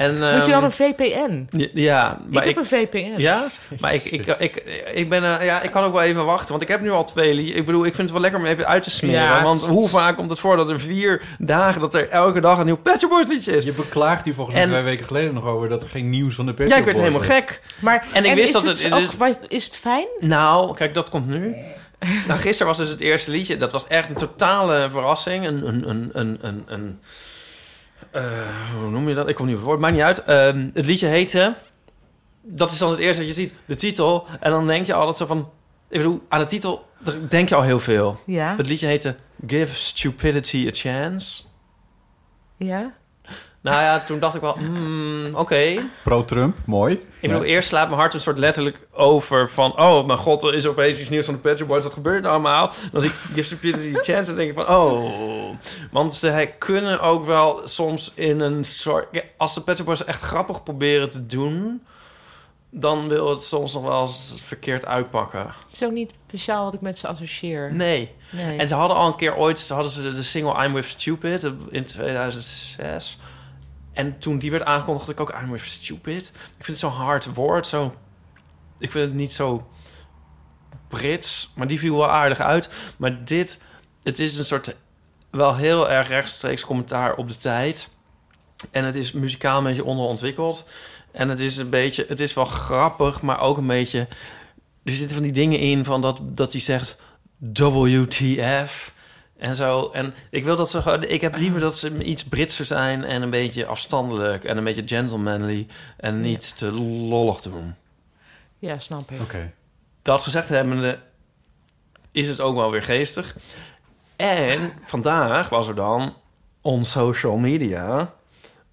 En, moet je ehm, dan een VPN? Ja, ja, Ik maar heb ik, een VPN. ja, maar ik, ik, ik, ik, ben, eh, ja, ik kan ook wel even wachten, want ik heb nu al twee liedjes. Ik bedoel, ik vind het wel lekker om even uit te smeren. Ja, want precies. hoe vaak komt het voor dat er vier dagen, dat er elke dag een nieuw Pet Shop Boys liedje is? Je beklaagt hier volgens mij twee weken geleden nog over dat er geen nieuws van de Pet Ja, Shop ik werd Boys helemaal is. gek. Maar, En ik wist is dat het, het- ook- wat- is het fijn? Nou, kijk, dat komt nu. nou, gisteren was dus het eerste liedje. Dat was echt een totale verrassing. Een, een, een, een, een, een hoe noem je dat? Ik kom niet op het woord. Maakt niet uit. Ehm, het liedje heette... Dat is dan het eerste wat je ziet. De titel. En dan denk je altijd zo van... Ik bedoel, aan de titel daar denk je al heel veel. Ja. Het liedje heette Give Stupidity a Chance. Ja. Nou ja, toen dacht ik wel... hmm, Oké. Pro-Trump, mooi. Ik bedoel, eerst slaat mijn hart een soort letterlijk over van... oh, mijn god, er is opeens iets nieuws van de Pet Shop Boys. Wat gebeurt er allemaal? Dan zie ik a Chance en denk ik van... oh, want ze kunnen ook wel soms in een soort... Als de Pet Shop Boys echt grappig proberen te doen... dan wil het soms nog wel eens verkeerd uitpakken. Het is ook niet speciaal wat ik met ze associeer. Nee. Nee. En ze hadden al een keer ooit... hadden ze de single I'm With Stupid in 2006... En toen die werd aangekondigd, dacht ik ook, I'm stupid. Ik vind het zo'n hard woord. Zo, ik vind het niet zo Brits, maar die viel wel aardig uit. Maar dit, het is een soort wel heel erg rechtstreeks commentaar op de tijd. En het is muzikaal een beetje onderontwikkeld. En het is een beetje, het is wel grappig, maar ook een beetje. Er zitten van die dingen in van dat, dat hij zegt WTF en zo. En ik wil dat ze gewoon, ik heb liever dat ze iets Britser zijn en een beetje afstandelijk en een beetje gentlemanly en niet te lollig doen. Ja, snap ik. Oké. Dat gezegd hebbende is het ook wel weer geestig. En vandaag was er dan on social media.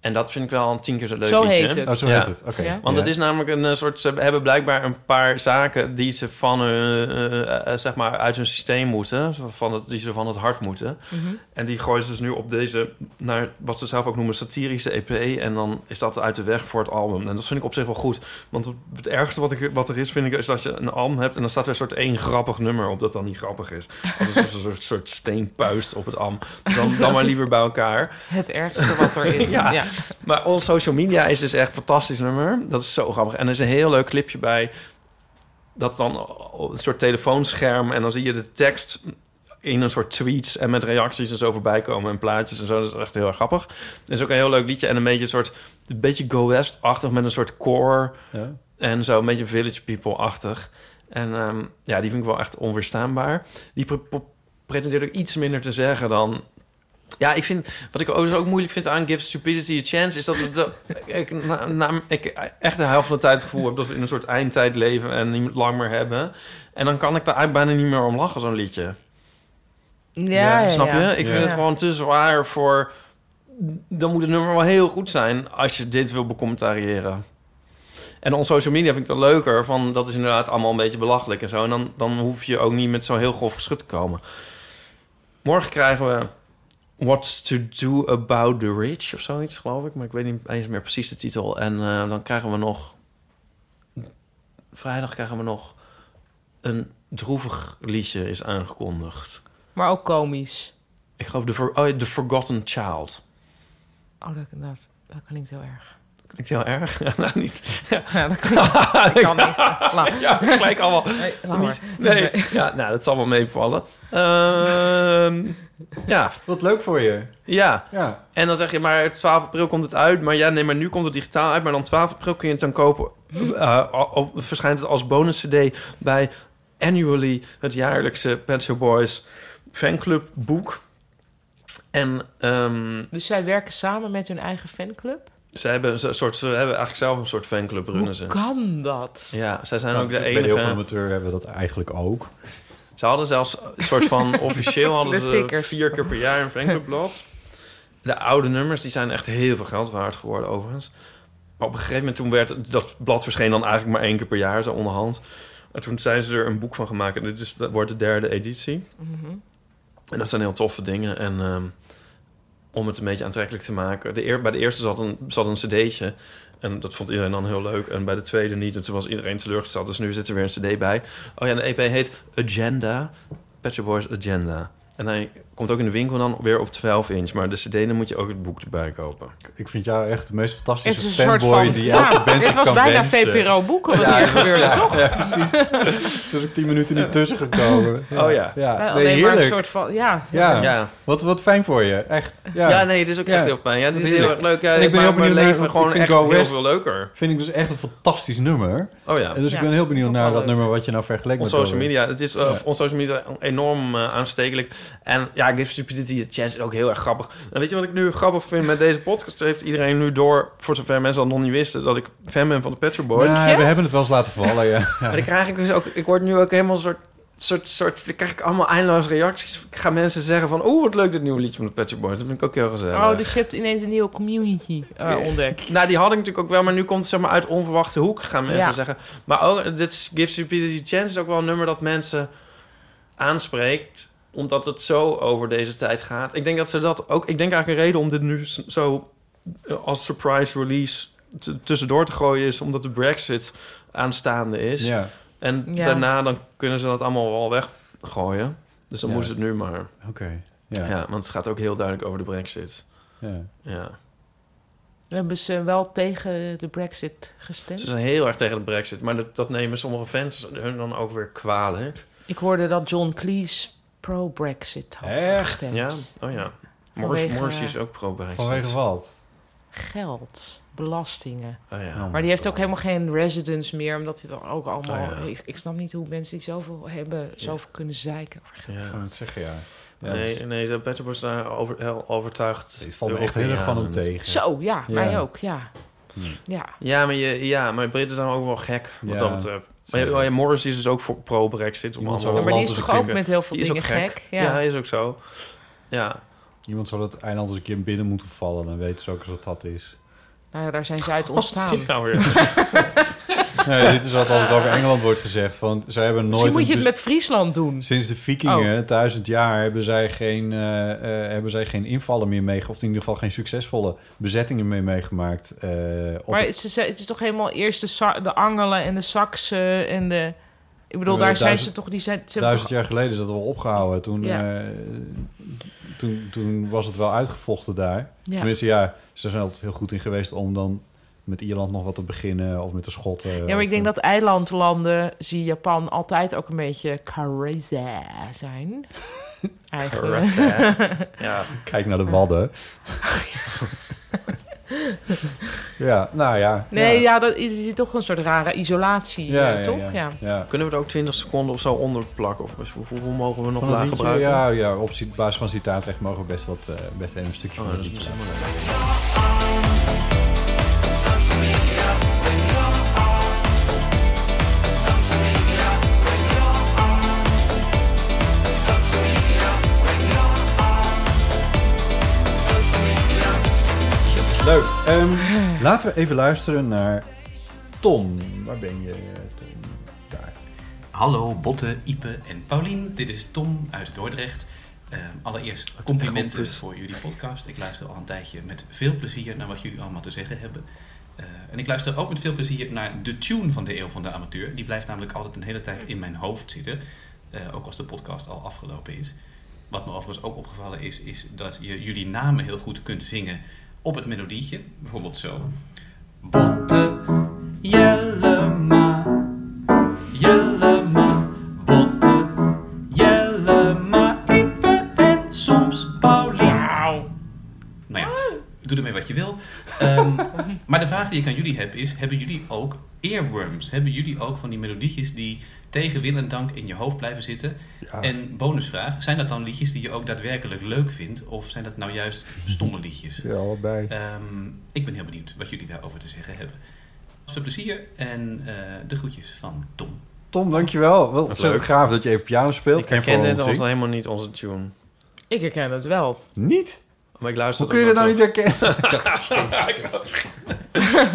En dat vind ik wel een tien keer zo leuk Zo heet het. Oh, zo Ja. heet het. Oké. Ja. Want Ja. het is namelijk een eh, soort... Ze hebben blijkbaar een paar zaken die ze van hun, eh, eh, zeg maar uit hun systeem moeten. Van het, die ze van het hart moeten. Mhm. En die gooien ze dus nu op deze, naar wat ze zelf ook noemen, satirische EP. En dan is dat uit de weg voor het album. En dat vind ik op zich wel goed. Want het ergste wat, ik, wat er is, vind ik, is dat je een album hebt... en dan staat er een soort één grappig nummer op dat dan niet grappig is. Als een soort, soort steenpuist op het album. Dan, dan maar liever bij elkaar. Het ergste wat er is. Ja. ja. Maar on social media is dus echt een fantastisch nummer. Dat is zo grappig. En er is een heel leuk clipje bij. Dat dan een soort telefoonscherm. En dan zie je de tekst in een soort tweets. En met reacties en zo voorbij komen. En plaatjes en zo. Dat is echt heel erg grappig. Het is ook een heel leuk liedje. En een beetje een soort. Een beetje Go West-achtig. Met een soort core. Ja. En zo een beetje Village People-achtig. En ehm, ja, die vind ik wel echt onweerstaanbaar. Die pre- pre- pretendeert ook iets minder te zeggen dan... Ja, ik vind... Wat ik ook, ook moeilijk vind aan Give Stupidity a Chance... is dat we zo, ik, na, na- ik echt de helft van de tijd het gevoel heb... dat we in een soort eindtijd leven en niet lang meer hebben. En dan kan ik daar eigenlijk bijna niet meer om lachen, zo'n liedje. Ja, ja, Snap ja. je? Ik vind Ja. het gewoon te zwaar voor... Dan moet het nummer wel heel goed zijn... als je dit wil becommentariëren. En on social media vind ik dat leuker. Van, dat is inderdaad allemaal een beetje belachelijk en zo. En dan, dan hoef je ook niet met zo'n heel grof geschut te komen. Morgen krijgen we... What to do about the rich of zoiets, geloof ik. Maar ik weet niet eens meer precies de titel. En eh, dan krijgen we nog... Vrijdag krijgen we nog... Een droevig liedje is aangekondigd. Maar ook komisch. Ik geloof The, For- oh, The Forgotten Child. Oh, dat, dat, dat klinkt heel erg. Klinkt heel erg. nou, niet. Ja, dat klinkt... dat kan niet. Laat. Ja, gelijk allemaal. Nee, laat maar. Nee. Ja, nou, dat zal wel meevallen. Ehm, ja, Wat leuk voor je. ja. Ja. En dan zeg je, maar 12 april komt het uit. Maar ja, nee, maar nu komt het digitaal uit. Maar dan 12 april kun je het dan kopen. Eh, op, verschijnt het als bonus CD bij Annually, het jaarlijkse Pet Shop Boys fanclub boek. En ehm, Dus zij werken samen met hun eigen fanclub? Ze, hebben een soort, ze hebben eigenlijk zelf een soort fanclub runnen Hoe ze. kan dat? Ja, zij zijn Nou, ook de Bij heel veel enige. amateur hebben we dat eigenlijk ook. Ze hadden zelfs een soort van officieel hadden De ze vier keer per jaar een fanclubblad. De oude nummers die zijn echt heel veel geld waard geworden overigens. Maar op een gegeven moment toen werd dat blad verscheen dan eigenlijk maar één keer per jaar zo onderhand. En toen zijn ze er een boek van gemaakt en dit is, dat wordt de derde editie. Mhm. En dat zijn heel toffe dingen. En ehm, om het een beetje aantrekkelijk te maken. De bij de eerste zat een, zat een cd'tje. En dat vond iedereen dan heel leuk. En bij de tweede niet. En toen was iedereen teleurgesteld. Dus nu zit er weer een cd bij. Oh ja, de EP heet Agenda. Shop Boys Agenda. En hij komt ook in de winkel dan weer op 12 inch. Maar de cd, dan moet je ook het boek erbij kopen. Ik vind jou echt de meest Het fantastische is een soort fanboy van... die elke Ja, band dit zich was bijna wensen. VPRO boeken wat Ja, hier gebeurde, ja, toch? Ja, precies. Is ook tien minuten niet tussen gekomen. Oh ja. Ja, nee, alleen maar een heerlijk. soort van... Ja, Ja. Ja. Wat, wat fijn voor je, echt. Ja, Ja, nee, het is ook Ja. echt heel fijn. Ja, het is heel Heerlijk. erg leuk. En ik ben heel mijn benieuwd leven naar- gewoon ik vind echt Go heel West- veel leuker. Vind ik dus echt een fantastisch nummer. Oh ja. En dus ik ben heel benieuwd naar dat nummer wat je nou vergelijkt met social media. Het is Ja. on social media enorm uh, aanstekelijk. En ja, Give Stupidity a Chance is ook heel erg grappig. En weet je wat ik nu grappig vind met deze podcast? Heeft iedereen nu door, voor zover mensen dat nog niet wisten, dat ik fan ben van de Pet Shop Boys. Ja, we hebben het wel eens laten vallen, ja. Maar dan krijg ik dus ook, ik word nu ook helemaal een soort, soort, soort, dan krijg ik allemaal eindeloze reacties. Ik ga mensen zeggen van, oeh, wat leuk dit nieuwe liedje van de Pet Shop Boys. Dat vind ik ook heel gezellig. Oh, dus je hebt ineens een nieuwe community eh, ontdekt. Nou, die had ik natuurlijk ook wel, maar nu komt het zeg maar uit onverwachte hoek, gaan mensen Ja. zeggen. Maar ook, dit is Give Stupidity Chance is ook wel een nummer dat mensen aanspreekt, omdat het zo over deze tijd gaat. Ik denk dat ze dat ook, ik denk eigenlijk een reden om dit nu zo eh, als surprise release tussendoor te gooien is, omdat de Brexit aanstaande is. Ja, En Ja. daarna dan kunnen ze dat allemaal wel weggooien. Dus dan Ja, moest het nu maar. oké. Ja. Ja. want het gaat ook heel duidelijk over de Brexit. Ja. Ja. Hebben ze wel tegen de brexit gestemd? Ze zijn heel erg tegen de brexit. Maar dat, dat nemen sommige fans hun dan ook weer kwalijk. Ik hoorde dat John Cleese pro-brexit had Echt? gestemd. Ja? Oh ja. Morris, Vanwege- Morris is ook pro-brexit. Vanwege wat? Geld, belastingen. Oh ja. Oh. Maar die heeft ook helemaal geen residence meer, omdat hij dan ook allemaal... Oh ja. ik, ik snap niet hoe mensen die zoveel hebben, zoveel kunnen zeiken. over geld. Ja. Ik zou het zeggen, ja. ja nee, nee, de Petter was daar over, heel overtuigd. Het valt me echt heel erg van hem tegen. Zo, ja, Ja. mij ook, ja. Hm. Ja, Ja, maar, je, ja, maar Britten zijn ook wel gek, wat Ja, dat betreft. Maar ja, ja, Morris is dus ook voor pro-brexit. om Iemand allemaal zou maar die is toch ook met heel veel Die dingen gek? Ja. hij is ook zo. Ja. Iemand zou dat eiland eens een keer binnen moeten vallen. Dan weten ze ook eens wat dat is. Nou ja, daar zijn ze uit ontstaan. Nou weer. Nee, dit is wat altijd over Engeland wordt gezegd. Van, zij hebben nooit... Misschien moet je het met Friesland doen. Sinds de vikingen, duizend jaar, hebben zij, geen, eh, eh, hebben zij geen invallen meer meegemaakt. Of in ieder geval geen succesvolle bezettingen meer meegemaakt. eh, op Maar het is, het is toch helemaal eerst de, de Angelen en de Saksen en de... Ik bedoel, daar zijn ze toch... Die zijn, ze Duizend toch- jaar geleden is dat wel opgehouden. Toen, Ja. toen, toen was het wel uitgevochten daar. Ja. Tenminste, ja, ze zijn altijd heel goed in geweest om dan met Ierland nog wat te beginnen. Of met de Schotten. Ja, maar ik denk eh, dat eilandlanden, zie Japan, altijd ook een beetje crazy zijn. Eigenlijk. ja. Kijk naar de Wadden. ja, nou ja. Nee, ja. ja, dat is is toch een soort rare isolatie, Ja, eh, ja, toch? ja. Ja. Ja. Kunnen we er ook 20 seconden of zo onder plakken? Of hoe- hoeveel mogen we nog laag gebruiken? Ja, ja, op basis van citaatrecht mogen we best, wat, eh, best even een stukje Oh, van Ehm, laten we even luisteren naar Tom. Waar ben je, Tom? Daar. Hallo Botte, Ipe en Paulien. Dit is Tom uit Dordrecht. Eh, allereerst complimenten goed, voor jullie podcast. Ik luister al een tijdje met veel plezier naar wat jullie allemaal te zeggen hebben. Eh, en ik luister ook met veel plezier naar de tune van de Eeuw van de Amateur. Die blijft namelijk altijd een hele tijd in mijn hoofd zitten. eh, ook als de podcast al afgelopen is. Wat me overigens ook opgevallen is, is dat je jullie namen heel goed kunt zingen op het melodietje. Bijvoorbeeld zo. Botte, Jellema, Jellema, Botte, Jellema, Ipe en soms Paulien. Nou ja, doe ermee wat je wil. De vraag die ik aan jullie heb is, hebben jullie ook earworms? Hebben jullie ook van die melodietjes die tegen wil en dank in je hoofd blijven zitten? Ja. En bonusvraag, zijn dat dan liedjes die je ook daadwerkelijk leuk vindt? Of zijn dat nou juist stomme liedjes? Ja, allebei. Ehm, ik ben heel benieuwd wat jullie daarover te zeggen hebben. Veel plezier en eh, de groetjes van Tom. Tom, dankjewel. Wel ontzettend gaaf dat je even piano speelt. Ik en voor herken dit ons helemaal niet onze tune. Ik herken het wel. Niet? Maar ik luister Hoe kun je dat nou niet herkennen?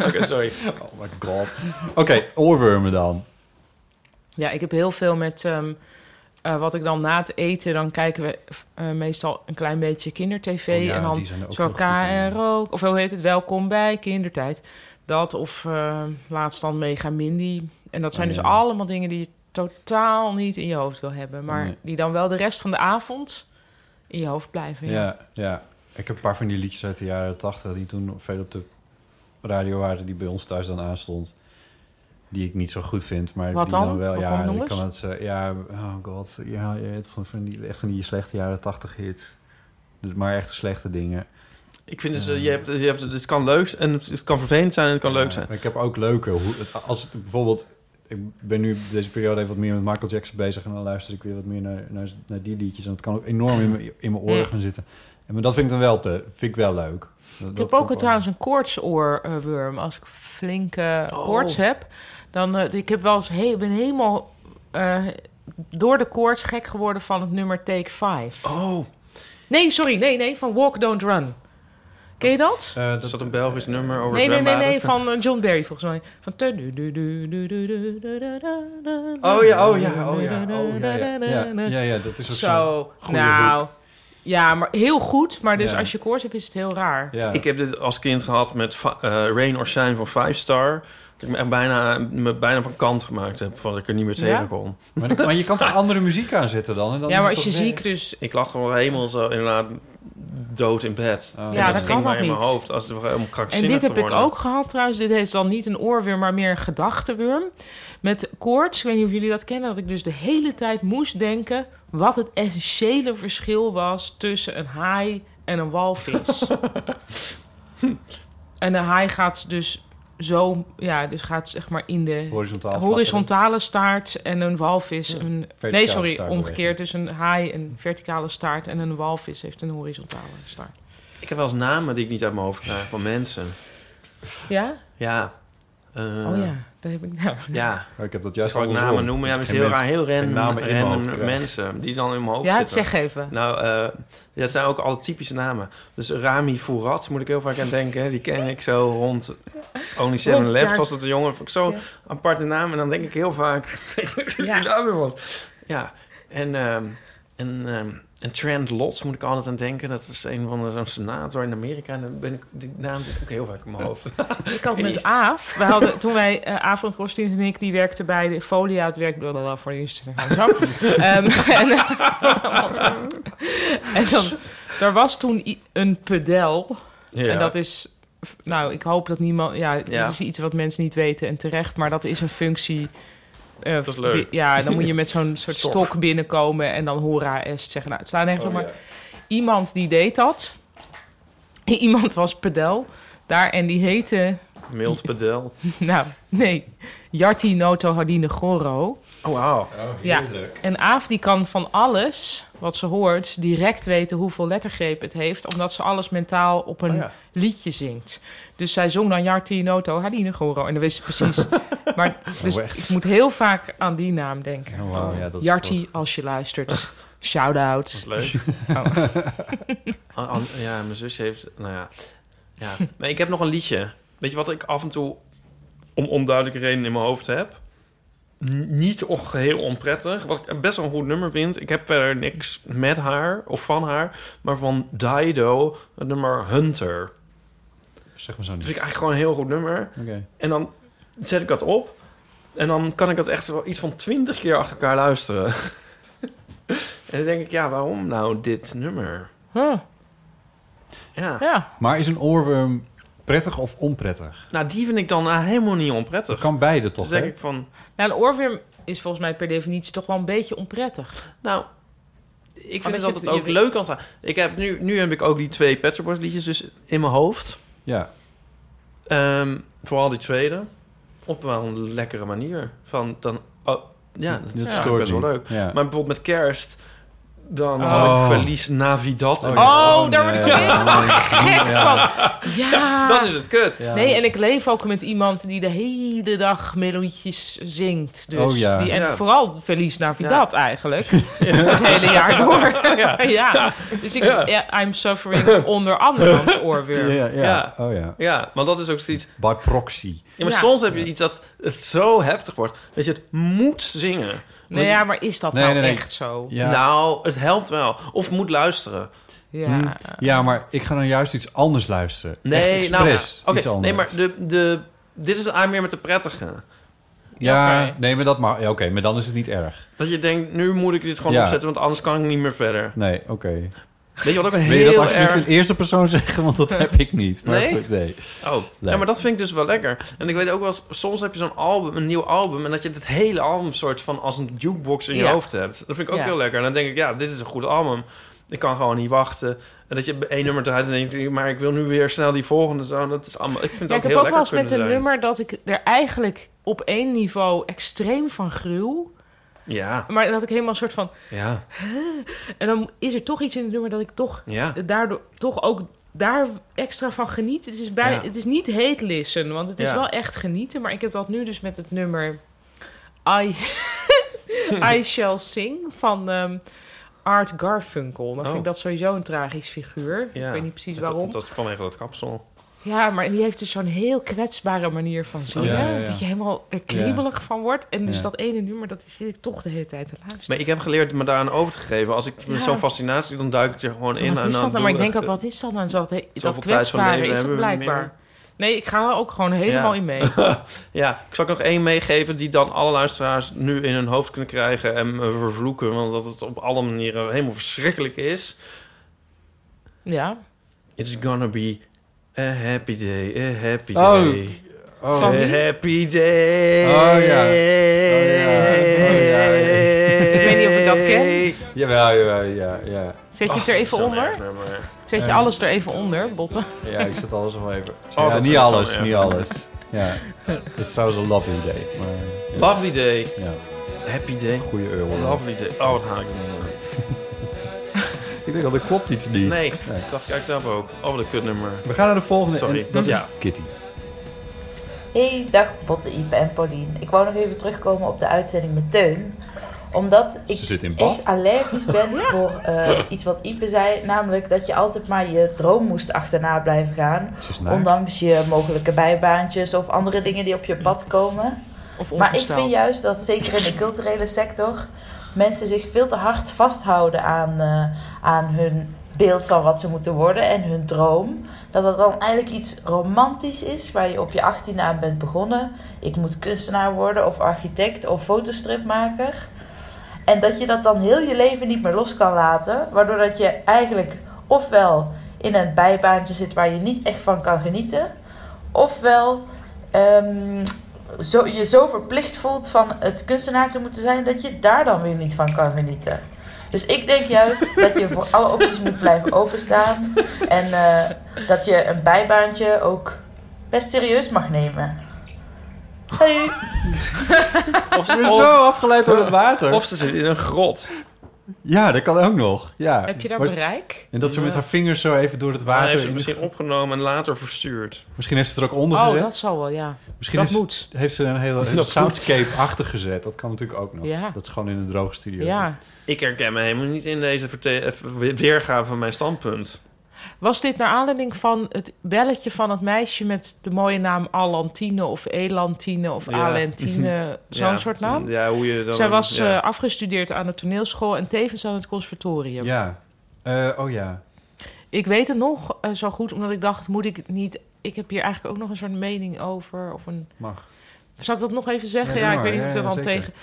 Oké, sorry. Oh my god. Oké, oorwormen dan. Ja, ik heb heel veel met... ehm, eh, wat ik dan na het eten, dan kijken we eh, meestal een klein beetje kindertv. Oh ja, en dan die zijn er ook zo. KRO, of hoe heet het? Welkom bij Kindertijd. Dat of eh, laatst dan Mega Mindy. En dat zijn Oh, dus allemaal dingen die je totaal niet in je hoofd wil hebben. Maar Nee. die dan wel de rest van de avond in je hoofd blijven. Ja. Ja, ja. Ik heb een paar van die liedjes uit de jaren tachtig... die toen veel op de radio waren... die bij ons thuis dan aanstond. Die ik niet zo goed vind, maar Wat die dan, dan? wel... Ja, ik kan het... eh, ja, oh god. Ja, je hebt van, van, die, echt van die slechte jaren tachtig hits. Dus maar echt slechte dingen. Ik vind dus, eh, je hebt, je hebt, het kan leuk zijn en het kan vervelend zijn en het kan leuk zijn. maar ik heb ook leuke. Hoe, het, als het, bijvoorbeeld, ik ben nu deze periode even wat meer met Michael Jackson bezig en dan luister ik weer wat meer naar, naar, naar die liedjes. En dat kan ook enorm in mijn, in mijn oren gaan zitten. En maar dat vind ik dan wel te, vind ik wel leuk. Dat, Ik heb ook trouwens een koortsoorworm. Als ik flinke Oh. koorts heb, dan uh, ik heb wel eens he ben helemaal uh, door de koorts gek geworden van het nummer Take 5. Oh. Nee, sorry, nee, nee, van Walk Don't Run. Ken je dat? Uh, dat is dat een Belgisch nummer over Nee, nee, nee, nee, van uh, John Barry volgens mij. Van Oh ja, oh ja, oh ja, oh ja, ja, ja, ja, dat is ook zo. nou. Ja, maar heel goed. Maar dus Ja. als je koorts hebt, is het heel raar. Ja. Ik heb dit als kind gehad met uh, Rain or Shine van Five Star. Dat ik me echt bijna, me bijna van kant gemaakt heb. Van dat ik er niet meer tegen Ja? kon. Maar, dan- maar je kan toch andere muziek aanzetten dan? En dan Ja, maar als je ziek weg? dus... Ik lag gewoon helemaal zo inderdaad dood in bed. Oh. En Ja, dat, dat ging kan maar in mijn niet. hoofd als het om En krankzinnig dit te heb ik ook gehad trouwens. Dit is dan niet een oorworm, maar meer een gedachtenworm. Met koorts, ik weet niet of jullie dat kennen... dat ik dus de hele tijd moest denken... wat het essentiële verschil was tussen een haai en een walvis. en een haai gaat dus zo... Ja, dus gaat zeg maar in de horizontale staart... en een walvis een... Nee, sorry, omgekeerd. Dus een haai een verticale staart... en een walvis heeft een horizontale staart. Ik heb wel eens namen die ik niet uit mijn hoofd krijg van mensen. Ja? Ja. eh, oh ja, daar heb ik nou... Ja. Maar ik heb dat Zal juist ik andersom. namen noemen? Ja, Geen heel raar. Heel random, mensen die dan in mijn hoofd Ja, zitten. zeg even. Nou, eh ja, het zijn ook alle typische namen. Dus Rami Fourat moet ik heel vaak aan denken. Die ken ik zo rond Only Seven Left was dat een jongen. Vond ik zo'n Ja. aparte naam. En dan denk ik heel vaak... Ja. ja. was. Ja, en, ehm, en, ehm, en Trent Lots moet ik altijd aan denken. Dat was een van de- zo'n senator in Amerika. En dan ben ik, die naam zit ook heel vaak in mijn hoofd. Ik had met Aaf, we hadden, toen wij, uh, Aaf van het Rosdienst en ik, die werkte bij de Folia, het werk blablabla, voor de eerste zo. Ehm, en, en dan, er was toen een pedel. Ja. En dat is, nou, ik hoop dat niemand, ja, het Ja. is iets wat mensen niet weten en terecht, maar dat is een functie. Eh, Dat is leuk. bi- Ja, dan moet je met zo'n soort Stok. stok. binnenkomen en dan hoera est zeggen. Nou, het slaat nergens Oh, op, maar iemand die deed dat. Iemand was pedel daar en die heette... Mild pedel. Nou, nee. Jarti Noto Hardine Goro. Oh, wauw. Ja, en Aaf die kan van alles wat ze hoort direct weten hoeveel lettergrepen het heeft, omdat ze alles mentaal op een Oh ja. liedje zingt. Dus zij zong dan Jarti Noto Hardine Goro en dan wist ze precies. maar dus Oh, echt? ik moet heel vaak aan die naam denken. Oh, wauw, ja, dat is Jarti, als je luistert. Shout-out. Leuk. Oh. An- an- ja, mijn zus heeft... Nou ja. ja. Maar ik heb nog een liedje. Weet je wat ik af en toe om onduidelijke redenen in mijn hoofd heb? Niet of geheel onprettig. Wat ik best wel een goed nummer vind. Ik heb verder niks met haar of van haar. Maar van Dido, het nummer Hunter. Zeg maar zo Dat niet. vind ik eigenlijk gewoon een heel goed nummer. Oké. En dan zet ik dat op. En dan kan ik dat echt wel iets van twintig keer achter elkaar luisteren. en dan denk ik, ja, waarom nou dit nummer? Huh. Ja. Ja. Maar is een oorworm prettig of onprettig? Nou, die vind ik dan nou helemaal niet onprettig. Dat kan beide toch, Dus denk hè? ik van... Nou, een oorworm is volgens mij per definitie toch wel een beetje onprettig. Nou, ik vind dat het ook leuk kan staan. Ik heb nu, nu heb ik ook die twee Pet Shop Boys liedjes dus in mijn hoofd. Ja. Ehm, vooral die tweede. Op wel een lekkere manier. Van dan... Oh, ja, dat Dat is wel niet. leuk. Ja. Maar bijvoorbeeld met kerst... Dan Oh. had ik verlies Navidad. Oh, Oh, daar word ik helemaal nee. gek Ja. van. Ja. Dan is het kut. Ja. Nee, en ik leef ook met iemand die de hele dag melodietjes zingt. Dus Oh, ja. die, en Ja. vooral Verlies Navidad eigenlijk. Het hele jaar door. ja. Dus ik, I'm suffering onder andermans oorworm. Ja, ja. Ja. Oh ja. Ja, maar dat is ook zoiets... By proxy. Ja, maar Ja. soms heb je iets dat het zo heftig wordt... dat je het moet zingen. Nee, ja, maar is dat Nee, nou nee, nee. echt zo? Ja. Nou, het helpt wel. Of moet luisteren. Ja. Hm. ja, maar ik ga dan juist iets anders luisteren. Nee, Echt nou, Oké, iets anders. nee, maar de, de, dit is aan meer met de prettige. Ja, Oké. nee, maar dat maar. Ja, oké, maar dan is het niet erg. Dat je denkt, nu moet ik dit gewoon Ja. opzetten, want anders kan ik niet meer verder. Nee, oké. Weet je wat ook een Wil je dat heel alsjeblieft erg... in eerste persoon zeggen? Want dat heb ik niet. Maar Nee? goed, nee. Oh, Nee. ja, maar dat vind ik dus wel lekker. En ik weet ook wel, eens, soms heb je zo'n album, een nieuw album... en dat je het hele album soort van als een jukebox in je Ja. hoofd hebt. Dat vind ik ook Ja. heel lekker. En dan denk ik, ja, dit is een goed album. Ik kan gewoon niet wachten. En dat je één nummer eruit en denkt... maar ik wil nu weer snel die volgende zo. Dat is allemaal, ik vind het Ja, ook ik heb heel ook wel lekker eens met een zijn. nummer dat ik er eigenlijk op één niveau extreem van gruw. Ja, Maar dat ik helemaal een soort van... ja, En dan is er toch iets in het nummer dat ik toch ja. daardoor toch ook daar extra van geniet. Het is, bij, Ja. het is niet hate listen, want het is Ja. wel echt genieten. Maar ik heb dat nu dus met het nummer I, I Shall Sing van ehm, Art Garfunkel. Dan vind Oh. ik dat sowieso een tragisch figuur. Ja. Ik weet niet precies Dat- waarom. Dat, is vanwege dat kapsel. Ja, maar die heeft dus zo'n heel kwetsbare manier van zingen. Ja, ja, ja. Dat je helemaal er kriebelig van wordt. En dus Ja. dat ene nummer, dat zit ik toch de hele tijd te luisteren. Maar ik heb geleerd me daaraan over te geven. Als ik zo'n fascinatie, dan duik ik er gewoon in. wat en is dan dat nou? Maar ik denk ook, wat is dat nou? Dat, dat van kwetsbare is het blijkbaar. Nee, ik ga er ook gewoon helemaal Ja. in mee. Ja, ik zal ook nog één meegeven die dan alle luisteraars nu in hun hoofd kunnen krijgen en me vervloeken. Want dat het op alle manieren helemaal verschrikkelijk is. Ja. It's gonna be a happy day, a happy Oh. day. Oh. Van a happy day. Oh, ja. Oh, ja. Oh, ja. Ik weet niet of ik dat ken. Jawel, jawel, ja, ja. Zet je Oh, het er even onder? Zet je alles er even onder, botten? Ja, ik zet alles nog even. Oh, ja, niet alles, niet alles. Ja. Het is trouwens een lovely day. Maar, ja. Lovely day. Ja, Happy day. goede euro. Lovely day. Oh, wat haal ik nu? Ik denk al, er klopt iets niet. Nee, Nee. dat kijk dat ook. Oh, wat een kutnummer. We gaan naar de volgende. Sorry. en dat Ja. is Kitty. Hey, dag Botte, Ipe en Paulien. Ik wou nog even terugkomen op de uitzending met Teun. Omdat ik echt allergisch ben voor eh, iets wat Ipe zei. Namelijk dat je altijd maar je droom moest achterna blijven gaan. Ondanks je mogelijke bijbaantjes of andere dingen die op je pad komen. Of Maar ik vind juist dat zeker in de culturele sector mensen zich veel te hard vasthouden aan, eh, aan hun beeld van wat ze moeten worden en hun droom. Dat dat dan eigenlijk iets romantisch is waar je op je 18e aan bent begonnen. Ik moet kunstenaar worden of architect of fotostripmaker. En dat je dat dan heel je leven niet meer los kan laten. Waardoor dat je eigenlijk ofwel in een bijbaantje zit waar je niet echt van kan genieten. Ofwel ehm, zo, je zo verplicht voelt van het kunstenaar te moeten zijn dat je daar dan weer niet van kan genieten. Dus ik denk juist dat je voor alle opties moet blijven openstaan. En eh, dat je een bijbaantje ook best serieus mag nemen. Salut! Of Ze is zo afgeleid door het water. Of ze zit in een grot. Ja, dat kan ook nog. Ja. Heb je daar Maar- bereik? En dat ze met haar vingers zo even door het Hij water... heeft het in de- misschien opgenomen en later verstuurd. Misschien heeft ze er ook onder Oh, gezet. dat zal wel, ja. Misschien dat heeft, moet. heeft ze een hele Dat soundscape achter gezet. Dat kan natuurlijk ook nog. Ja. Dat is gewoon in een droge studio. Ja. Ik herken me helemaal niet in deze verte- eh, weergave van mijn standpunt. Was dit naar aanleiding van het belletje van het meisje met de mooie naam Alantine of Elantine of Ja. Alentine, zo'n Ja, soort naam? Ja, hoe je dan... Zij was ja. eh, afgestudeerd aan de toneelschool en tevens aan het conservatorium. Ja. Eh, oh ja. Ik weet het nog eh, zo goed, omdat ik dacht, moet ik het niet... Ik heb hier eigenlijk ook nog een soort mening over. Of een... Mag. Zal ik dat nog even zeggen? Ja, ik weet niet of ik er dan tegen...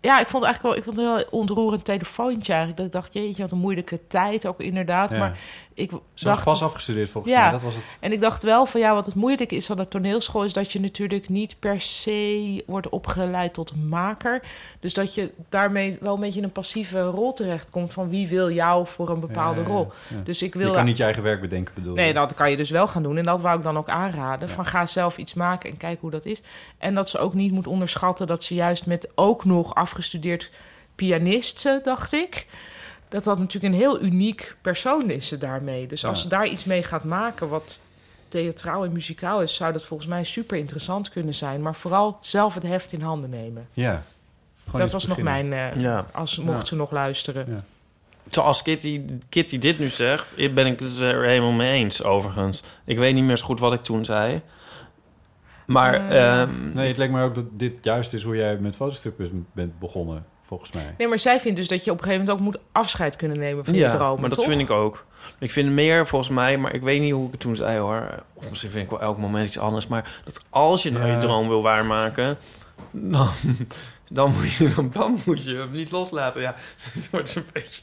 Ja, ik vond het eigenlijk wel ik vond het een heel ontroerend telefoontje eigenlijk. Dat ik dacht, jeetje, wat een moeilijke tijd ook inderdaad. Ja. Maar ik Ze was dacht... pas afgestudeerd volgens Ja. mij. Dat was het. En ik dacht wel van ja, wat het moeilijk is aan de toneelschool is dat je natuurlijk niet per se wordt opgeleid tot maker. Dus dat je daarmee wel een beetje in een passieve rol terechtkomt van wie wil jou voor een bepaalde Ja, ja, rol. Dus ik Je wil. kan niet je eigen werk bedenken, bedoel Nee, je? dat kan je dus wel gaan doen. En dat wou ik dan ook aanraden. Van ga zelf iets maken en kijk hoe dat is. En dat ze ook niet moet onderschatten dat ze juist met ook nog afgestudeerd pianist, dacht ik. Dat dat natuurlijk een heel uniek persoon is ze daarmee. Dus als Ja. ze daar iets mee gaat maken wat theatraal en muzikaal is, zou dat volgens mij super interessant kunnen zijn. Maar vooral zelf het heft in handen nemen. Ja. Gewoon dat was nog mijn, eh, Ja. als mocht Ja. ze nog luisteren. Ja. Zoals Kitty, Kitty dit nu zegt, ik ben ik het er helemaal mee eens, overigens. Ik weet niet meer zo goed wat ik toen zei. Maar, Eh. ehm, Nee, het lijkt me ook dat dit juist is hoe jij met fotostrippen bent begonnen, volgens mij. Nee, maar zij vindt dus dat je op een gegeven moment ook moet afscheid kunnen nemen van ja, je dromen. maar dat toch? vind ik ook. Ik vind meer volgens mij, maar ik weet niet hoe ik het toen zei hoor. Of misschien vind ik wel elk moment iets anders. Maar dat als je nou Ja. je droom wil waarmaken, dan, dan, moet je, dan, dan moet je hem niet loslaten. Ja, het wordt een beetje.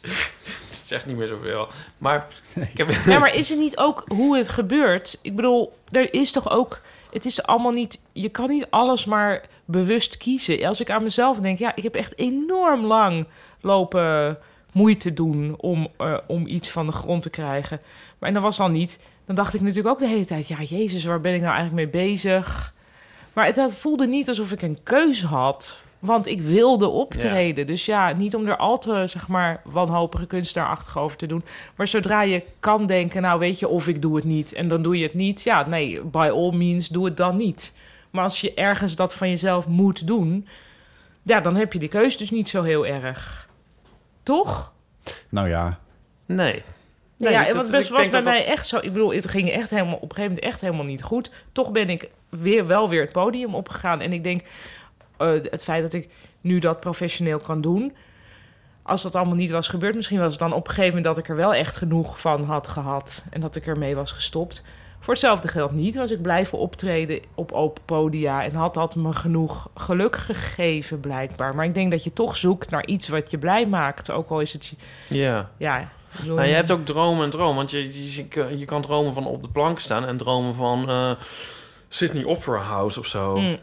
Het zegt niet meer zoveel. Maar ik heb. Ja, maar is het niet ook hoe het gebeurt? Ik bedoel, er is toch ook... Het is allemaal niet... Je kan niet alles maar bewust kiezen. Als ik aan mezelf denk... Ja, ik heb echt enorm lang lopen moeite doen... om, eh, om iets van de grond te krijgen. Maar en dat was dan niet... Dan dacht ik natuurlijk ook de hele tijd... Ja, jezus, waar ben ik nou eigenlijk mee bezig? Maar het, het voelde niet alsof ik een keuze had... Want ik wilde optreden. Dus ja, niet om er al te, zeg maar, wanhopige kunstenaarachtig over te doen. Maar zodra je kan denken, nou weet je, of ik doe het niet en dan doe je het niet. Ja, nee, by all means, doe het dan niet. Maar als je ergens dat van jezelf moet doen, ja, dan heb je die keus dus niet zo heel erg. Toch? Nou ja. Nee. Nee, ja, want best was denk bij dat mij echt zo. Ik bedoel, het ging echt helemaal op een gegeven moment echt helemaal niet goed. Toch ben ik weer wel weer het podium opgegaan. En ik denk, eh, het feit dat ik nu dat professioneel kan doen. Als dat allemaal niet was gebeurd, misschien was het dan op een gegeven moment dat ik er wel echt genoeg van had gehad. En dat ik ermee was gestopt. Voor hetzelfde geld niet. Was ik blijven optreden op open podia. En had dat me genoeg geluk gegeven, blijkbaar. Maar ik denk dat je toch zoekt naar iets wat je blij maakt. Ook al is het Ja. ja, Nou, je hebt ook dromen en dromen. Want je, je, kan dromen van op de plank staan en dromen van eh, Sydney Opera House of zo. Mm.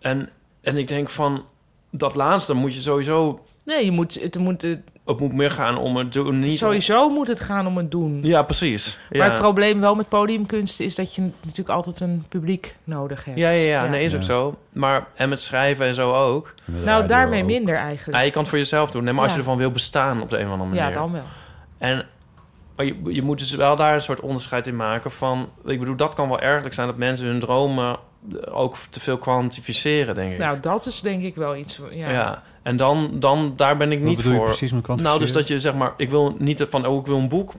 En, en ik denk van dat laatste moet je sowieso. Nee, je moet, het moet, het- Het moet meer gaan om het doen. Niet sowieso moet het gaan om het doen. Ja, precies. Maar Ja. het probleem wel met podiumkunst is dat je natuurlijk altijd een publiek nodig hebt. Ja, ja, ja, nee, is ook zo. Maar en met schrijven en zo ook. Nou, daarmee minder eigenlijk. Ja, je kan het voor jezelf doen. Nee, maar als Ja. je ervan wil bestaan op de een of andere manier. Ja, dan wel. En maar je, je moet dus wel daar een soort onderscheid in maken van... Ik bedoel, dat kan wel ergelijk zijn dat mensen hun dromen ook te veel kwantificeren, denk ik. Nou, dat is denk ik wel iets... Ja. ja. En dan, dan, daar ben ik Wat niet je voor. precies met nou, dus dat je zeg maar... Ik wil niet van, oh, ik wil een boek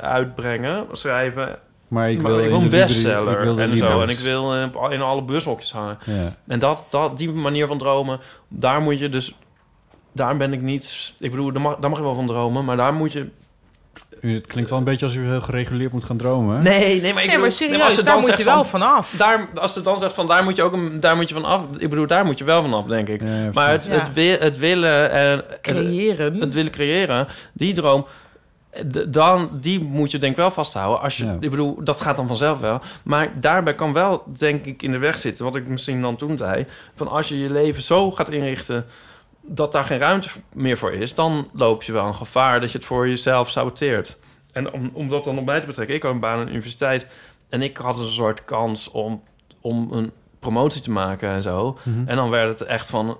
uitbrengen, schrijven... Maar ik maar wil ik wil in een bestseller ik wil de en zo. En ik wil eh, in alle bushokjes hangen. Ja. En dat, dat, die manier van dromen, daar moet je dus... Daar ben ik niet... Ik bedoel, daar mag, daar mag je wel van dromen, maar daar moet je... U- Het klinkt wel een beetje als u heel gereguleerd moet gaan dromen. hè? Nee, nee, maar ik Nee, bedoel, maar serieus, als daar dan moet je wel van, vanaf. Daar, als ze dan zegt van daar moet je ook daar moet je van af. Ik bedoel, daar moet je wel van af, denk ik. Ja, maar het, het, wi- het willen en Creëren. het willen creëren, die droom. Dan, die moet je denk ik wel vasthouden. Als je, Ja. Ik bedoel, dat gaat dan vanzelf wel. Maar daarbij kan wel, denk ik, in de weg zitten. Wat ik misschien dan toen zei. Van als je je leven zo gaat inrichten dat daar geen ruimte meer voor is... dan loop je wel een gevaar dat je het voor jezelf saboteert. En om, om dat dan op mij te betrekken... ik had een baan aan de universiteit... en ik had een soort kans om, om een promotie te maken en zo. Mhm. En dan werd het echt van...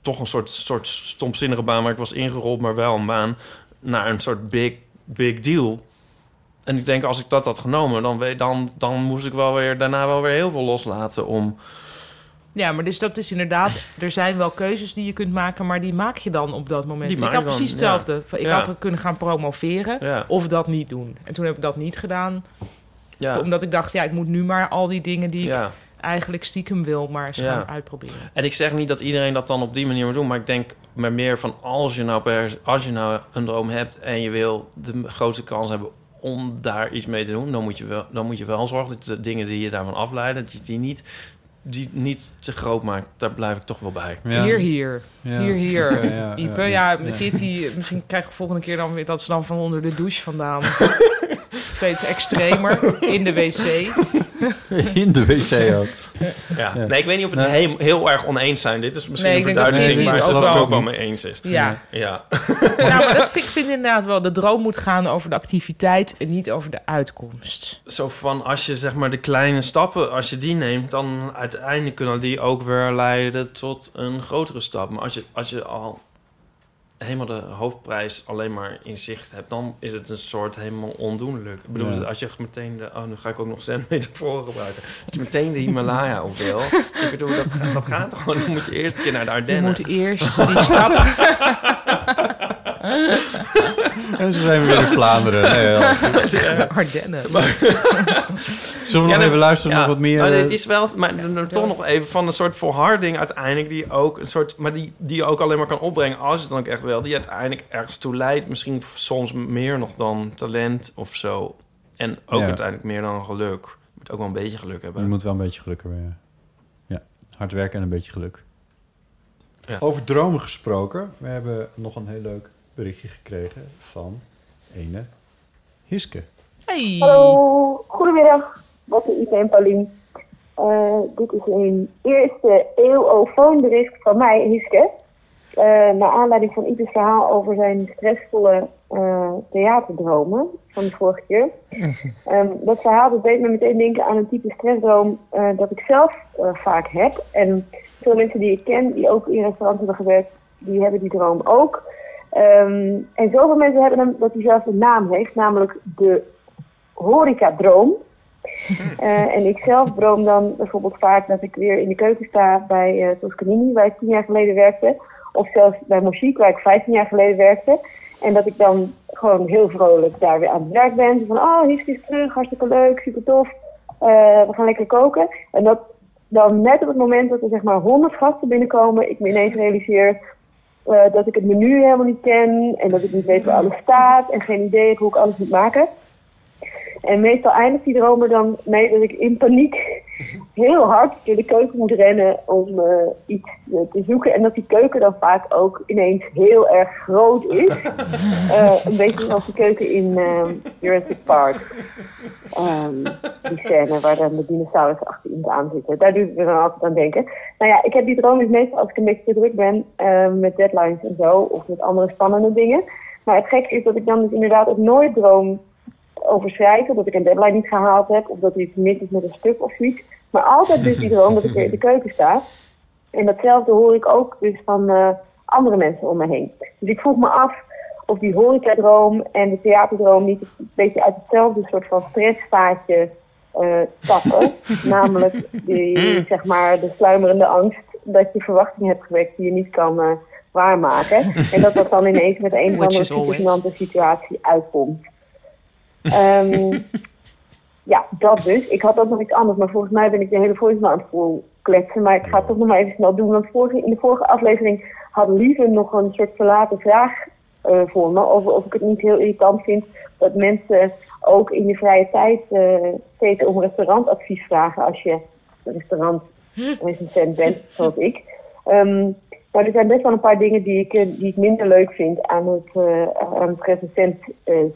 toch een soort, soort stomzinnige baan... waar ik was ingerold, maar wel een baan... naar een soort big, big deal... En ik denk, als ik dat had genomen, dan, weet, dan, dan moest ik wel weer daarna wel weer heel veel loslaten om. Ja, maar dus dat is inderdaad... Er zijn wel keuzes die je kunt maken, maar die maak je dan op dat moment. Ik had dan, precies hetzelfde. Ik Ja. had kunnen gaan promoveren Ja. of dat niet doen. En toen heb ik dat niet gedaan. Ja. Omdat ik dacht, ja, ik moet nu maar al die dingen die ik eigenlijk stiekem wil, maar eens gaan uitproberen. En ik zeg niet dat iedereen dat dan op die manier moet doen, maar ik denk maar meer van als je nou per, als je nou een droom hebt en je wil de grootste kans hebben om daar iets mee te doen, dan moet je wel, dan moet je wel zorgen dat de dingen die je daarvan afleiden, dat je die niet, die niet te groot maakt. Daar blijf ik toch wel bij. Ja. Hier, hier. Ja. Hier, hier. Ja, ja, Ipe, ja, ja, ja. Kitty, misschien krijg ik volgende keer dan weer dat ze dan van onder de douche vandaan. Steeds extremer in de wc. In de wc ook. Ja. Ja. Nee, ik weet niet of we het heel, heel erg oneens zijn. Dit is misschien Nee, een verduidelijking waar het ze ook het ook wel- wel mee eens is. Ja. Ja. nou, maar dat vind ik vind inderdaad wel. De droom moet gaan over de activiteit en niet over de uitkomst. Zo van, als je zeg maar de kleine stappen, als je die neemt, dan uiteindelijk kunnen die ook weer leiden tot een grotere stap. Maar als je, als je al helemaal de hoofdprijs alleen maar in zicht hebt, dan is het een soort helemaal ondoenlijk. Ik bedoel, Ja. als je meteen de, oh, nu ga ik ook nog zen-metaforen gebruiken. Als je meteen de Himalaya op wil, ik bedoel, dat, gaat- dat gaat gewoon. Dan moet je eerst een keer naar de Je Ardennen. moet eerst die stap... En zo zijn we weer in Vlaanderen. Nee, de Ardennen. Zullen we nog even luisteren naar wat meer... Maar eh, het is wel, maar toch nog even van een soort volharding uiteindelijk die ook een soort, maar die die je ook alleen maar kan opbrengen als je het dan ook echt wel, die uiteindelijk ergens toe leidt, misschien soms meer nog dan talent of zo, en ook Ja. uiteindelijk meer dan geluk. Je moet ook wel een beetje geluk hebben. Je moet wel een beetje geluk hebben, ja. ja. Hard werken en een beetje geluk. Ja. Over dromen gesproken. We hebben nog een heel leuk berichtje gekregen van ene Hiske. Hey. Hallo, goedemiddag. Wat is en Paulien. Eh, dit is een eerste eeuwofoonbericht van mij, Hiske. Eh naar aanleiding van Ipe's verhaal over zijn stressvolle eh, theaterdromen van de vorige keer. Ehm, dat verhaal dat deed me meteen denken aan een type stressdroom dat ik zelf vaak heb. En veel mensen die ik ken, die ook in restaurants hebben gewerkt, die hebben die droom ook. Ehm, en zoveel mensen hebben hem dat hij zelfs een naam heeft, namelijk de horecadroom. Eh en ik zelf droom dan bijvoorbeeld vaak dat ik weer in de keuken sta bij eh Toscanini, waar ik tien jaar geleden werkte. Of zelfs bij Mochique, waar ik vijftien jaar geleden werkte. En dat ik dan gewoon heel vrolijk daar weer aan het werk ben. Van, oh, Hiske is terug, hartstikke leuk, super tof. Eh, we gaan lekker koken. En dat dan net op het moment dat er zeg maar honderd gasten binnenkomen, ik me ineens realiseer eh, dat ik het menu helemaal niet ken. En dat ik niet weet waar alles staat. En geen idee heb hoe ik alles moet maken. En meestal eindigt die droom er dan mee dat ik in paniek heel hard in de keuken moet rennen om eh, iets eh, te zoeken. En dat die keuken dan vaak ook ineens heel erg groot is. Eh, een beetje zoals de keuken in Jurassic Park. Ehm, die scène waar dan de dinosaurus achter iemand aan zitten. Daar doe ik me dan altijd aan denken. Nou ja, ik heb die droom dus meestal als ik een beetje te druk ben met deadlines en zo. Of met andere spannende dingen. Maar het gekke is dat ik dan dus inderdaad ook nooit droom over schrijven. Dat ik een deadline niet gehaald heb. Of dat er iets mis is met een stuk of zoiets. Maar altijd dus die droom dat ik in de keuken sta. En datzelfde hoor ik ook dus van eh, andere mensen om me heen. Dus ik vroeg me af of die horecadroom en de theaterdroom niet een beetje uit hetzelfde soort van stressvaatje eh stappen. Namelijk die, zeg maar, de sluimerende angst dat je verwachtingen hebt gewekt die je niet kan eh, waarmaken. En dat dat dan ineens met een of andere situatie uitkomt. Ehm, ja, dat dus. Ik had ook nog iets anders, maar volgens mij ben ik de hele voicemail aan het vol kletsen. Maar ik ga het toch nog maar even snel doen. Want vorige, in de vorige aflevering had Lieve nog een soort verlaten vraag eh, voor me. Over of ik het niet heel irritant vind dat mensen ook in je vrije tijd eh, steeds om restaurantadvies vragen als je restaurantrecensent bent, zoals ik. Ehm, maar er zijn best wel een paar dingen die ik, eh, die ik minder leuk vind aan het, eh, aan het recensent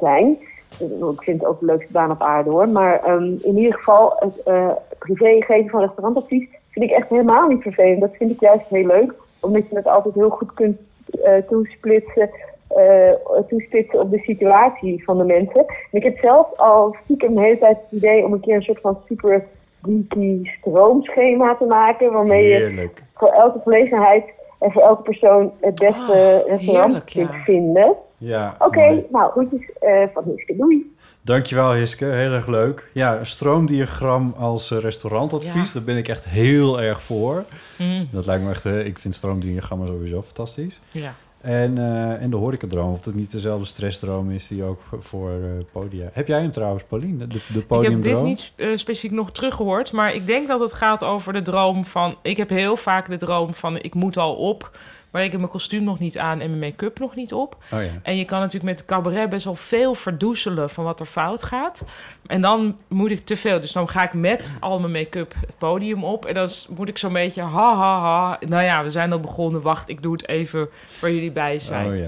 zijn. Ik vind het ook de leukste baan op aarde hoor. Maar ehm, in ieder geval, het eh, privé geven van restaurantadvies vind ik echt helemaal niet vervelend. Dat vind ik juist heel leuk, omdat je het altijd heel goed kunt eh, toesplitsen, eh, toespitsen op de situatie van de mensen. En ik heb zelf al stiekem de hele tijd het idee om een keer een soort van super geeky stroomschema te maken, waarmee je voor elke gelegenheid en voor elke persoon het beste restaurant heerlijk, ja. vinden. Ja, Oké, nou, groetjes eh, van Hiske. Doei. Dankjewel Hiske, heel erg leuk. Ja, een stroomdiagram als eh, restaurantadvies, Ja. daar ben ik echt heel erg voor. Mm. Dat lijkt me echt, eh, ik vind stroomdiagrammen sowieso fantastisch. Ja. En, eh, en de horecadroom, of dat niet dezelfde stressdroom is die ook voor, eh, podia. Heb jij hem trouwens, Pauline? De, de Ik heb podiumdroom? dit niet eh, specifiek nog teruggehoord, maar ik denk dat het gaat over de droom van... Ik heb heel vaak de droom van ik moet al op, maar ik heb mijn kostuum nog niet aan en mijn make-up nog niet op. Oh ja. En je kan natuurlijk met cabaret best wel veel verdoezelen van wat er fout gaat. En dan moet ik te veel. Dus dan ga ik met al mijn make-up het podium op. En dan moet ik zo'n beetje ha ha ha. Nou ja, we zijn al begonnen. Wacht, ik doe het even waar jullie bij zijn. Oh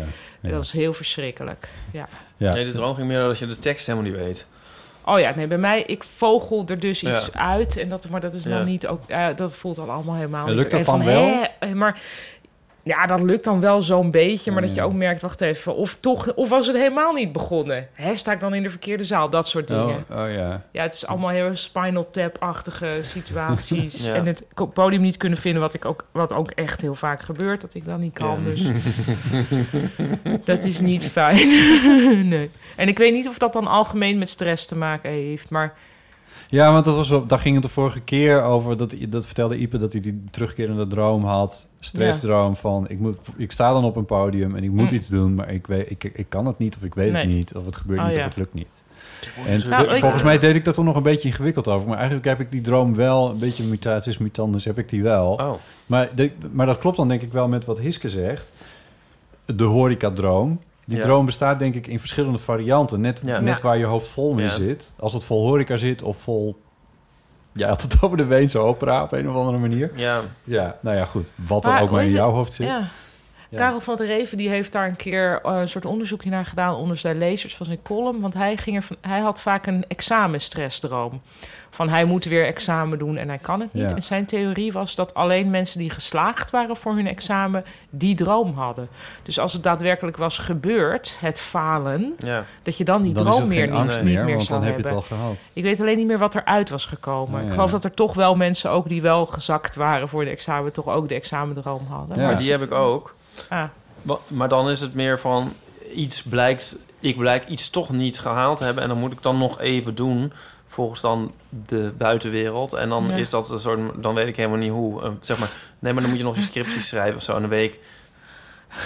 ja. Dat is heel verschrikkelijk. Ja. Ja. Nee, de droom ging meer dat je de tekst helemaal niet weet. Oh ja, nee, bij mij, ik vogel er dus iets Ja. uit. En dat, maar dat is Ja. dan niet ook, eh, dat voelt dan allemaal helemaal En lukt dat dan van, wel? hè, eh, maar ja, dat lukt dan wel zo'n beetje. Maar Oh, dat je ja. ook merkt, wacht even. Of toch, of was het helemaal niet begonnen? Hè, sta ik dan in de verkeerde zaal? Dat soort Oh, dingen. oh ja. Ja, het is allemaal heel spinal tap-achtige situaties. Ja. En het podium niet kunnen vinden, wat, ik ook, wat ook echt heel vaak gebeurt. Dat ik dan niet kan, Ja. dus dat is niet fijn. nee. En ik weet niet of dat dan algemeen met stress te maken heeft. Maar Ja, want dat was wel, daar ging het de vorige keer over. Dat, dat vertelde Ipe dat hij die terugkerende droom had. Stressdroom van ik, moet, ik sta dan op een podium en ik moet Mm. iets doen, maar ik, weet, ik, ik kan het niet of ik weet Nee. het niet. Of het gebeurt Oh, niet ja. of het lukt niet. En Nou, de- ik- volgens mij deed ik daar toch nog een beetje ingewikkeld over. Maar eigenlijk heb ik die droom wel, een beetje mutatis mutandis heb ik die wel. Oh. Maar, de- maar dat klopt dan denk ik wel met wat Hiske zegt. De horecadroom. Die Ja. droom bestaat denk ik in verschillende varianten. Net, Ja. net Ja. waar je hoofd vol mee Ja. zit. Als het vol horeca zit of vol... Ja, had het over de Weense opera op een of andere manier. Ja, Ja, nou ja, goed. Wat Maar, ook maar in jouw hoofd zit. Ja. Karel van der Reven die heeft daar een keer eh, een soort onderzoekje naar gedaan onder zijn lezers van zijn column. Want hij, ging er van, hij had vaak een examenstressdroom. Van hij moet weer examen doen en hij kan het niet. Ja. En zijn theorie was dat alleen mensen die geslaagd waren voor hun examen die droom hadden. Dus als het daadwerkelijk was gebeurd, het falen, ja. dat je dan die dan is droom het meer geen niet, angst niet meer, meer want zou dan heb je hebben. het al gehad. Ik weet alleen niet meer wat eruit was gekomen. Oh, Ik geloof dat er toch wel mensen ook die wel gezakt waren voor de examen, toch ook de examendroom hadden. Ja. Maar die heb ik ook. Ah, Maar dan is het meer van iets blijkt, ik blijk iets toch niet gehaald te hebben en dan moet ik dan nog even doen volgens dan de buitenwereld en dan Ja. is dat een soort, dan weet ik helemaal niet hoe. Zeg maar, nee, maar dan moet je nog je scriptie schrijven of zo en dan weet ik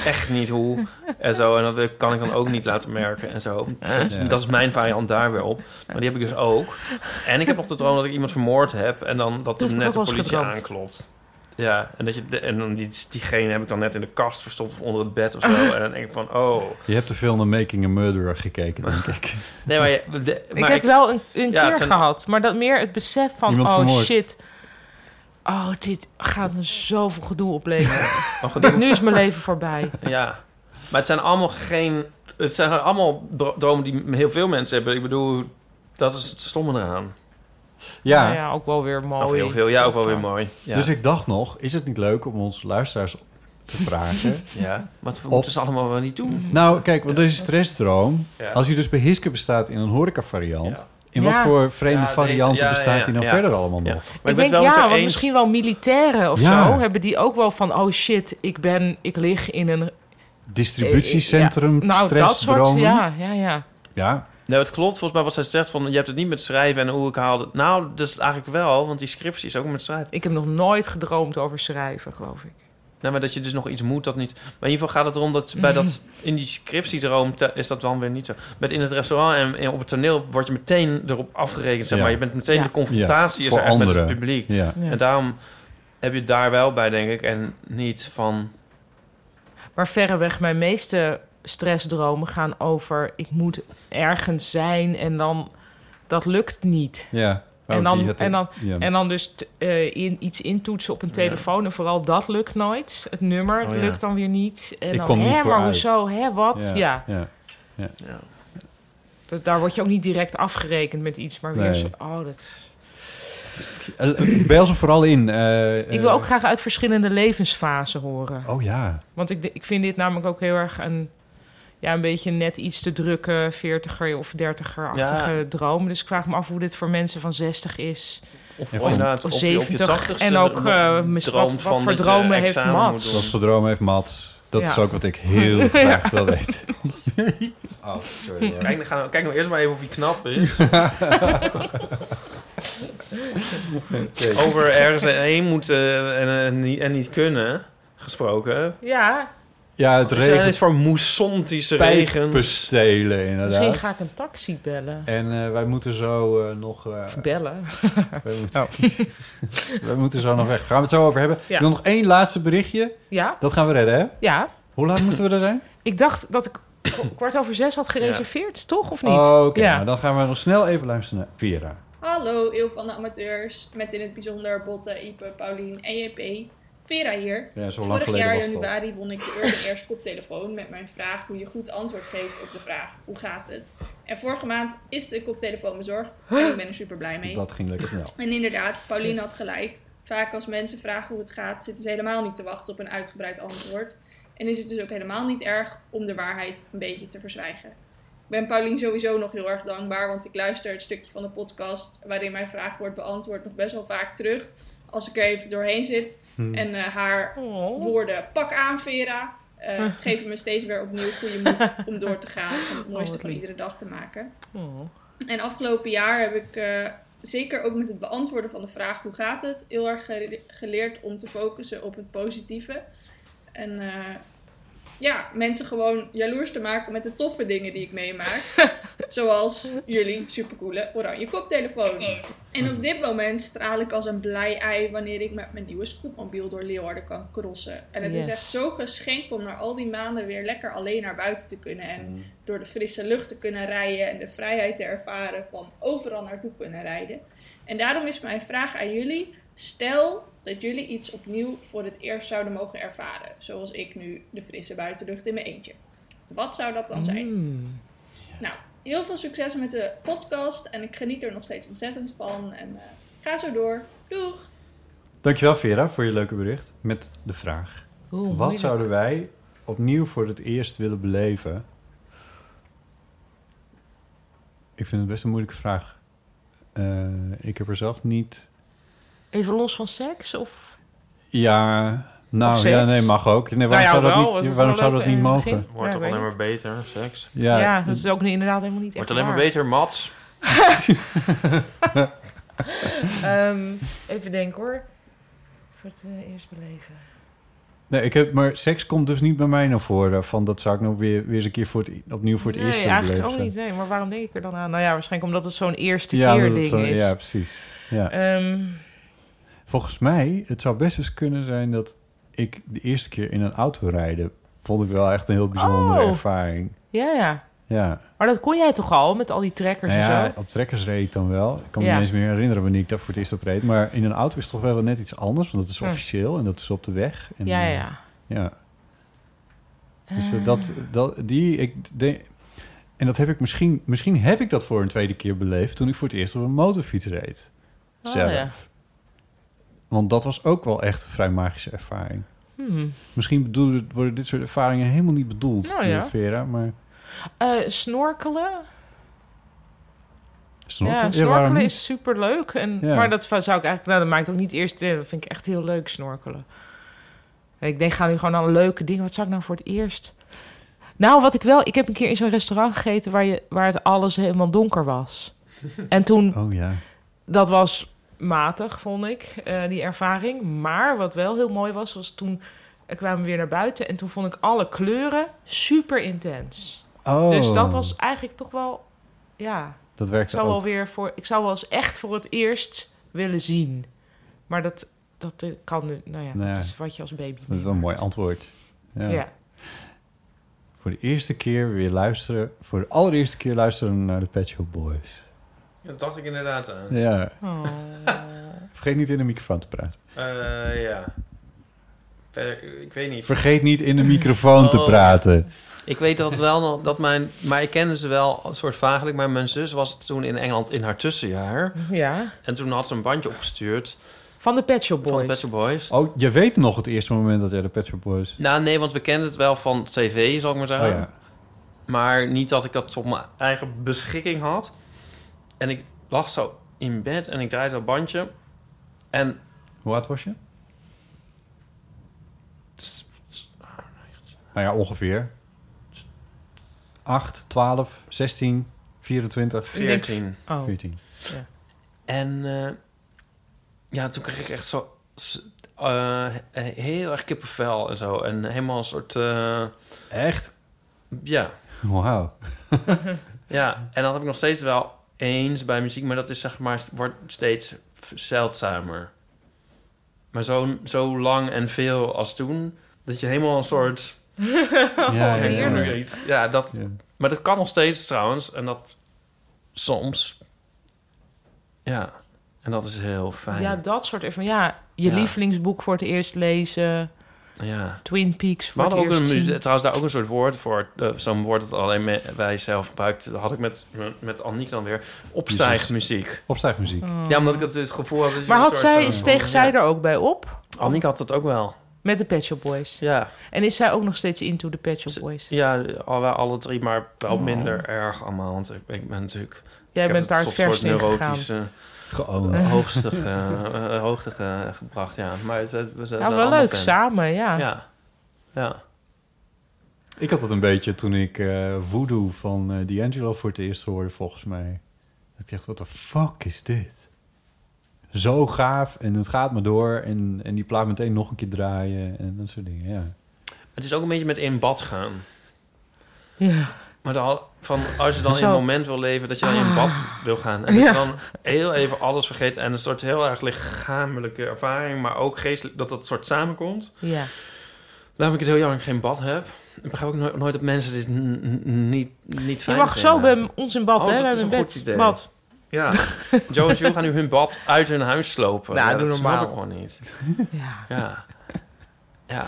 echt niet hoe en zo en dat kan ik dan ook niet laten merken en zo. Dat, is- Ja. dat is mijn variant daar weer op, maar die heb ik dus ook. En ik heb nog de droom dat ik iemand vermoord heb en dan dat Dat er net de politie gedroomd. aanklopt. Ja, en, dat je, de- en dan die, diegene heb ik dan net in de kast verstopt of onder het bed of zo. En dan denk ik van, oh. Je hebt te veel naar Making a Murderer gekeken, denk ik. Nee, maar, je, de- ik maar heb het wel een, een Ja, keer zijn- gehad, maar dat meer het besef van, Iemand oh vermoord. shit, Oh, dit gaat me zoveel gedoe opleveren. Oh, gedoe. Nu is mijn leven voorbij. Ja, maar het zijn allemaal geen... Het zijn allemaal dro- dromen die heel veel mensen hebben. Ik bedoel, dat is het stomme eraan. Ja. Nou ja, ook wel weer mooi. Of heel veel, ja, ook wel weer mooi. Ja. Dus ik dacht nog, is het niet leuk om onze luisteraars te vragen... Ja, wat Of- moeten ze allemaal wel niet doen. Nou, kijk, want deze stressdroom... Ja. als hij dus bij Hiske bestaat in een horeca-variant... in wat Ja. voor vreemde Ja, deze- varianten ja, bestaat ja, hij nou ja. verder allemaal Ja. nog? Maar Ik denk wel ja, je want eens. misschien wel militairen of Ja. zo hebben die ook wel van oh shit, ik ben, ik lig in een Distributiecentrum, Ja, nou, dat soort, stressdromen. ja, ja, ja. Ja, Nee, het klopt volgens mij wat zij zegt van... je hebt het niet met schrijven en hoe ik haalde... Nou, dus eigenlijk wel, want die scriptie is ook met schrijven. Ik heb nog nooit gedroomd over schrijven, geloof ik. Nou, maar dat je dus nog iets moet dat niet... Maar in ieder geval gaat het erom dat bij dat... In die scriptiedroom is dat dan weer niet zo. Met in het restaurant en, en op het toneel word je meteen erop afgerekend, zeg Ja. maar. Je bent meteen Ja. de confrontatie Ja, is er echt met het publiek. ja. Ja. En daarom heb je het daar wel bij, denk ik. En niet van... Maar verreweg mijn meeste stressdromen gaan over ik moet ergens zijn en dan dat lukt niet. ja. Oh, en, dan, en, dan, ja. en dan dus t- eh, in, iets intoetsen op een telefoon. En vooral dat lukt nooit. Het nummer Oh, ja. lukt dan weer niet. En Ik dan, kom niet hè, maar hoezo, hè, wat? Ja. ja. Ja. Dat, daar word je ook niet direct afgerekend met iets, maar weer Nee. zo, oh, dat... Eh, Bel ze vooral in. eh, Ik wil ook graag uit verschillende levensfasen horen. Oh ja. Want ik, ik vind dit namelijk ook heel erg een... Ja, een beetje net iets te drukke 40er of 30er-achtige Ja. droom. Dus ik vraag me af hoe dit voor mensen van 60 is. Of, of of of je op je 70. 80ste En ook, nog eh, mis- wat- voor je dromen heeft Mats? Wat voor droom heeft Mats? Dat Ja. is ook wat ik heel graag wil weten. oh, sorry. ja. Kijk, we- kijk nou eerst maar even of hij knap is. Over ergens heen moeten en, en, niet, en niet kunnen gesproken. Ja, Ja, het zijn regent iets voor moessontische regens. pijpenstelen inderdaad. misschien ga ik een taxi bellen. En eh, wij moeten zo eh, nog... eh, Of bellen. wij, moeten, wij moeten zo nog weg. Gaan we het zo over hebben. Ja. Ik wil nog één laatste berichtje. Ja, Dat gaan we redden, hè? ja. Hoe laat moeten we er zijn? Ik dacht dat ik kwart over zes had gereserveerd, toch? Of niet? Oh, Oké, ja. nou, dan gaan we nog snel even luisteren naar Vera. Hallo, Eeuw van de Amateurs. Met in het bijzonder Botte, Ipe, Paulien en JP. Vera hier. Ja, zo lang Vorig jaar januari won ik de Airs koptelefoon met mijn vraag hoe je goed antwoord geeft op de vraag hoe gaat het. En vorige maand is de koptelefoon bezorgd en ik ben er super blij mee. Dat ging lekker snel. En inderdaad, Pauline had gelijk. Vaak als mensen vragen hoe het gaat, zitten ze helemaal niet te wachten op een uitgebreid antwoord. En is het dus ook helemaal niet erg om de waarheid een beetje te verzwijgen. Ik ben Pauline sowieso nog heel erg dankbaar, want ik luister het stukje van de podcast waarin mijn vraag wordt beantwoord nog best wel vaak terug. Als ik er even doorheen zit en eh, haar Oh. woorden pak aan Vera, eh, geven me steeds weer opnieuw goede moed om door te gaan en het mooiste wat van iedere dag te maken. Oh. En afgelopen jaar heb ik eh, zeker ook met het beantwoorden van de vraag hoe gaat het, heel erg geleerd om te focussen op het positieve. En eh, ja, mensen gewoon jaloers te maken met de toffe dingen die ik meemaak. Zoals jullie supercoole oranje koptelefoon. En op dit moment straal ik als een blij ei wanneer ik met mijn nieuwe scootmobiel door Leeuwarden kan crossen. En het is echt zo geschenk om na al die maanden weer lekker alleen naar buiten te kunnen. En door de frisse lucht te kunnen rijden en de vrijheid te ervaren van overal naartoe kunnen rijden. En daarom is mijn vraag aan jullie: stel dat jullie iets opnieuw voor het eerst zouden mogen ervaren, zoals ik nu de frisse buitenlucht in mijn eentje. Wat zou dat dan zijn? Mm. Nou, heel veel succes met de podcast en ik geniet er nog steeds ontzettend van. En eh, ga zo door. Doeg! Dankjewel Vera voor je leuke bericht met de vraag. Oeh, Wat moeilijk. zouden wij opnieuw voor het eerst willen beleven? Ik vind het best een moeilijke vraag. Eh, ik heb er zelf niet... Even los van seks? Of... Ja, nou Of ja, nee, mag ook. Nee, waarom Nou ja, zou dat wel, niet, dat waarom zou dat niet mogen? begin. Wordt Ja, toch alleen maar beter, seks. Ja, Ja, dat is ook niet, inderdaad helemaal niet echt Wordt alleen maar beter, Mats. Ehm, even denken hoor. Voor het eh, eerst beleven. Nee, ik heb, maar seks komt dus niet bij mij naar voren. Van dat zou ik nog weer, weer eens een keer voor het, opnieuw voor het nee, eerst willen eigenlijk beleven. ook niet. Nee, maar waarom denk ik er dan aan? Nou ja, waarschijnlijk omdat het zo'n eerste Ja, keer ding zo- is. ja, precies. Ja. Ehm, Volgens mij, het zou best eens kunnen zijn dat ik de eerste keer in een auto rijden... vond ik wel echt een heel bijzondere Oh. ervaring. ja, ja. Ja. Maar dat kon jij toch al met al die trekkers Nou en ja, zo? op trekkers reed ik dan wel. Ik kan me Ja. niet eens meer herinneren wanneer ik daar voor het eerst op reed. Maar in een auto is het toch wel net iets anders. Want dat is Hm. officieel en dat is op de weg. En, Ja, ja, eh, ja. ja. Dus eh, Ah. dat, dat, die, ik denk... En dat heb ik misschien... Misschien heb ik dat voor een tweede keer beleefd... toen ik voor het eerst op een motorfiets reed. Oh, Zelf. ja. Want dat was ook wel echt een vrij magische ervaring. Hmm. Misschien bedoelen, worden dit soort ervaringen helemaal niet bedoeld, Nou ja. Vera. Maar Eh, snorkelen? snorkelen, Ja, snorkelen is superleuk. En, Ja. Maar dat zou ik eigenlijk... Nou, dat maakt ook niet eerst... eh, Dat vind ik echt heel leuk, snorkelen. Ik denk, ga nu gewoon aan leuke dingen. Wat zou ik nou voor het eerst... Nou, wat ik wel... Ik heb een keer in zo'n restaurant gegeten... waar, je, waar het alles helemaal donker was. En toen... Oh ja. Dat was matig, vond ik, eh, die ervaring. Maar wat wel heel mooi was, was toen... kwamen we weer naar buiten... en toen vond ik alle kleuren super intens. Oh. Dus dat was eigenlijk toch wel... Ja, Dat ik werkte zou wel weer voor, ik zou wel eens echt voor het eerst willen zien. Maar dat, dat eh, kan nu, nou ja, dat is wat je als baby. Dat is wel een mooi antwoord. Ja. Ja. Voor de eerste keer weer luisteren... Voor de allereerste keer luisteren naar de Pet Shop Boys. Dat dacht ik inderdaad aan. Ja. Oh. Vergeet niet in de microfoon te praten. Eh, ja. Verder, ik weet niet. Vergeet niet in de microfoon te Oh, praten. Ik weet dat wel nog dat mijn, maar ik kende ze wel een soort vagelijk. Maar mijn zus was toen in Engeland in haar tussenjaar. Ja. En toen had ze een bandje opgestuurd. Van de Pet Shop Van Boys. de Pet Shop Boys. Oh, je weet nog het eerste moment dat jij de Pet Shop Boys... Nou, nee, want we kenden het wel van tv, zal ik maar zeggen. Oh ja. Maar niet dat ik dat op mijn eigen beschikking had. En ik lag zo in bed en ik draaide dat bandje. En Hoe oud was je? Nou ja, ongeveer. 8, 12, 16, 24, 14. Oh. 14. Ja. En eh, ja, toen kreeg ik echt zo eh, heel erg kippenvel en zo. En helemaal een soort... eh, Echt? Ja. Wauw. ja, en dat heb ik nog steeds wel eens bij muziek. Maar dat is zeg maar, wordt steeds zeldzamer. Maar zo, zo lang en veel als toen... dat je helemaal een soort... Ja, ja, dat, Ja. maar dat kan nog steeds trouwens. En dat soms... Ja, en dat is heel fijn. Ja, dat soort van ja, je Ja. lievelingsboek voor het eerst lezen. Ja. Twin Peaks voor het ook eerst een, zien. trouwens daar ook een soort woord voor. Zo'n woord dat alleen me- wij zelf gebruikt. Dat had ik met, met Anniek dan weer. Opstijgmuziek. Opstijgmuziek. Oh. Ja, omdat ik het, het gevoel had... Maar had zij, eh, steeg zij ja. er ook bij op? Anniek had dat ook wel. Met de Pet Shop Boys? Ja. En is zij ook nog steeds into de Pet Shop Boys? Ja, al, wel alle drie, maar wel Oh. minder erg allemaal. Want ik, ik ben natuurlijk... Jij bent daar het verst in gegaan. Neurotische Geowned. hoogste, ge- eh, hoogte ge- gebracht, ja. Maar ze, we zijn Ja, wel leuk, fan. samen, ja. Ja. Ja. Ik had het een beetje toen ik eh, Voodoo van eh D'Angelo voor het eerst hoorde, volgens mij. Dat ik dacht, wat de fuck is dit? Zo gaaf en het gaat maar door en, en die plaat meteen nog een keer draaien en dat soort dingen, ja. Het is ook een beetje met in bad gaan. Ja. Maar dan, van, als je dan in een moment wil leven dat je dan in Ah. bad wil gaan. En dat je dan heel even alles vergeet. En een soort heel erg lichamelijke ervaring. Maar ook geestelijk dat dat soort samenkomt. Ja. Daarom ik het heel jammer dat ik geen bad heb. Ik begrijp ook nooit, nooit dat mensen dit niet, niet Je fijn mag zo bij ons in bad, Oh, hè? dat We is hebben een een goed bed. idee. Bad. Ja. Joe en Jules gaan nu hun bad uit hun huis slopen. Nou, ja, doe dat normaal. snap ik gewoon niet. Ja. Ja. Ja.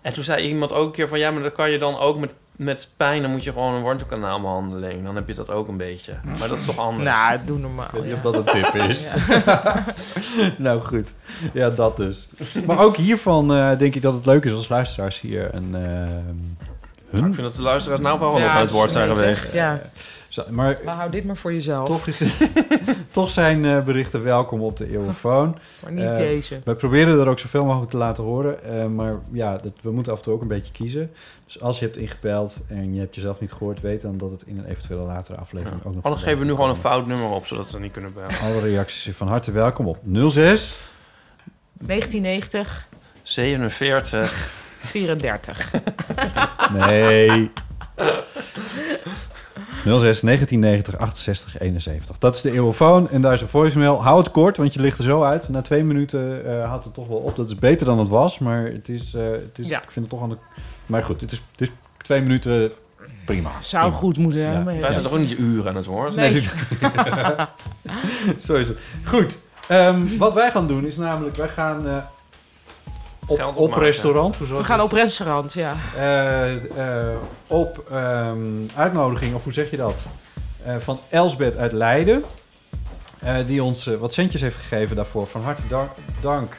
En toen zei iemand ook een keer van... Ja, maar dan kan je dan ook met, met pijn... dan moet je gewoon een wortelkanaalbehandeling. Dan heb je dat ook een beetje. Maar dat is toch anders? Nou, doe normaal. Ik weet niet ja. of dat een tip is. Ja. nou goed, ja dat dus. Maar ook hiervan eh, denk ik dat het leuk is als luisteraars hier een... eh. Ik vind dat de luisteraars nou wel Ja, aan het woord zijn geweest. ja. Zo, maar Maar hou dit maar voor jezelf. toch, is toch zijn eh, berichten welkom op de Eeuwenfoon. Maar niet Eh, deze. Wij proberen er ook zoveel mogelijk te laten horen. eh, maar ja, dat, we moeten af en toe ook een beetje kiezen. Dus als je hebt ingebeld en je hebt jezelf niet gehoord... weet dan dat het in een eventuele latere aflevering ook nog... Anders geven we nu gewoon een fout nummer op... zodat ze niet kunnen bellen. Alle reacties zijn van harte welkom op 06... 1990, 47. 34. Nee. 06 1990 68 71. Dat is de eeuwofoon en daar is een voicemail. Hou het kort, want je ligt er zo uit. Na twee minuten eh, houdt het toch wel op. Dat is beter dan het was, maar het is, eh, het is Ja. ik vind het toch aan de... Maar goed, het is, het is twee minuten Prima. Zou Prima. goed moeten. Ja. Wij zijn toch ook niet uren aan het woord? Nee. dit- Zo is het. Goed. ehm, wat wij gaan doen is namelijk, wij gaan eh, op, restaurant. Hoe We het? gaan op restaurant, ja. Eh, eh, op ehm, uitnodiging, of hoe zeg je dat? Eh, van Elsbeth uit Leiden. eh, die ons wat centjes heeft gegeven daarvoor. Van harte dank. dank.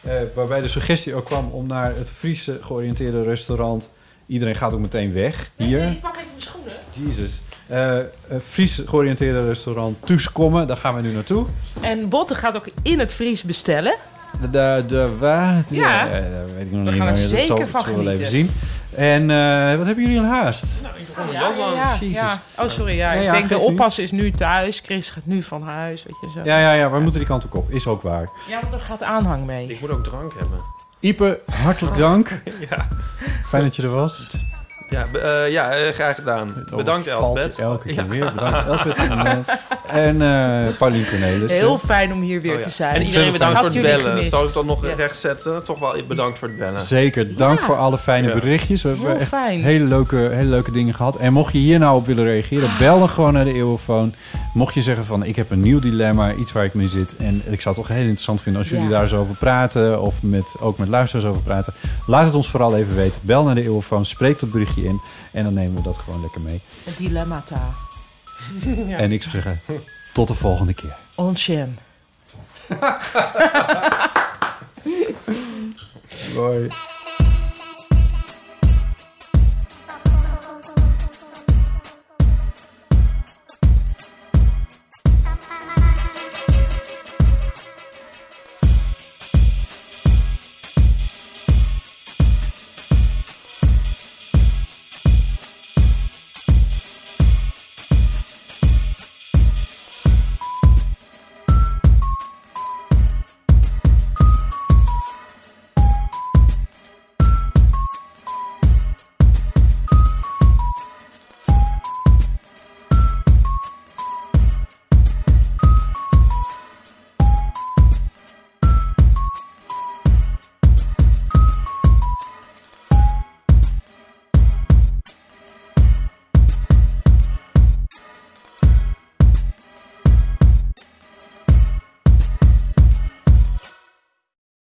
Eh, waarbij de suggestie ook kwam om naar het Friese georiënteerde restaurant. Iedereen gaat ook meteen weg. Hier. ik pak even mijn schoenen. Jezus. Eh eh, Fries georiënteerde restaurant Tuskomen. Daar gaan we nu naartoe. En Botte gaat ook in het Fries bestellen. De, de, de waar? Ja. dat weet ik nog We niet. gaan er maar dat zeker zal, van zullen we wel even zien. En eh, wat hebben jullie een haast? Ja, ja, ja, Jezus. ja. Oh, sorry. Ja, Ja, ik denk de oppas is nu thuis. Chris gaat nu van huis. Weet je zo. Ja, ja, ja. We moeten die kant ook op. Is ook waar. Ja, want er gaat aanhang mee. Ik moet ook drank hebben. Ipe, hartelijk dank. Ja. Fijn dat je er was. Ja, eh, ja eh, graag gedaan. Bedankt Elsbeth. Elke keer Ja. weer. Bedankt Elsbeth en, eh, en eh Paulien Cornelis. Heel fijn om hier weer Oh, ja. te zijn. En iedereen bedankt voor het bellen. gemist. Zal ik dat nog Ja. rechtzetten? Toch wel bedankt voor het bellen. Zeker, dank Ja. voor alle fijne Ja. berichtjes. We hebben Heel echt fijn. hele leuke, hele leuke dingen gehad. En mocht je hier nou op willen reageren, bel dan gewoon naar de Eeuwenfoon. Mocht je zeggen van, ik heb een nieuw dilemma, iets waar ik mee zit. En ik zou het toch heel interessant vinden als jullie Ja. daar eens over praten. Of met, ook met luisteraars over praten. Laat het ons vooral even weten. Bel naar de Eeuwenfoon, spreek dat berichtje in. En dan nemen we dat gewoon lekker mee. Het dilemmata. En ik zou zeggen, tot de volgende keer. Onchen. Bye.